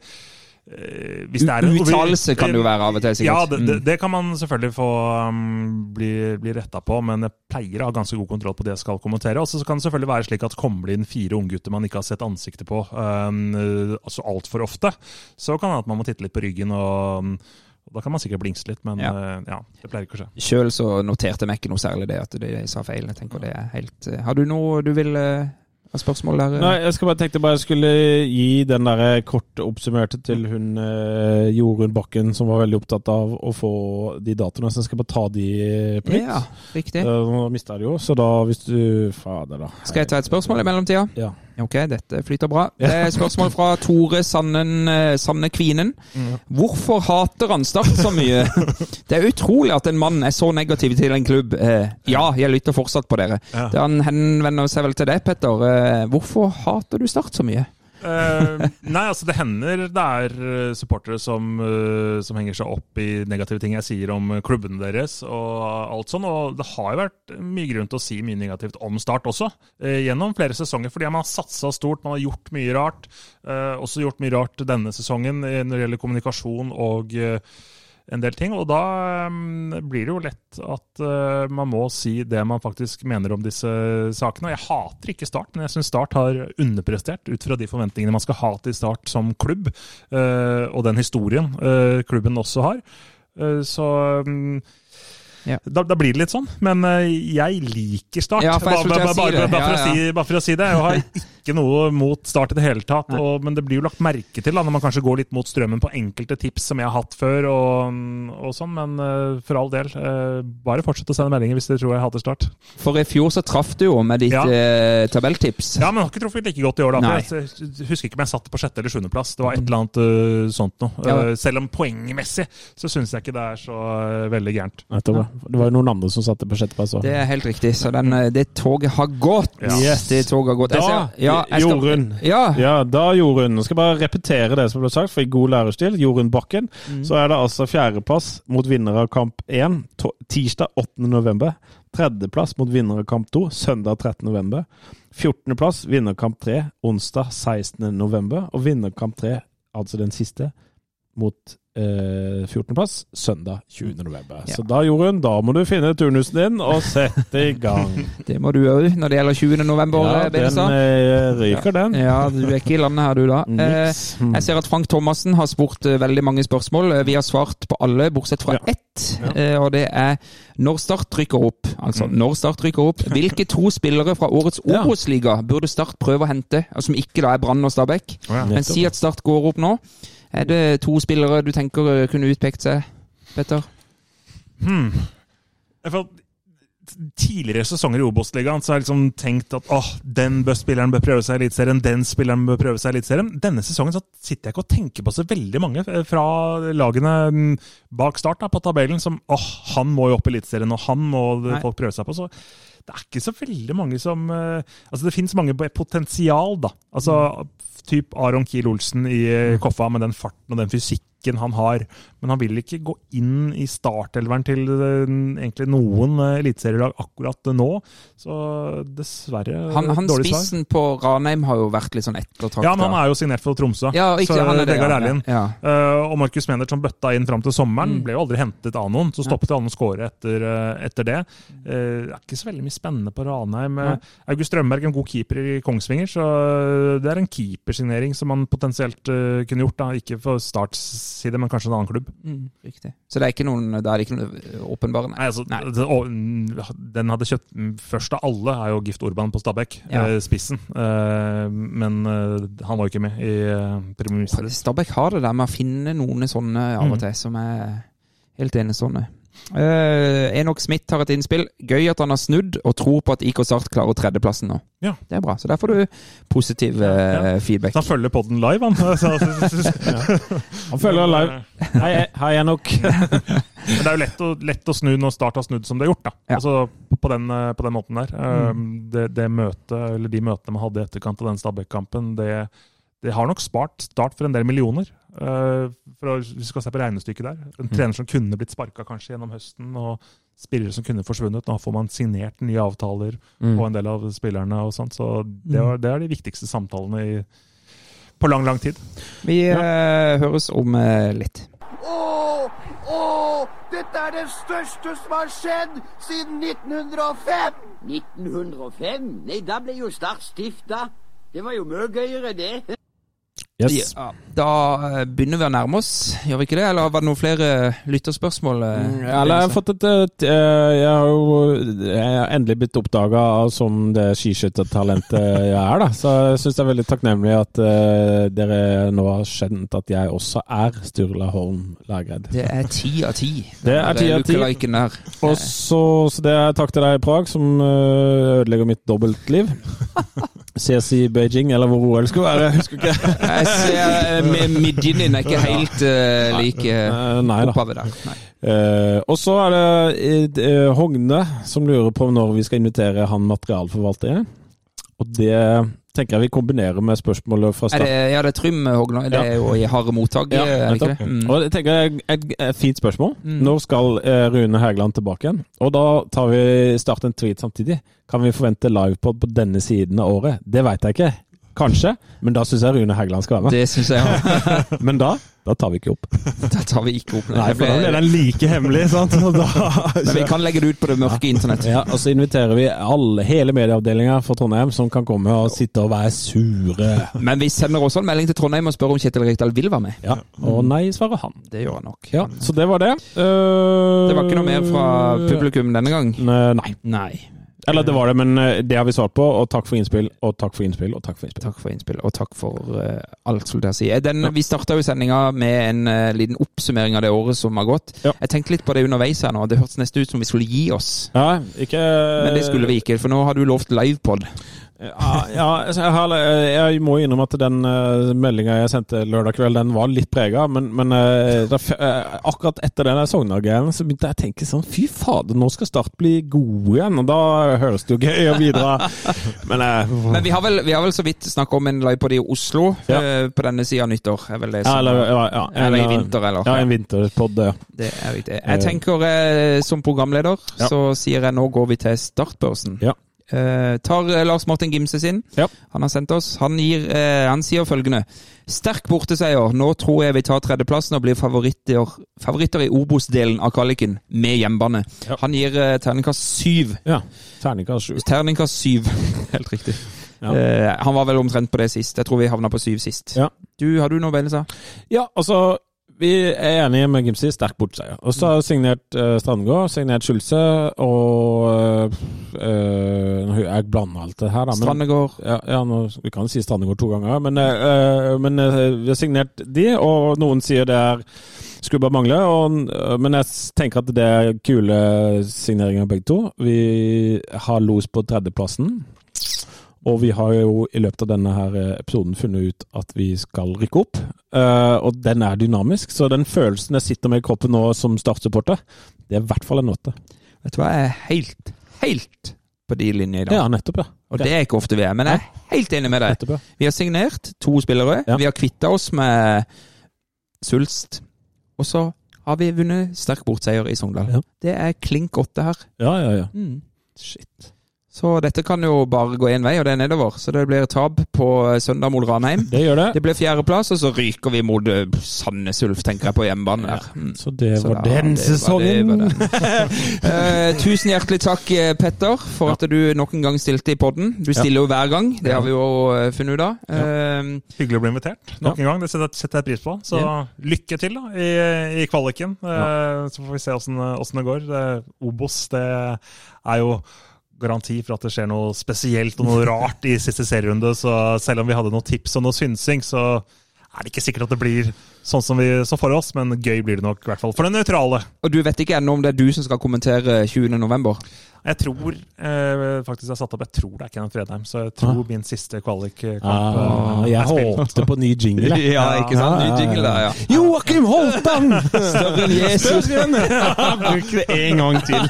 eh, hvis det er en- Uttalelse kan det jo være av og til, sikkert. Ja, det, det, Mm. kan man selvfølgelig få um, bli, bli retta på, men jeg pleier å ha ganske god kontroll på det jeg skal kommentere. Og så kan det selvfølgelig være slik at kommer det inn fire unggutter man ikke har sett ansiktet på um, altså altfor ofte, så kan det hende at man må titte litt på ryggen, og, um, da kan man sikkert blingse litt, men Ja. eh, ja, det pleier ikke å skje. Sjøl så noterte jeg meg ikke noe særlig det at de sa feil. Jeg tenker det er helt eh, Har du noe du vil eh, ha spørsmål der? Nei, jeg skal bare tenkte bare jeg skulle gi den der kort oppsummerte til hun Jorunn Bakken, som var veldig opptatt av å få de datoene. Så jeg skal bare ta de på nytt. Ja, riktig. Nå mista jeg det jo, så da hvis du Fader, da. Skal jeg ta et spørsmål i mellomtida? Ja. Ok, dette flyter bra. Det er spørsmål fra Tore Sannen, eh, Sanne Kvinen. Hvorfor hater han Start så mye? Det er utrolig at en mann er så negativ til en klubb. Eh, Ja, jeg lytter fortsatt på dere. Han henvender seg vel til deg, Petter. Eh, Hvorfor hater du Start så mye? Eh, nei, altså det hender det er eh, supportere som, uh, som henger seg opp i negative ting jeg sier om klubbene deres og alt sånn. Og det har jo vært mye grunn til å si mye negativt om Start også, uh, gjennom flere sesonger. Fordi man har satsa stort, man har gjort mye rart. Også gjort mye rart denne sesongen når det gjelder kommunikasjon og eh, en del ting. Og da mm, blir det jo lett at eh, man må si det man faktisk mener om disse sakene. Og jeg hater ikke Start, men jeg syns Start har underprestert ut fra de forventningene man skal ha til Start som klubb, eh, og den historien eh, klubben også har. Så mm, Ja. da, da blir det litt sånn. Men jeg liker Start. Ja, bare, bare, bare, for å si, bare for å si det. Jeg har ikke noe mot Start i det hele tatt. Og, men det blir jo lagt merke til da, når man kanskje går litt mot strømmen på enkelte tips som jeg har hatt før. og, og sånn, Men uh, for all del, uh, bare fortsett å sende meldinger hvis dere tror jeg hater Start. For i fjor så traff du jo med ditt Ja. uh, tabelltips. Ja, men jeg har ikke truffet like godt i år. da. For jeg jeg husker ikke om jeg satt på sjette eller sjuendeplass. Det var et eller annet sånt noe. Ja. Selv om poengmessig så syns jeg ikke det er så veldig gærent. Ja. Det var jo noen andre som satte på sjetteplass òg. Det er helt riktig. Så den, det toget har gått. Ja. Yes. Det toget har gått. Da, ser- ja, skal- Jorunn. Ja. Ja, da Jorunn Nå skal jeg bare repetere det som ble sagt, for i god lærerstil. Jorunn Bakken. Så er det altså fjerdeplass mot vinner av kamp 1 tirsdag 8. november. Tredjeplass mot vinner av kamp 2 søndag 13. november. Fjortendeplass vinner kamp 3 onsdag 16. november. Og vinner kamp 3, altså den siste, mot eh, 14.-plass søndag 20. november. Ja. Så da, Jorunn, da må du finne turnusen din og sette i gang. Det må du òg når det gjelder 20. november. Ja, eh, den eh, ryker, den. Ja, du er ikke i landet her, du da. Eh, Mm. Jeg ser at Frank Thomassen har spurt eh, veldig mange spørsmål. Vi har svart på alle, bortsett fra Ja. ett. Og det er når Start rykker opp. Altså når Start rykker opp. Hvilke to spillere fra årets. Obos-liga burde Start prøve å hente, som ikke da er Brann og Stabæk? Men si at Start går opp nå. Er det to spillere du tenker kunne utpekt seg, Petter? Hmm. Tidligere sesonger i Obos-ligaen har jeg liksom tenkt at oh, den spilleren bør prøve seg i Eliteserien, den spilleren bør prøve seg i Eliteserien. Denne sesongen så sitter jeg ikke og tenker på så veldig mange fra lagene mm, bak start da, på tabellen som åh, han må jo opp i Eliteserien, og han må Nei. folk prøve seg på. Så det er ikke så veldig mange som eh, Altså, det fins mange på potensial, da. Altså typ Aron Kiel Olsen i eh, Koffa med den farten og den fysikken han har. Men han vil ikke gå inn i startelveren til eh, egentlig noen eh, eliteserielag akkurat nå. Så dessverre Han, han dårlig svar. spissen på Ranheim har jo vært litt sånn ettertrakta. Ja, men han er jo signert for Tromsø. Ja, ikke, så han er det, Vegard ærlig Erlien. Ja. Eh, og Markus Menert som bøtta inn fram til sommeren, Mm. ble jo aldri hentet av noen. Så stoppet han å skåre etter, eh, etter det. Uh, det er ikke så veldig mye spennende på Ranheim. Eh, August Strømberg er en god keeper i Kongsvinger, så eh, det er en keepersignering som man potensielt uh, kunne gjort. da, Ikke for Starts side, men kanskje en annen klubb. Mm, riktig. Så det er ikke noen, det er ikke noen åpenbare, Nei, altså, Nei. Det, og, mm, den hadde kjøpt mm, først av alle, er jo Gift Orban på Stabæk. Ja. eh, spissen. Eh, men eh, han var jo ikke med i uh, Premier Stabæk har det der med å finne noen sånne av Mm. og til som er helt enestående. Uh, Enok Smith har et innspill. Gøy at han har snudd og tror på at IK Start klarer tredjeplassen nå. Ja. Det er bra. Så der får du positiv eh, feedback. Så han følger podden live, han. Han følger live. Hei, hei Enok. Men det er jo lett å, lett å snu når Start har snudd som det har gjort. da. Ja. Altså på den, eh, på den måten der. Mm. Det, det møtet, eller De møtene man hadde i etterkant av den Stabæk-kampen, det, det har nok spart Start for en del millioner. Uh, for å, Hvis vi skal se på regnestykket der. En trener som kunne blitt sparka kanskje gjennom høsten, og spillere som kunne forsvunnet. Nå får man signert nye avtaler Mm. på en del av spillerne. og sånt, Så det, var, det er de viktigste samtalene i, på lang, lang tid. Vi eh, høres om uh, litt. Å, å, dette er det største som har skjedd siden 1905! 1905? Nei, da ble jo Start stifta. Det var jo mye gøyere, det. Yes. Ja, da eh, begynner vi å nærme oss, gjør vi ikke det? Eller var det noen flere lytterspørsmål? eh, Mm, Eller jeg har fått et et, eh, Jeg har jo jeg har endelig blitt oppdaga som det skiskyttertalentet jeg er, da. Så jeg syns det er veldig takknemlig at uh, dere nå har skjønt at jeg også er Sturla Holm Lægreid. Det er ti av ti. Det er ti av ti. Og så, så det er takk til deg, Prag, som ødelegger mitt dobbeltliv. CS i Beijing, eller hvor OL skulle være, jeg husker ikke. Jeg ser eh, med midjen din er ikke helt uh, like Eh, Nei da. oppover der. Nei. Uh, og så er det uh, Hogne som lurer på når vi skal invitere han materialforvalteren. Og det tenker jeg vi kombinerer med spørsmålet fra Er start. det, ja, det er Trym Hogland. Det er jo i harde mottak, Ja, er det ikke det? Mm. Og jeg tenker jeg- et, et fint spørsmål. Mm. Når skal eh, Rune Hægeland tilbake igjen? Og da tar vi start en tweet samtidig. Kan vi forvente livepod på denne siden av året? Det veit jeg ikke. Kanskje, men da syns jeg Rune Hægeland skal være med. Det synes jeg også. Men da, da tar vi ikke opp. Da tar vi ikke opp. Nei, for da blir den like hemmelig, sant? Da, Men vi kan legge det ut på det mørke internett. ja, og så inviterer vi alle, hele medieavdelinga for Trondheim som kan komme og sitte og være sure. Men vi sender også en melding til Trondheim og spør om Kjetil Rekdal vil være med. Ja, Og nei, svarer han. Det gjør han nok. Ja, Så det var det. Uh... Det var ikke noe mer fra publikum denne gang? Nei. Nei. Eller det var det, men eh, det har vi svart på. Og takk for innspill, og takk for innspill, og takk for innspill. Takk for innspill, og takk for uh, alt, skulle jeg si. Den, Vi starta jo sendinga med en uh, liten oppsummering av det året som har gått. Ja. Jeg tenkte litt på det underveis her nå. Det hørtes nesten ut som vi skulle gi oss. Ja, ikke Men det skulle vi ikke, for nå har du lovt livepod. Ja, altså, jeg, må innrømme at den uh, meldinga jeg sendte lørdag kveld, den var litt prega. Men, men eh, eh, akkurat etter den Sogndal-greien så begynte jeg å tenke sånn Fy fader, nå skal Start bli gode igjen. Og da høres det jo gøy å bidra. Men, eh, Men vi har vel, vi har vel så vidt snakka om en livepod i Oslo Ja. eh, på denne sida av nyttår. Er vel det ja, som, eller, ja, ja, eller i vinter, eller? Ja, en vinterpod. Ja. Det er riktig. Jeg tenker eh, som programleder, så sier jeg nå går vi til startbørsen. Ja. Eh, tar eh, Lars Martin Gimse sin. Ja. Han har sendt oss. Han, gir, eh, han sier følgende. Sterk borteseier. Nå tror jeg vi tar tredjeplassen og blir favoritter, favoritter i Obos-delen av kvaliken med hjemmebane. Ja. Han gir eh, terningkast syv. ja. Terningkast syv. Terningkast syv. Helt riktig. Ja. Eh, han var vel omtrent på det sist. Jeg tror vi havna på syv sist. Ja. Du, Har du noe å sa? Ja, altså vi er enige med Gimsi. Sterk bortseier. Og så har signert uh, Strandgård, signert Skjulse og uh, Jeg blander alt det her, da. Men, Strandegård. ja, ja, nå, vi kan si Strandegård to ganger, men, uh, men vi har signert de, og noen sier det er skulle bare mangle. Og, men jeg tenker at det er kule signeringer begge to. Vi har los på tredjeplassen. Og vi har jo i løpet av denne her eh, episoden funnet ut at vi skal rykke opp. Eh, og den er dynamisk, så den følelsen jeg sitter med i kroppen nå som startsupporter, det er i hvert fall en åtte. Vet du hva, jeg er helt, helt på de linjene i dag. Ja, nettopp, ja. Og det er ikke ofte vi er, men jeg er helt enig med deg. Vi har signert to spillere. Ja. Vi har kvitta oss med Sulst. Og så har vi vunnet sterk bortseier i Sogndal. Ja. Det er klink åtte her. Ja, ja, ja. Mm. Shit. Så dette kan jo bare gå én vei, og det er nedover. Så det blir tap på søndag mot Ranheim. Det gjør det. Det blir fjerdeplass, og så ryker vi mot eh, Sandnes Ulf, tenker jeg, på hjemmebane der. Ja, Så det Så var da- den det var sesongen. det, var. Eh, tusen hjertelig takk, eh, Petter, for at du nok en gang stilte i podden. Du stiller jo hver gang, det har vi jo funnet ut av. Eh, Hyggelig å bli invitert nok en gang. Det setter jeg pris på. Så lykke til da, i, i kvaliken. Eh, Så får vi se åssen det går. Obos det er jo garanti for at det skjer noe spesielt og noe rart i siste serierunde. Så selv om vi hadde noen tips og noe synsing, så er det ikke sikkert at det blir sånn som, vi, som for oss, men gøy blir det nok, i hvert fall for den nøytrale. og du vet ikke ennå om det er du som skal kommentere 20. Jeg tror eh, faktisk jeg har satt opp Jeg tror det er Kenneth Fredheim, så jeg tror min siste kvalikkamp Ah, jeg håpte på ny jingle. Ja, ikke sant? Ny Ja, ja, jingle der, ja. Joakim Holtan! Større enn Jesus. Bruk det en gang til.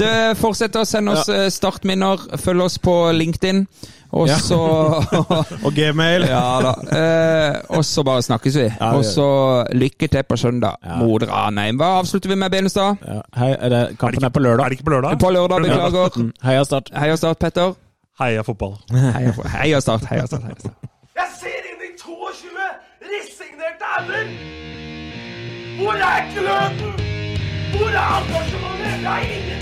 du, fortsetter å sende oss eh, startminner. Følg oss på LinkedIn. Og Ja. så Og gmail. Ja da. Eh, og så bare snakkes vi. Ja, Og så lykke til på søndag Ja. mot Ranheim. Hva avslutter vi med, Benestad? Ja, hei, er det, Er det ikke, er på ikke, er det ikke på lørdag? På lørdag, beklager. Mm, Heia Start. Heia Start, Petter. Heia fotball. Heia, heia Start. Heia Start. Heia start. Jeg ser inn i 22 resignerte ender! Hvor er gløden? Hvor er engasjementet? Jeg har ingenting